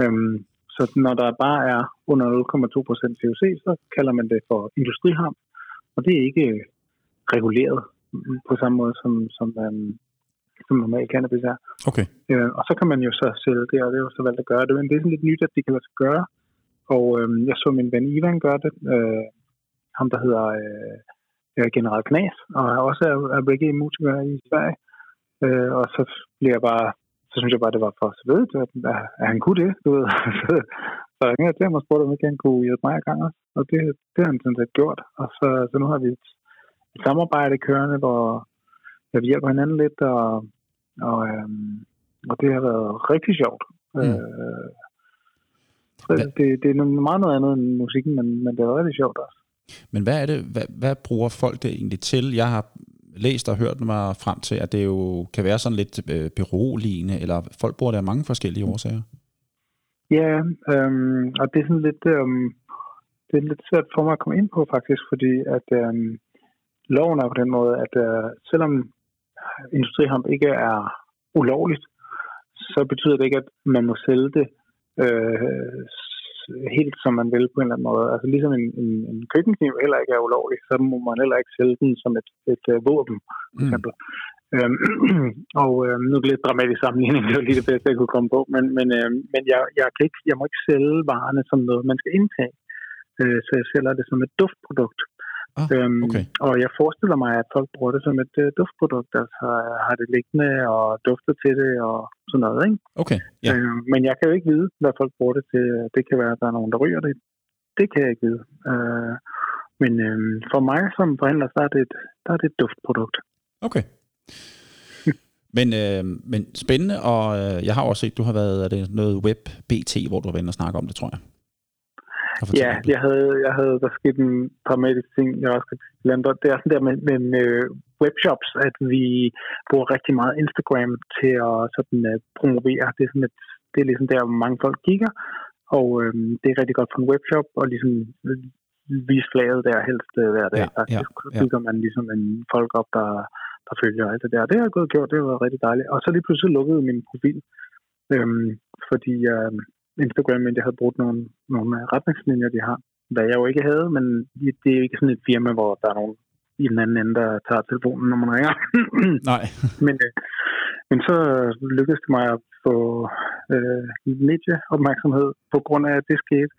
Øhm, så når der bare er under 0,2% THC, så kalder man det for industriham, og det er ikke reguleret på samme måde som, som, øhm, som normal cannabis er. Okay. Øh, og så kan man jo så sælge det, og det er jo så valgt at gøre det. Men det er sådan lidt nyt, at det kan lade sig gøre. Og øhm, jeg så min ven Ivan gøre det. Øh, ham, der hedder øh, øh, General Knas, og også er, er reggae-musiker i Sverige. Øh, og så bliver jeg bare, så synes jeg bare, det var for så ved, at, at, at han kunne det, du ved. [LAUGHS] så, jeg ringede til ham og spurgte, om ikke han kunne hjælpe mig i gang også. Og det, det har han sådan set gjort. Og så, så nu har vi et samarbejde kørende, hvor ja, vi hjælper hinanden lidt, og, og, øhm, og det har været rigtig sjovt. Mm. Øh, det, det er meget noget andet end musikken, men, men det er rigtig sjovt også. Men hvad er det, hvad, hvad bruger folk det egentlig til? Jeg har læst og hørt mig frem til, at det jo kan være sådan lidt øh, beroligende, eller folk bruger det af mange forskellige årsager. Ja, øhm, og det er sådan lidt, øhm, det er lidt svært for mig at komme ind på faktisk, fordi at øhm, loven er på den måde, at øh, selvom industrihamp ikke er ulovligt, så betyder det ikke, at man må sælge det øh, helt som man vil på en eller anden måde. Altså ligesom en, en, en køkkenkniv heller ikke er ulovlig, så må man heller ikke sælge den som et, et øh, våben, for Mm. eksempel. Øhm, [CLEARS THROAT] og øhm, nu bliver det lidt dramatisk sammenligning, [LAUGHS] det var lige det bedste, jeg kunne komme på, men, men, øhm, men jeg, jeg, kan ikke, jeg må ikke sælge varerne som noget, man skal indtage. Øh, så jeg sælger det som et duftprodukt. Ah, øhm, okay. Og jeg forestiller mig, at folk bruger det som et øh, duftprodukt, altså har det liggende og dufter til det og sådan noget. Ikke? Okay, ja. Øh, men jeg kan jo ikke vide, hvad folk bruger det til. Det kan være, at der er nogen, der ryger det. Det kan jeg ikke vide. Øh, men øh, for mig som forhandler, så er det et, der er det et duftprodukt. Okay. [LAUGHS] Men, øh, men spændende, og øh, jeg har også set, du har været er det noget web BT, hvor du har været og snakke om det, tror jeg. Ja, jeg havde, jeg havde, der skete en dramatisk ting, jeg også kan glemme. Det er sådan der med, med, med webshops, at vi bruger rigtig meget Instagram til at sådan, uh, promovere. Det er, sådan et, det er ligesom der, hvor mange folk kigger, og øhm, det er rigtig godt for en webshop, og ligesom øh, vise flaget der helst øh, hver dag. Ja, faktisk. ja, Så ja. bygger man ligesom en folk op, der, der følger alt det der. Det har jeg gået gjort, det været rigtig dejligt. Og så lige pludselig lukkede min profil, øhm, fordi øh, Instagram mente, jeg havde brugt nogle, nogle øh, retningslinjer, de har. Hvad jeg jo ikke havde, men det er jo ikke sådan et firma, hvor der er nogen i den anden ende, der tager telefonen, når man ringer. [CLEARS THROAT] Nej, men, øh, men så lykkedes det mig at få øh, medieopmærksomhed på grund af, at det skete.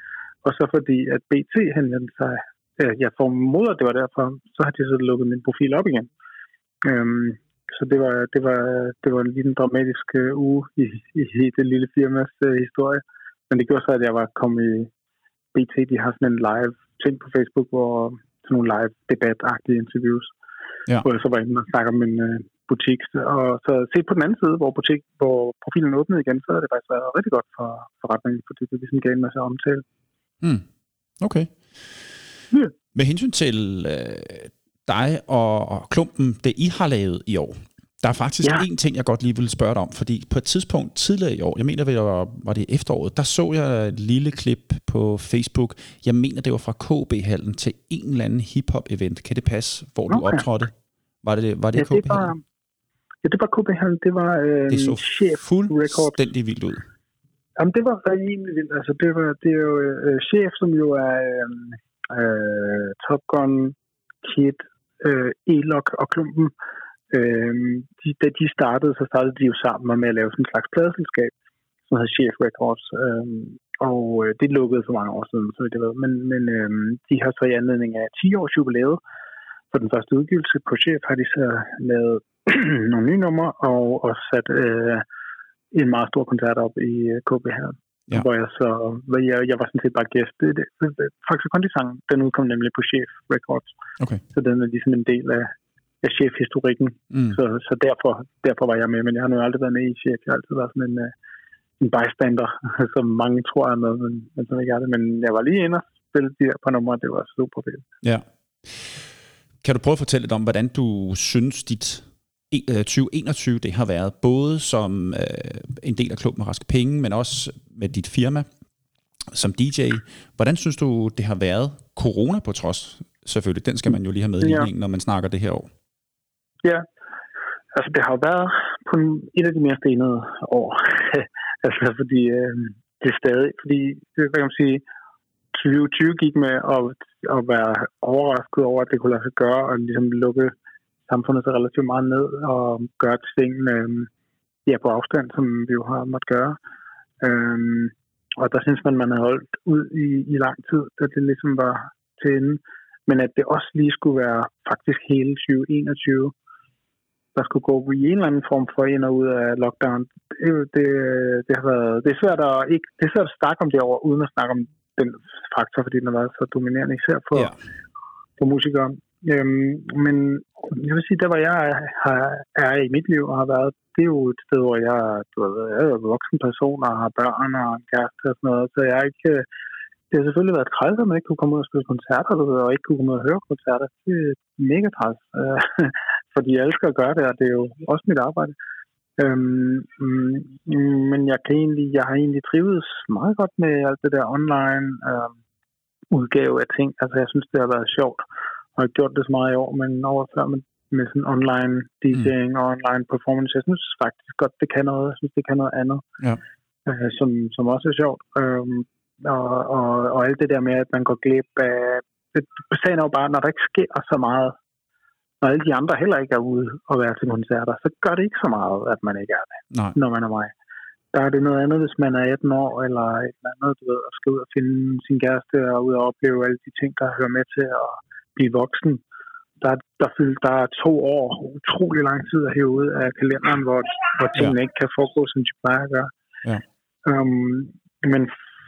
Og så fordi, at BT henvendte sig, øh, jeg formoder, det var derfor, så har de så lukket min profil op igen. Øhm, så det var, det var, det var lige en dramatisk øh, uge i, i, i det lille firmas øh, historie. Men det gjorde så, at jeg var kommet i BT. De har sådan en live ting på Facebook, hvor sådan nogle live debatagtige interviews. Ja. Hvor jeg så var inde og snakke om min øh, butik. Og så set på den anden side, hvor, butik, hvor profilen åbnede igen, så har det faktisk været rigtig godt for forretningen, fordi det ligesom gav en masse omtale. Mm. Okay. Ja. Med hensyn til øh, dig og, og klumpen, det I har lavet i år, der er faktisk Ja. en ting, jeg godt lige ville spørge dig om, fordi på et tidspunkt tidligere i år, jeg mener, det var, var det efteråret, der så jeg et lille klip på Facebook. Jeg mener, det var fra KB-hallen til en eller anden hip-hop-event. Kan det passe, hvor du Okay. optrådte? Var det, var det Ja, det var, KB-hallen? ja, det var KB Hallen. Det var øh, Det så chef fuldstændig vildt ud. Jamen, det var rimelig vildt. Altså, det, var, det er jo øh, chef, som jo er øh, øh, Top Gun, Kid, øh, Elok og Klumpen, øh, de, da de startede, så startede de jo sammen med at lave sådan en slags pladeselskab, som hedder Chef Records. Øh, og øh, det lukkede for mange år siden, så det ved. Men, men øh, de har så i anledning af 10 års jubilæet for den første udgivelse på Chef, har de så lavet [CLEARS THROAT] nogle nye numre og, og sat øh, en meget stor koncert op i øh, KB her. Ja. Hvor jeg så, hvor jeg, jeg var sådan set bare gæst. Det, det, faktisk Kondi sang, den udkom nemlig på Chef Records. Okay. Så den er ligesom en del af, af chefhistorikken. Mm. Så, så derfor, derfor var jeg med, men jeg har nu aldrig været med i chef. Jeg har altid været sådan en, uh, en bystander, [LAUGHS] som mange tror er med, men, men som ikke er det. Men jeg var lige inde og spille de her på numre, det var super fedt. Ja. Kan du prøve at fortælle lidt om, hvordan du synes, dit e- øh, 2021 det har været, både som øh, en del af klubben Raske Penge, men også med dit firma som DJ. Hvordan synes du, det har været corona på trods? Selvfølgelig, den skal man jo lige have med i Ja. når man snakker det her år. Ja, altså det har jo været på et af de mere stenede år. [LAUGHS] altså fordi øh, det er stadig, fordi det, hvad kan man sige, 2020 gik med at, at være overrasket over, at det kunne lade sig gøre, og ligesom lukke samfundet så relativt meget ned, og gøre ting øh, ja, på afstand, som vi jo har måttet gøre. Øh, og der synes man, man havde holdt ud i, i lang tid, da det ligesom var til ende. Men at det også lige skulle være faktisk hele 2021, der skulle gå i en eller anden form for ind og ud af lockdown. Det, det, det, har været, det, er svært at, ikke, det er svært at snakke om det over, uden at snakke om den faktor, fordi den har været så dominerende, især for, Ja. for musikere. Øhm, men jeg vil sige, der hvor jeg har, er i mit liv og har været, det er jo et sted, hvor jeg, du ved, jeg er voksen person og har børn og en kæreste og sådan noget, så jeg er ikke... Det har selvfølgelig været træls, at man ikke kunne komme ud og spille koncerter, du ved, og ikke kunne komme ud og høre koncerter. Det er mega træls, øh, fordi jeg elsker at gøre det, og det er jo også mit arbejde. Øhm, mm, men jeg kan egentlig, jeg har egentlig trivet meget godt med alt det der online øh, udgave af ting. Altså jeg synes, det har været sjovt, og jeg har gjort det så meget i år, men over før med, med sådan online DJ'ing og online performance. Jeg synes faktisk godt, det kan noget. Jeg synes, det kan noget andet, Ja. øh, som, som også er sjovt. Øhm, og, og, og alt det der med, at man går glip af... Det- Sagen er jo bare, når der ikke sker så meget, når alle de andre heller ikke er ude og være til koncerter, så gør det ikke så meget, at man ikke er det Nej. når man er mig. Der er det noget andet, hvis man er 18 år, eller et eller andet, du ved, og skal ud og finde sin kæreste, og ud og opleve alle de ting, der hører med til at blive voksen. Der, er- der, fyldt, der er to år, utrolig lang tid at hæve ud af kalenderen, hvor, hvor tingene ja. ikke kan foregå, som de plejer at gøre. Ja. Um, men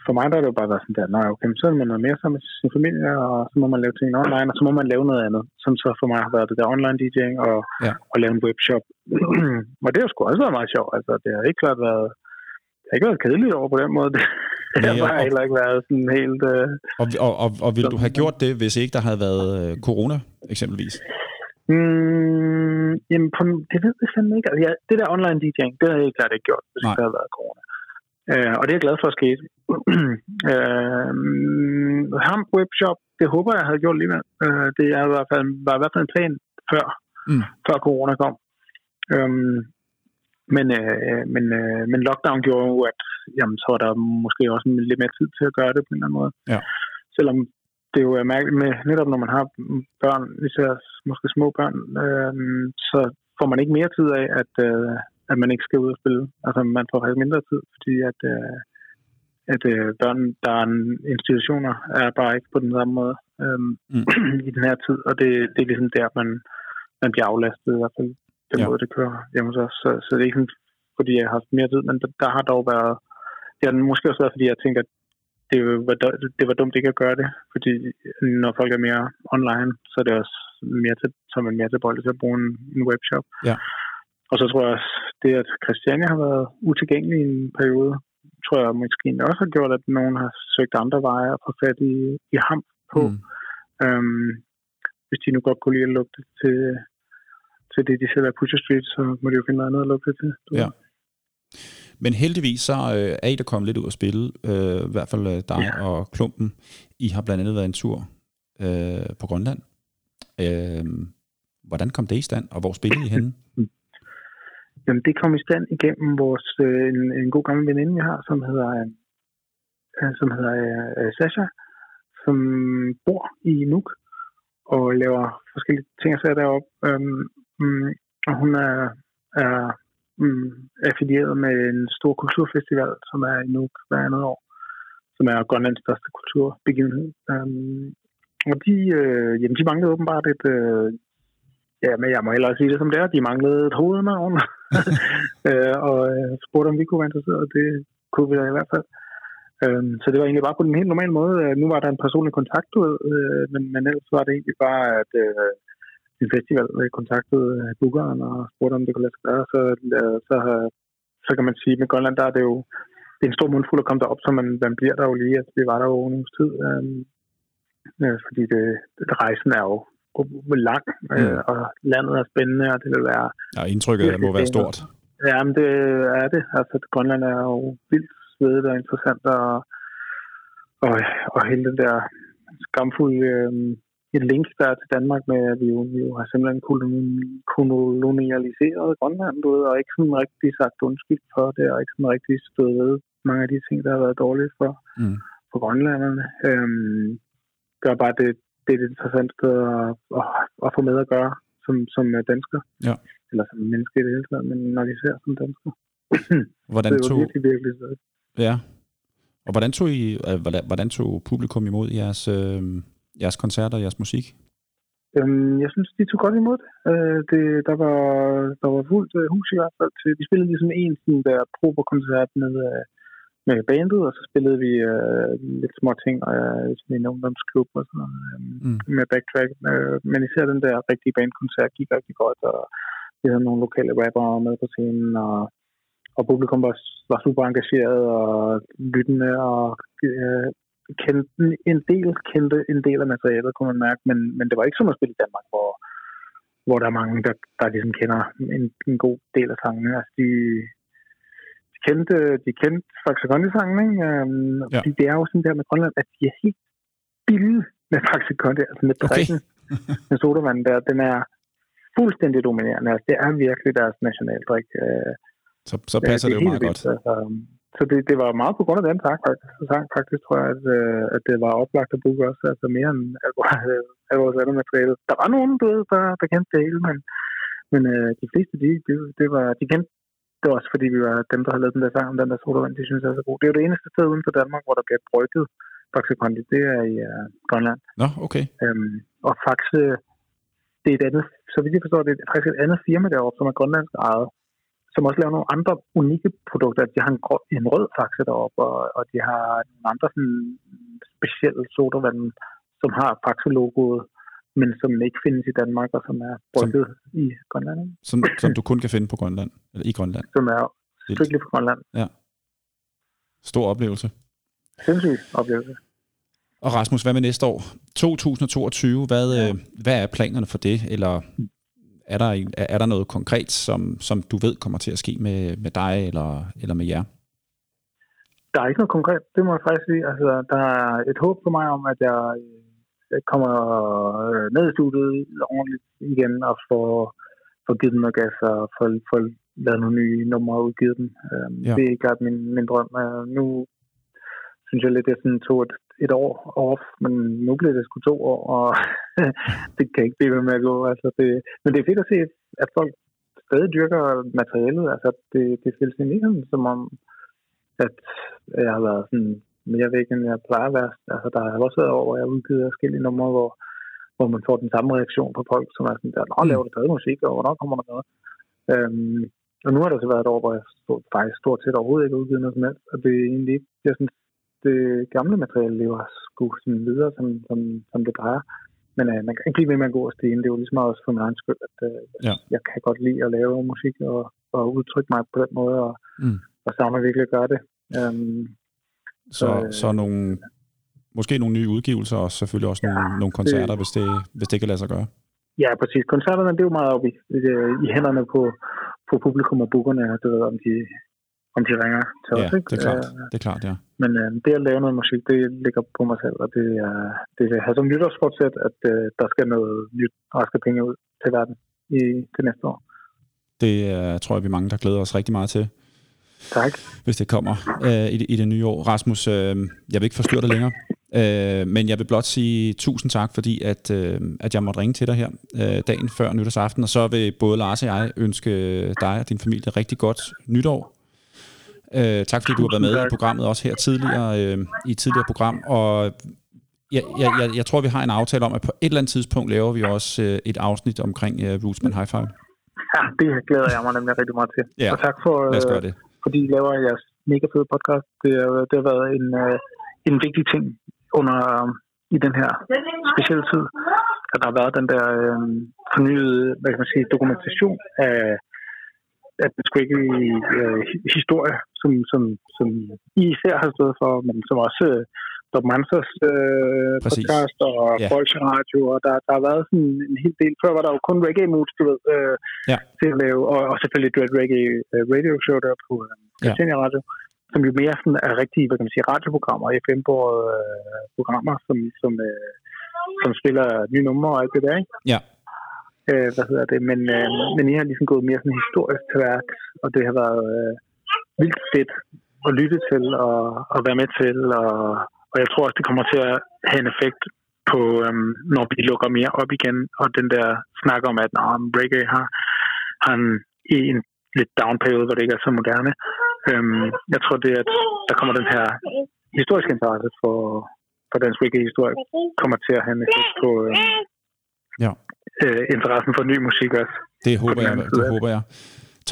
for mig der er det jo bare været sådan der, nej, okay, så er man noget mere sammen med sin familie, og så må man lave ting online, og så må man lave noget andet, som så for mig har været det der online DJ'ing og, Ja. og lave en webshop. [CLEARS THROAT] og det har sgu også været meget sjovt. Altså, det har ikke klart været, det har ikke været kedeligt over på den måde. [LAUGHS] Det, har bare og- heller ikke været sådan helt... Øh, Og, og, og, og ville du have gjort det, hvis ikke der havde været øh, corona, eksempelvis? Mm, jamen, på, det ved jeg fandme ikke. Altså, ja, det der online DJ'ing, det havde jeg klart ikke gjort, hvis Nej. det havde været corona. Uh, og det er jeg glad for at skete. [CLEARS THROAT] uh, Hamp Webshop, det håber jeg havde gjort alligevel. Uh, det er i hvert fald, var i hvert fald en plan før, Mm. før corona kom. Um, men, uh, men, uh, men lockdown gjorde jo, at jamen, så var der måske også lidt mere tid til at gøre det på en eller anden måde. Ja. Selvom det jo er mærkeligt med, netop når man har børn, især måske små børn, øh, så får man ikke mere tid af, at, øh, at man ikke skal ud og spille. Altså man får faktisk mindre tid, fordi at, øh, at øh, børn, der er en institutioner, er bare ikke på den samme måde øh, Mm. [CLEARS THROAT] i den her tid, og det, det er ligesom der, man, man bliver aflastet i hvert fald, den Ja. måde, det kører hjemme hos os. Så, så det er ikke sådan, fordi jeg har haft mere tid, men der, der har dog været, det har måske også været, fordi jeg tænker, at det var, det var dumt ikke at gøre det, fordi når folk er mere online, så er det også mere til, så er man mere tilbøjelig til at bruge en, en webshop. Ja. Og så tror jeg også, det at Christiania har været utilgængelig i en periode, tror jeg måske også har gjort, at nogen har søgt andre veje at få fat i, i ham på. Mm. Øhm, hvis de nu godt kunne lide at lugte til, til det, de sælger Pusher Street, så må de jo finde noget andet at lugte til. du ved. Ja. Men heldigvis så øh, er I der kommet lidt ud at spille, øh, i hvert fald øh, dig ja. og Klumpen. I har blandt andet været en tur øh, på Grønland. Øh, hvordan kom det i stand, og hvor spillede I henne? [LAUGHS] Jamen, det kom i stand igennem vores, øh, en, en god gammel veninde, vi har, som hedder, øh, øh som hedder øh, øh Sasha, som bor i Nuuk. og laver forskellige ting og sager deroppe. Øhm, mm, og hun er, er mm, affilieret med en stor kulturfestival, som er i Nuuk hver andet år, som er Grønlands største kulturbegivenhed. Øhm, og de, øh, jamen, de manglede åbenbart et, øh, ja, men jeg må hellere sige det som det er, de manglede et hovednavn, [LAUGHS] øh, og øh, spurgte, om vi kunne være interesseret, og det kunne vi da i hvert fald. Øhm, så det var egentlig bare på den helt normale måde. Øh, Nu var der en personlig kontakt ud, øh, men, men ellers var det egentlig bare, at øh, en festival øh, kontaktede øh, bookeren og spurgte, om det kunne lade sig gøre. Så, øh, så, så kan man sige, med Grønland, der er det jo det er en stor mundfuld at komme derop, så man, man bliver der jo lige. Altså, vi var der jo en uges tid, øh, øh, fordi det, det, rejsen er jo lang, øh, og landet er spændende, og det vil være Ja, indtrykket Virkelig må være stort. Ja, men det er det. Altså, Grønland er jo vildt svedigt og interessant, og, og, og hele den der skamfulde øh, et link der er til Danmark med, at vi jo, vi jo har simpelthen koloni- kolonialiseret Grønland, du ved, og ikke sådan rigtig sagt undskyld for det, og ikke sådan rigtig stået ved mange af de ting, der har været dårlige for, Mm. for grønlanderne. Øhm, gør bare det, det er et interessant sted at, at, at få med at gøre som, som dansker. Ja. Eller som menneske i det hele taget, men når vi ser som dansker. [CLEARS THROAT] Hvordan det er jo tog, virkelig, virkelig svært. ja. Og hvordan tog, I, øh, hvordan, hvordan tog publikum imod jeres, øh, jeres koncerter og jeres musik? Øhm, jeg synes, de tog godt imod det. Øh, det der, var, der var fuldt øh, hus i hvert fald. Til, de spillede ligesom en sådan der proberkoncert med, øh, med bandet, og så spillede vi øh, lidt små ting og øh, sådan en ungdomsklub og sådan noget, øh, Mm. med backtrack. Øh, men især den der rigtige bandkoncert gik rigtig godt, og vi havde nogle lokale rappere med på scenen, og, og publikum var, var super engageret og lyttende, og øh, kendte en del, kendte en del af materialet, kunne man mærke, men, men det var ikke som at spille i Danmark, hvor, hvor der er mange, der, der ligesom kender en, en god del af sangene. Altså, de kendte, de kendte Faxe Kondi-sangen, ikke? Øhm, Ja. fordi det er jo sådan der med Grønland, at de er helt billige med Faxe Kondi, altså med Okay. drikken, [LAUGHS] med sodavand der, den er fuldstændig dominerende. Altså, det er virkelig deres nationaldrik. Øh, Så, så passer det, er jo meget godt. vildt, Altså, så det, det var meget på grund af den sang, faktisk, sang, faktisk tror jeg, at, øh, at det var oplagt at booke også, altså mere end at vores andet materiale. Der var nogen, ved, der, der kendte det hele, men, men øh, de fleste, de, de, det var, de kendte det var også fordi, vi var dem, der havde lavet den der sang om den der sodavand, de synes er så god. Det er jo det eneste sted uden for Danmark, hvor der bliver brygget Faxe Kondi, det er i uh, Grønland. Nå, okay. Øhm, og Faxe, det er et andet, så vidt jeg forstår, det er faktisk et andet firma deroppe, som er grønlandsk ejet, som også laver nogle andre unikke produkter. De har en, grå, en rød Faxe deroppe, og, og de har nogle andre sådan, specielle sodavand, som har Faxe-logoet, men som ikke findes i Danmark, og som er brygget i Grønland, ikke? Som, som du kun kan finde på Grønland, eller i Grønland. som er strictly for Grønland. Stor oplevelse. Sindssyg oplevelse. Og Rasmus, hvad med næste år? 2022, hvad, øh, hvad er planerne for det? Eller er der, er, er der noget konkret, som, som du ved kommer til at ske med, med dig eller, eller med jer? Der er ikke noget konkret, det må jeg faktisk sige. Altså, der er et håb for mig om, at jeg øh, kommer øh, ned i studiet ordentligt igen og får, får givet dem noget gas og får, får lavet nogle nye numre og udgivet dem. Um, Ja. Det er klart min, min drøm. Uh, nu synes jeg lidt, at jeg sådan tog et, et år off, men nu bliver det sgu to år, og [LAUGHS] det kan ikke blive ved med at gå. Altså, det, men det er fedt at se, at folk stadig dyrker materialet. Altså, det, det føles sådan, som om, at jeg har været sådan mere væk, end jeg plejer at være. Altså, der har også været år, hvor jeg har udgivet forskellige numre, hvor, hvor man får den samme reaktion fra folk, som er sådan der, nå, laver du stadig musik, og hvornår kommer der noget? Øhm, og nu har der så været et år, hvor jeg stort, faktisk stort set overhovedet ikke har udgivet noget som helst, og det er egentlig ikke, jeg synes, det gamle materiale lever sgu sådan videre, som, som, som det plejer. Men øh, man kan ikke blive ved med at gå og stene. Det er jo ligesom også for egen skyld, at øh, Ja. jeg kan godt lide at lave musik og, og udtrykke mig på den måde, og, Mm. og savner virkelig at gøre det. Øhm, Så, øh, så nogle, måske nogle nye udgivelser, og selvfølgelig også nogle, Ja, nogle koncerter, det- hvis, det, hvis det kan lade sig gøre. Ja, præcis. Koncerterne, det er jo meget oppe i, øh, i hænderne på, på publikum og bookerne, du ved, om de, om de ringer til Ja, os. Ikke? det er klart. Øh, Det er klart, ja. Men øh, det at lave noget musik, det ligger på mig selv, og det er det jeg have som nytårsfortsæt, at øh, der skal noget nyt raske penge ud til verden i til næste år. Det er, tror jeg, vi er mange, der glæder os rigtig meget til. Tak. hvis det kommer øh, i, det, i det nye år. Rasmus, øh, jeg vil ikke forstyrre dig længere, øh, men jeg vil blot sige tusind tak, fordi at, øh, at jeg måtte ringe til dig her øh, dagen før nytårsaften, og så vil både Lars og jeg ønske dig og din familie rigtig godt nytår. Øh, tak fordi du har været med i programmet også her tidligere, øh, i et tidligere program, og jeg, jeg, jeg, jeg tror, vi har en aftale om, at på et eller andet tidspunkt laver vi også øh, et afsnit omkring øh, Rootsman Hi-Fi. Ja, det glæder jeg mig nemlig rigtig meget til. Ja, Og tak for, Lad os øh, gøre det fordi I laver jeres mega fede podcast. Det, er, det har været en, øh, en vigtig ting under øh, i den her specielle tid, at der har været den der øh, fornyede hvad kan man sige, dokumentation af, af den Squiggy øh, historie, som, som, som I især har stået for, men som også øh, Bob Mansers øh, Præcis. podcast og Ja. ja. Bolsje Radio, og der, der har været sådan en hel del. Før var der jo kun reggae moods, du ved, øh, Ja. til at lave, og, og selvfølgelig Dread Reggae øh, Radio Show der på øh, Christiania Radio, som jo mere sådan er rigtige, hvad kan man sige, radioprogrammer, FM-bårede øh, programmer, som, som, øh, som spiller nye numre og alt det der, ikke? Ja. Øh, hvad hedder det? Men, øh, men I har ligesom gået mere sådan historisk til værks, og det har været øh, vildt fedt at lytte til og, og være med til, og, og jeg tror også, det kommer til at have en effekt på, øhm, når vi lukker mere op igen, og den der snak om, at nah, reggae har, har en, i en lidt down periode, hvor det ikke er så moderne. Øhm, jeg tror, det at der kommer den her historiske interesse for, for dansk reggae-historie, kommer til at have en effekt på øh, Ja. øh, interessen for ny musik også. Det håber jeg. Det håber jeg.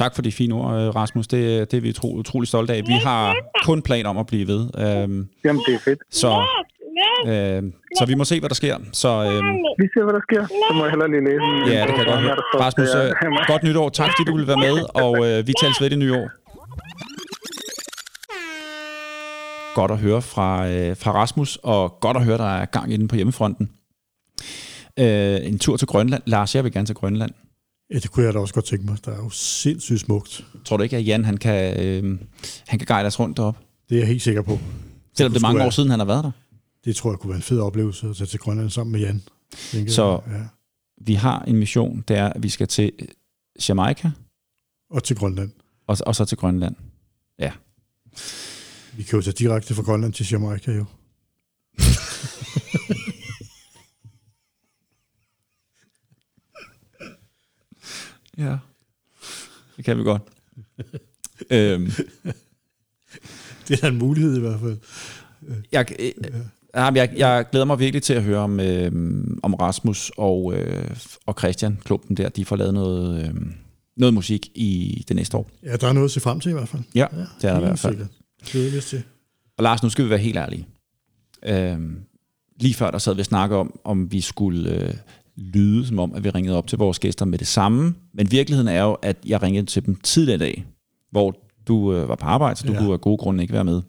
Tak for de fine ord, øh, Rasmus. Det, det er vi utro, utrolig stolte af. Vi har kun plan om at blive ved. Øhm, Jamen, det er fedt. så, øh, så vi må se, hvad der sker. Så øhm, Vi ser, hvad der sker. Så må jeg hellere lige læse. i- ja, det kan jeg godt høre. Rasmus, øh, godt nytår. Tak, fordi du ville være med, og øh, vi tales ved det nye år. Godt at høre fra, øh, fra Rasmus, og godt at høre, der er gang inde på hjemmefronten. Øh, en tur til Grønland. Lars, jeg vil gerne til Grønland. Ja, det kunne jeg da også godt tænke mig. Der er jo sindssygt smukt. Tror du ikke, at Jan han kan, øh, han kan guide os rundt derop? Det er jeg helt sikker på. Selvom det er mange år siden, han har været der. Det tror jeg kunne være en fed oplevelse at tage til Grønland sammen med Jan. Så- jeg. Ja. Vi har en mission, det er, at vi skal til Jamaica, Og til Grønland. og, og så til Grønland. Vi kan jo tage direkte fra Grønland til Jamaica jo. [LAUGHS] Ja. Det kan vi godt. øhm, [LAUGHS] Det er da en mulighed i hvert fald. jeg, øh, ja, men jeg, jeg glæder mig virkelig til at høre om, øh, om Rasmus og, øh, og Christian, klubben der, de får lavet noget, øh, noget musik i det næste år. Ja, der er noget at se frem til i hvert fald. Ja, det er der i hvert fald. sikkert. Er jeg til. Og Lars, nu skal vi være helt ærlige. Øhm, lige før der sad vi og snakkede om, om vi skulle øh, lyde, som om, at vi ringede op til vores gæster med det samme. Men virkeligheden er jo, at jeg ringede til dem tidligere i dag, hvor du øh, var på arbejde, så du ja. Kunne af gode grunde ikke være med.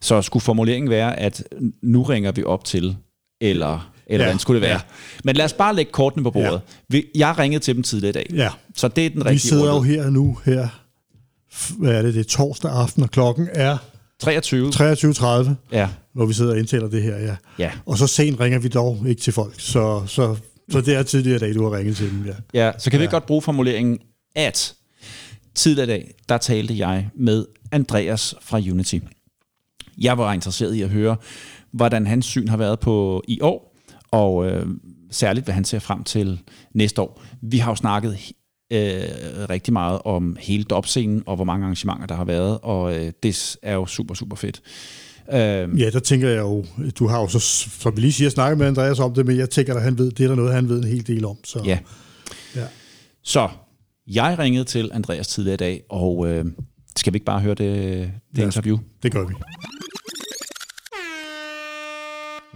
Så skulle formuleringen være, at nu ringer vi op til, eller, eller ja. Hvordan skulle det være? ja. Men lad os bare lægge kortene på bordet. Ja. Jeg ringede til dem tidligere i dag, Ja, så det er den vi rigtige sidder jo ordlyd. her nu, her, hvad er det, det er torsdag aften, og klokken er 23. 23.30, Ja, når vi sidder og indtaler det her, ja. ja. Og så sent ringer vi dog ikke til folk, så, så, så det er tidligere dag, du har ringet til dem, ja. Ja, så kan vi godt bruge formuleringen, at tidligere i dag, der talte jeg med Andreas fra Unity. Jeg var interesseret i at høre, hvordan hans syn har været på i år, og øh, særligt, hvad han ser frem til næste år. Vi har jo snakket øh, rigtig meget om hele dopscenen, og hvor mange arrangementer der har været, og øh, det er jo super, super fedt. Øh, Ja, der tænker jeg jo, du har jo så, som vi lige siger, snakket med Andreas om det, men jeg tænker, at han ved, det er der noget, han ved en hel del om. Så. Ja. Ja. Så jeg ringede til Andreas tidligere i dag, og øh, skal vi ikke bare høre det, det Ja. interview? Det gør vi.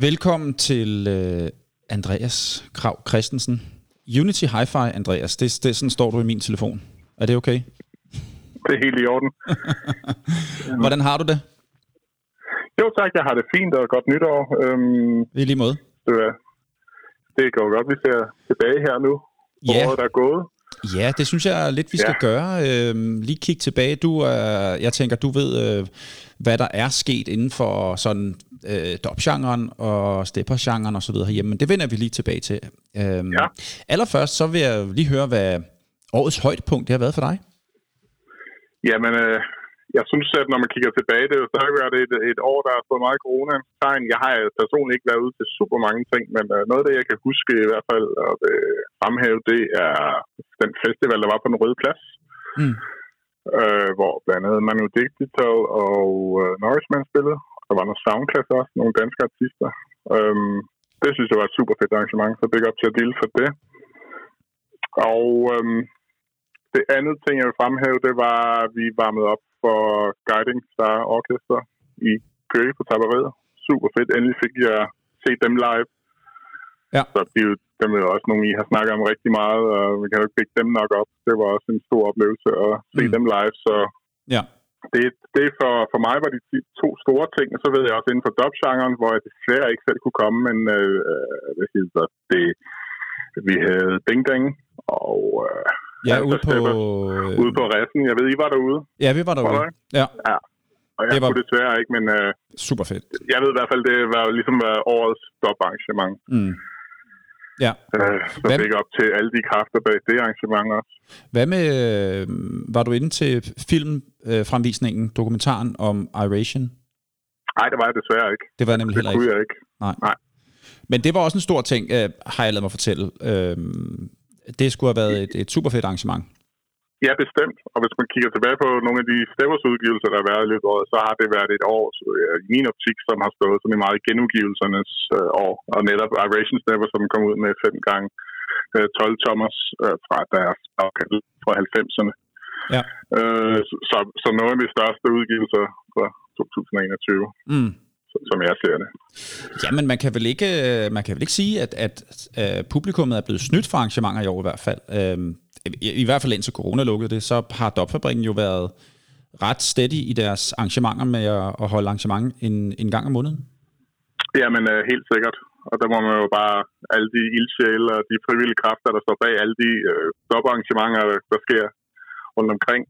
Velkommen til øh, Andreas Krav Christensen. Unity Hi-Fi, Andreas. Det, det, sådan står du i min telefon. Er det okay? Det er helt i orden. [LAUGHS] Hvordan har du det? Jo tak, jeg har det fint og godt nytår. Øhm, I lige måde. det, er, det går godt, vi ser tilbage her nu. Ja. Året der er gået. Ja, det synes jeg lidt, vi skal Ja. gøre. Øhm, lige kigge tilbage. Du, er, jeg tænker, du ved, øh, hvad der er sket inden for sådan øh, dopgenren og stepper-genren og så videre herhjemme. Men det vender vi lige tilbage til. Øhm, Ja. Allerførst så vil jeg lige høre, hvad årets højdepunkt det har været for dig. Jamen, øh, jeg synes, at når man kigger tilbage, det er jo stadig været et, et år, der har fået meget corona-tegn. Jeg har personligt ikke været ude til super mange ting, men uh, noget af det, jeg kan huske i hvert fald at uh, fremhæve, det er den festival, der var på den røde plads. Mm. Uh, hvor blandt andet Manu Digital og uh, Norrisman spillede. Der var noget soundclass også, nogle danske artister. Um, det synes jeg var et super fedt arrangement, så big up til Adil for det. Og um, det andet ting, jeg vil fremhæve, det var, at vi varmede op for Guiding Star Orchestra i Køge på Taberiet. Super fedt. Endelig fik jeg set dem live. Ja. Så de, dem er jo også nogle, I har snakket om rigtig meget, og vi kan jo ikke pikke dem nok op. Det var også en stor oplevelse at se Mm. dem live, så Ja. det, det for, for mig var de to store ting, og så ved jeg også inden for dub-genren, hvor jeg desværre ikke selv kunne komme, men øh, øh, hvad hedder det, vi havde Ding Ding, og øh, Ja, ude på... Øh, ude på resten. Jeg ved, I var derude, Ja, vi var var derude. der ikke? Ja, og jeg Det var- kunne desværre ikke, men øh, super fedt. jeg ved i hvert fald, det var ligesom øh, årets dub-arrangement. Mm. Ja. Øh, så Hvad- up til alle de kræfter bag det arrangement også. Hvad med... øh, Var du inde til filmfremvisningen, dokumentaren om Iration? Nej, det var jeg desværre ikke. Det var jeg nemlig Det heller kunne ikke. jeg ikke. Nej. Nej. Men det var også en stor ting, øh, har jeg lavet mig fortælle. Øh, det skulle have været et, et super fedt arrangement. Ja, bestemt. Og hvis man kigger tilbage på nogle af de Steppers udgivelser, der har været i løbet af året, så har det været et år så, øh, i min optik, som har stået som i meget genudgivelsernes øh, år. Og netop Iration Stepper, som kom ud med fem gange øh, 12 Thomas øh, fra deres fra 90'erne. Ja. Øh, så, så, nogle af de største udgivelser fra 2021, Mm. Som jeg ser det. Jamen, man kan vel ikke, øh, man kan vel ikke sige, at, at, at publikummet er blevet snydt for arrangementer i år i hvert fald. Øhm, i, I hvert fald indtil corona lukkede det, så har Dopfabrikken jo været ret steady i deres arrangementer med at, at holde arrangement en, en gang om måneden. Jamen, øh, helt sikkert. Og der må man jo bare, alle de ildsjæle og de frivillige kræfter, der står bag alle de øh, stoparrangementer, der, der sker rundt omkring.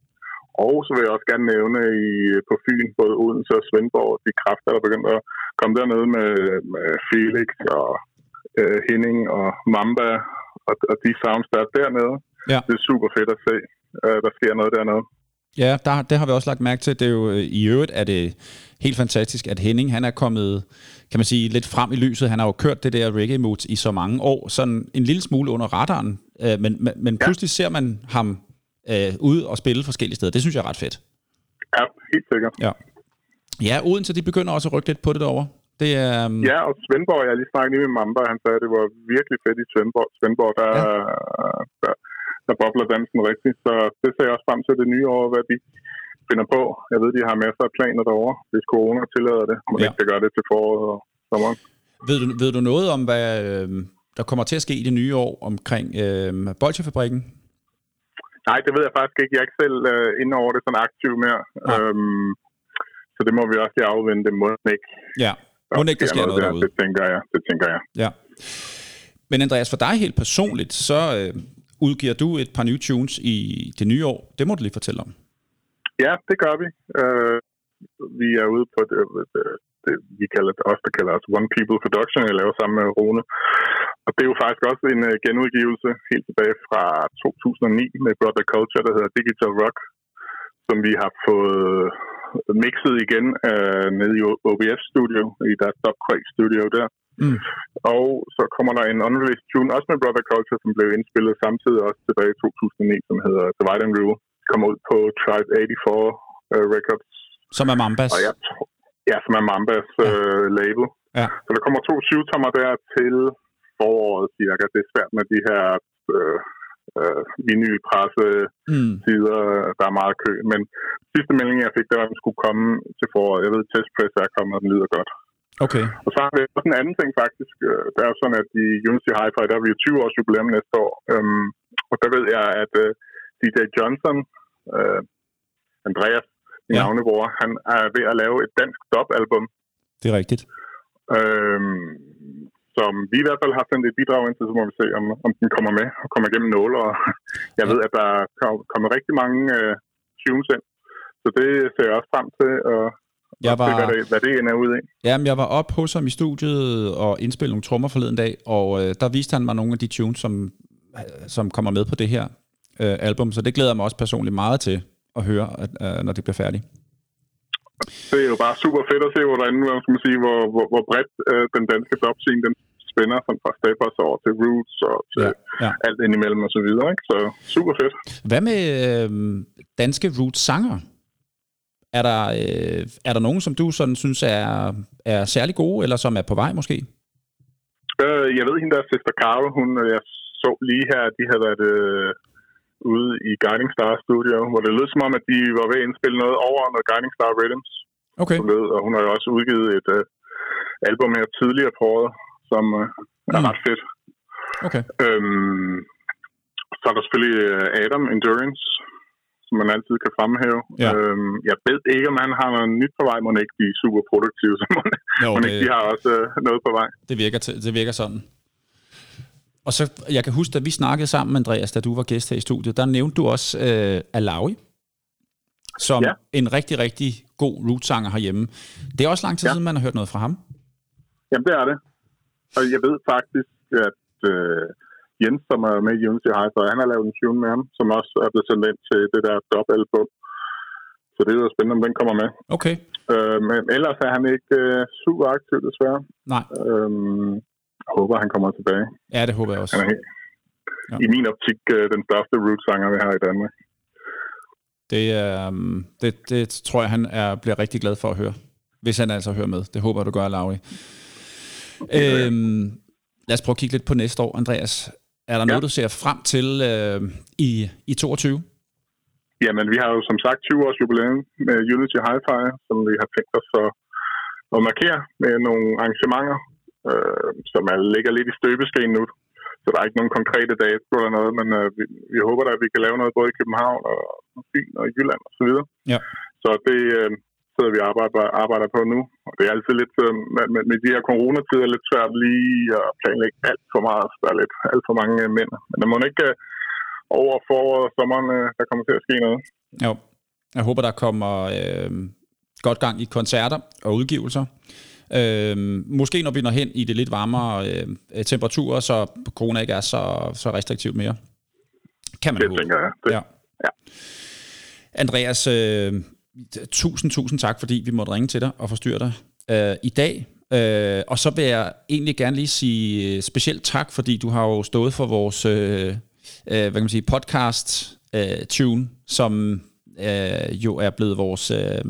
Og så vil jeg også gerne nævne i, på Fyn, både Odense og Svendborg, de kræfter, der begyndte at komme dernede med, med Felix og øh, Henning og Mamba og, og de sounds, der er dernede. Ja. Det er super fedt at se, øh, der sker noget dernede. Ja, der, det har vi også lagt mærke til. Det er jo, øh, I øvrigt er det helt fantastisk, at Henning han er kommet kan man sige, lidt frem i lyset. Han har jo kørt det der reggae mood i så mange år, sådan en lille smule under radaren. Øh, men, men, men pludselig ser man ham øh, ud og spille forskellige steder. Det synes jeg er ret fedt. Ja, helt sikkert. Ja. Ja, Odense, de begynder også at rykke lidt på det derovre. Det er... Um, Ja, og Svendborg, jeg lige snakket lige med Mamba, han sagde, at det var virkelig fedt i Svendborg. Svendborg, der, Ja. der, der bobler dansen rigtigt. Så det ser jeg også frem til det nye år, hvad de finder på. Jeg ved, de har masser af planer derovre, hvis corona tillader det. Må Ja. ja. ikke det gør det til foråret og sommeren. ved, du, ved du noget om, hvad øh, der kommer til at ske i det nye år omkring øh, Bolsjefabrikken? Nej, det ved jeg faktisk ikke. Jeg er ikke selv øh, inde over det sådan aktiv mere. Nej. Øhm, så det må vi også lige afvente. Må ikke. Ja, må ikke, der sker noget der. derude. Det tænker jeg. Det tænker jeg. Ja. Men Andreas, for dig helt personligt, så øh, udgiver du et par nye tunes i det nye år. Det må du lige fortælle om. Ja, det gør vi. Øh, vi er ude på det, det, det vi kalder det, også der kalder os One People Production, jeg laver sammen med Rune. Og det er jo faktisk også en uh, genudgivelse helt tilbage fra 2009 med Brother Culture, der hedder Digital Rock, som vi har fået mixet igen uh, nede i OBS Studio, i deres Dub Studio der. Mm. Og så kommer der en unreleased tune, også med Brother Culture, som blev indspillet samtidig også tilbage i 2009, som hedder Divide and Rule. Kommer ud på Tribe 84 uh, Records. Som er Mambas. Og jeg tror, ja, som er Mambas øh, label. Ja. Så der kommer to syvtommer der til foråret, cirka. Det er svært med de her øh, øh, vinylpresse Mm. sider, der er meget kø. Men sidste melding, jeg fik, det var, at den skulle komme til foråret. Jeg ved, at testpress er kommet, og den lyder godt. Okay. Og så har vi også en anden ting faktisk. Øh, Det er jo sådan, at i Unity Hi-Fi, der er vi jo 20 års jubilæum næste år. Øhm, og der ved jeg, at øh, DJ Johnson, øh, Andreas, min Ja. ja. navnebror, han er ved at lave et dansk dub-album, Det er rigtigt. øhm, som vi i hvert fald har sendt et bidrag ind til, så må vi se, om, om den kommer med og kommer igennem nåle. Og [LAUGHS] jeg ved, at der er kom- kommet rigtig mange øh, tunes ind, så det ser jeg også frem til, og, Jeg og se, hvad var, det, hvad det ender ud i. jamen, jeg var op hos ham i studiet og indspillede nogle trommer forleden dag, og øh, der viste han mig nogle af de tunes, som, øh, som kommer med på det her øh, album, så det glæder jeg mig også personligt meget til at høre, at, øh, når det bliver færdigt. Det er jo bare super fedt at se, hvordan, hvad skal man sige, hvor, hvor, hvor bredt øh, den danske dubscene, den spænder sådan fra Steppers over til Roots og til Ja, ja, alt indimellem og så videre. Ikke? Så super fedt. Hvad med øh, danske roots-sanger? Er der, øh, er der nogen, som du sådan synes er, er særlig gode, eller som er på vej måske? Øh, jeg ved hende der, Sister Caro, hun, øh, jeg så lige her, de havde været øh, ude i Guiding Star Studio, hvor det lød som om, at de var ved at indspille noget over noget Guiding Star Rhythms. Okay. Ved, og hun har jo også udgivet et øh, album her tidligere på året, som øh, er Mm. ret fedt. Okay. Øhm, så er der selvfølgelig øh, Adam Endurance, som man altid kan fremhæve. Ja. Øhm, jeg ved ikke, om han har noget nyt på vej, må ikke de er super produktive, så må, Jo, må ikke de det, har også øh, noget på vej. det, virker, det virker sådan. Og så, jeg kan huske, da vi snakkede sammen, Andreas, da du var gæst her i studiet, der nævnte du også øh, Alawi, som Ja. en rigtig, rigtig god rootsanger herhjemme. Det er også lang tid Ja. siden, man har hørt noget fra ham. Jamen, det er det. Og jeg ved faktisk, at øh, Jens, som er med i Unity High, han har lavet en tune med ham, som også er blevet sendt ind til det der dub-album. Så det er jo spændende, om den kommer med. Okay. Øh, men ellers er han ikke øh, super aktiv, desværre. Nej, Øh, jeg håber, han kommer tilbage. ja, det håber jeg også. Han er helt, Ja. i min optik øh, den største root-sanger, vi har i Danmark. Det, um, det, det tror jeg, han er, bliver rigtig glad for at høre. Hvis han altså hører med. Det håber du gør, Lauri. Øhm, lad os prøve at kigge lidt på næste år, Andreas. Er der ja. noget, du ser frem til øh, i, i 22? Jamen, vi har jo som sagt 20 års jubilæum med Unity Hi-Fi, som vi har tænkt os at, at markere med nogle arrangementer, øh, som er, ligger lidt i støbeskeen nu. Så der er ikke nogen konkrete dato eller noget, men øh, vi, vi håber da, at vi kan lave noget både i København og Fyn og i Jylland og så videre. Ja. Så det øh, sidder vi og arbejder, arbejder på nu. Og det er altid lidt, øh, med, med, med de her coronatider, lidt svært lige at planlægge alt for meget. Så Der er lidt alt for mange øh, mænd. Men der må ikke øh, over foråret og sommeren, øh, der kommer til at ske noget. Jo. Jeg håber, der kommer øh, godt gang i koncerter og udgivelser. Øh, måske når vi når hen i det lidt varmere øh, temperaturer, så corona ikke er så, så restriktivt mere. Kan man Det håbe. tænker jeg. Det, Ja. Ja. Andreas, øh, tusind, tusind tak, fordi vi måtte ringe til dig og forstyrre dig øh, i dag. Øh, og så vil jeg egentlig gerne lige sige øh, specielt tak, fordi du har jo stået for vores øh, øh, hvad kan man sige, podcast øh, tune, som øh, jo er blevet vores, øh,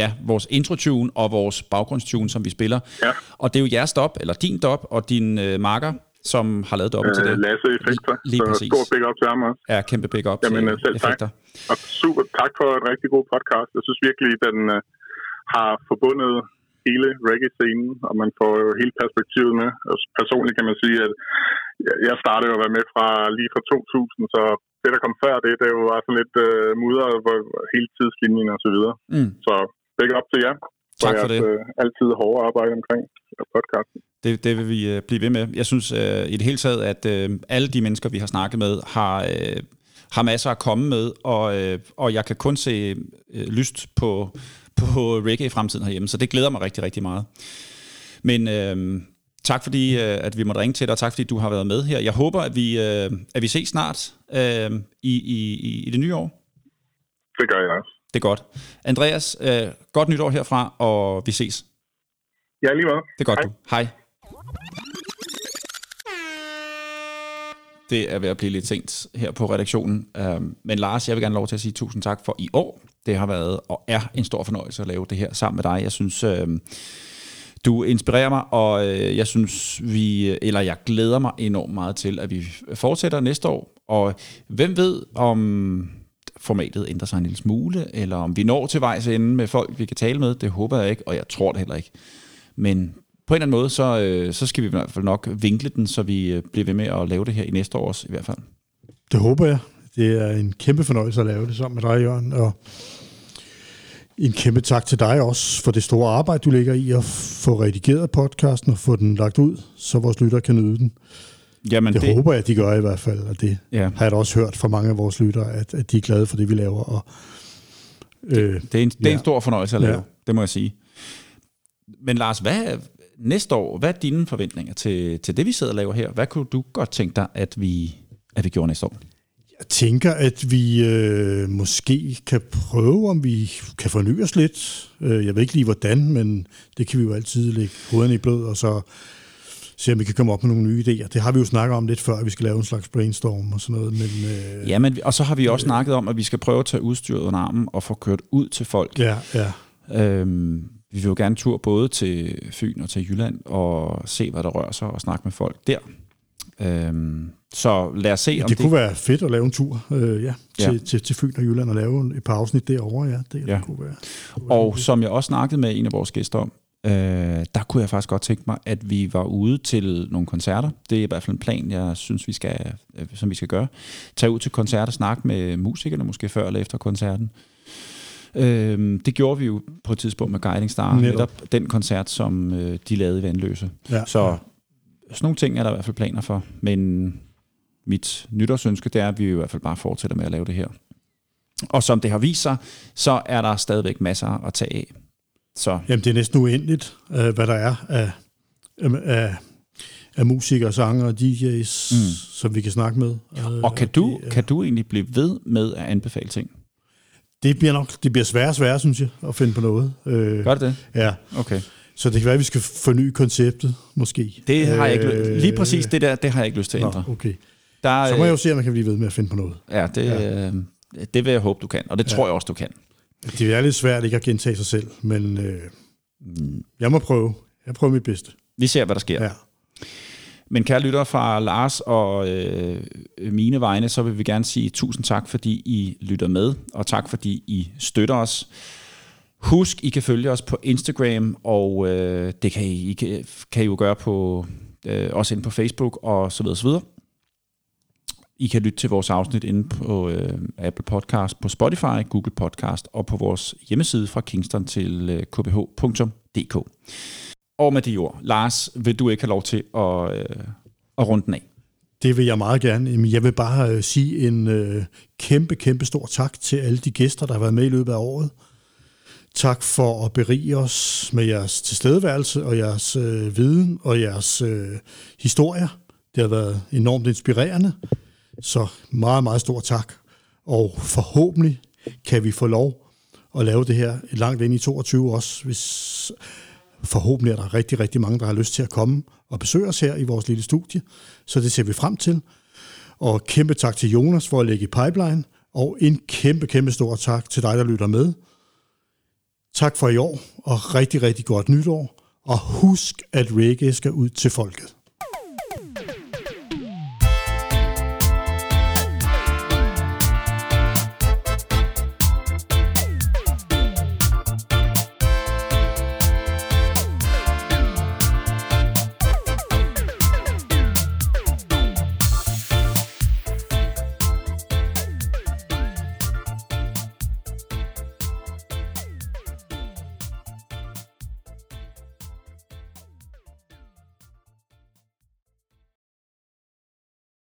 ja, vores intro-tune og vores baggrundstune, som vi spiller. Ja. Og det er jo jeres dop, eller din dop, og din øh, marker, som har lavet til Øh, det. Lasse Effekter. Lige så præcis. stor big up til ham også. Ja, kæmpe big up Jamen, til øh, selv tak. effekter. Og super tak for en rigtig god podcast. Jeg synes virkelig, den øh, har forbundet hele reggae-scenen, og man får jo hele perspektivet med. Og personligt kan man sige, at jeg- startede jo at være med fra lige fra 2000, så det, der kom før det, det var sådan lidt øh, mudret hvor hele tidslinjen og så videre. Mm. Så big up til jer. Tak for jeres, det. Øh, altid hårde arbejde omkring podcasten. Det, det vil vi øh, blive ved med. Jeg synes øh, i det hele taget, at øh, alle de mennesker, vi har snakket med, har, øh, har masser at komme med, og, øh, og jeg kan kun se øh, lyst på, [LAUGHS] på reggae i fremtiden herhjemme, så det glæder mig rigtig, rigtig meget. Men øh, tak fordi, øh, at vi måtte ringe til dig, og tak fordi du har været med her. Jeg håber, at vi, øh, at vi ses snart øh, i, i, i- i det nye år. Det gør jeg også. Det er godt. Andreas, øh, godt nytår herfra, og vi ses. Ja, lige meget. Det er godt, Hej. du. Hej. Det er ved at blive lidt sent her på redaktionen. Øhm, Men Lars, jeg vil gerne lov til at sige tusind tak for i år. Det har været og er en stor fornøjelse at lave det her sammen med dig. Jeg synes, øhm, du inspirerer mig, og øh, jeg synes, vi, eller jeg glæder mig enormt meget til, at vi fortsætter næste år. Og hvem ved, om formatet ændrer sig en lille smule, eller om vi når til vejs ende med folk, vi kan tale med. Det håber jeg ikke, og jeg tror det heller ikke. Men på en eller anden måde, så, øh, så skal vi i hvert fald nok vinkle den, så vi øh, bliver ved med at lave det her i næste år også, i hvert fald. Det håber jeg. Det er en kæmpe fornøjelse at lave det sammen med dig, Jørgen. Og en kæmpe tak til dig også for det store arbejde, du lægger i at få redigeret podcasten og få den lagt ud, så vores lyttere kan nyde den. Jamen, Det, det håber jeg, de gør i hvert fald, og det Ja. har jeg da også hørt fra mange af vores lyttere, at, at de er glade for det, vi laver. Og, øh, Det er en, det er en Ja. stor fornøjelse at lave, Ja. ja. det må jeg sige. Men Lars, hvad er, næste år, hvad er dine forventninger til, til det, vi sidder og laver her? Hvad kunne du godt tænke dig, at vi, at vi gjorde næste år? Jeg tænker, at vi øh, måske kan prøve, om vi kan forny os lidt. Øh, jeg ved ikke lige hvordan, men det kan vi jo altid lægge hovederne i blød, og så se, om vi kan komme op med nogle nye idéer. Det har vi jo snakket om lidt før, at vi skal lave en slags brainstorm og sådan noget. Men, øh, Ja, men, og så har vi også snakket om, at vi skal prøve at tage udstyret under armen og få kørt ud til folk. ja, ja. Øhm, vi vil jo gerne tur både til Fyn og til Jylland og se, hvad der rører sig og snakke med folk der. Øhm, så lad os se, om Det det, kunne være fedt at lave en tur øh, ja, Ja. til, til, til Fyn og Jylland og lave et par afsnit derovre. Ja, det, Ja. det kunne være. kunne være Og som jeg også snakkede med en af vores gæster om, øh, der kunne jeg faktisk godt tænke mig, at vi var ude til nogle koncerter. Det er i hvert fald en plan, jeg synes, vi skal, øh, som vi skal gøre. Tage ud til koncerter, snakke med musikerne, måske før eller efter koncerten. Øh, det gjorde vi jo på et tidspunkt med Guiding Star, Netop. netop den koncert, som øh, de lavede i Vandløse. Ja, Så ja. sådan nogle ting er der i hvert fald planer for. Men mit nytårsønske, det er, at vi i hvert fald bare fortsætter med at lave det her. Og som det har vist sig, så er der stadigvæk masser at tage af. Så Jamen, det er næsten uendeligt, øh, hvad der er af, af, af musikere, sanger og DJ's, mm. som vi kan snakke med. Øh, Og kan du, det, er- kan du egentlig blive ved med at anbefale ting? det bliver nok det bliver sværere og sværere, synes jeg, at finde på noget. Øh, Gør det det? ja. Okay. Så det kan være, at vi skal forny konceptet, måske. Det har jeg ikke, Øh, lige præcis det der, det har jeg ikke lyst til at Nå, ændre. okay. Der, Så må jeg jo se, om man kan blive ved med at finde på noget. Ja, det, ja. Øh, det vil jeg håbe, du kan. Og det ja. tror jeg også, du kan. Det er lidt svært ikke at gentage sig selv, men øh, jeg må prøve. Jeg prøver mit bedste. Vi ser, hvad der sker. Ja. Men kære lytter fra Lars og øh, mine vegne, så vil vi gerne sige tusind tak, fordi I lytter med, og tak, fordi I støtter os. Husk, I kan følge os på Instagram, og øh, det kan I, I kan, kan I jo gøre på, øh, også inde på Facebook, og så videre, så videre. I kan lytte til vores afsnit inde på øh, Apple Podcast, på Spotify, Google Podcast og på vores hjemmeside fra Kingston til øh, kbh.dk. Og med de ord, Lars, vil du ikke have lov til at, øh, at runde den af? Det vil jeg meget gerne. Jeg vil bare øh, sige en øh, kæmpe, kæmpe stor tak til alle de gæster, der har været med i løbet af året. Tak for at berige os med jeres tilstedeværelse og jeres øh, viden og jeres øh, historier. Det har været enormt inspirerende. Så meget, meget stor tak. Og forhåbentlig kan vi få lov at lave det her langt ind i 22 også, hvis forhåbentlig er der rigtig, rigtig mange, der har lyst til at komme og besøge os her i vores lille studie. Så det ser vi frem til. Og kæmpe tak til Jonas for at lægge i pipeline. Og en kæmpe, kæmpe stor tak til dig, der lytter med. Tak for i år, og rigtig, rigtig godt nytår. Og husk, at reggae skal ud til folket.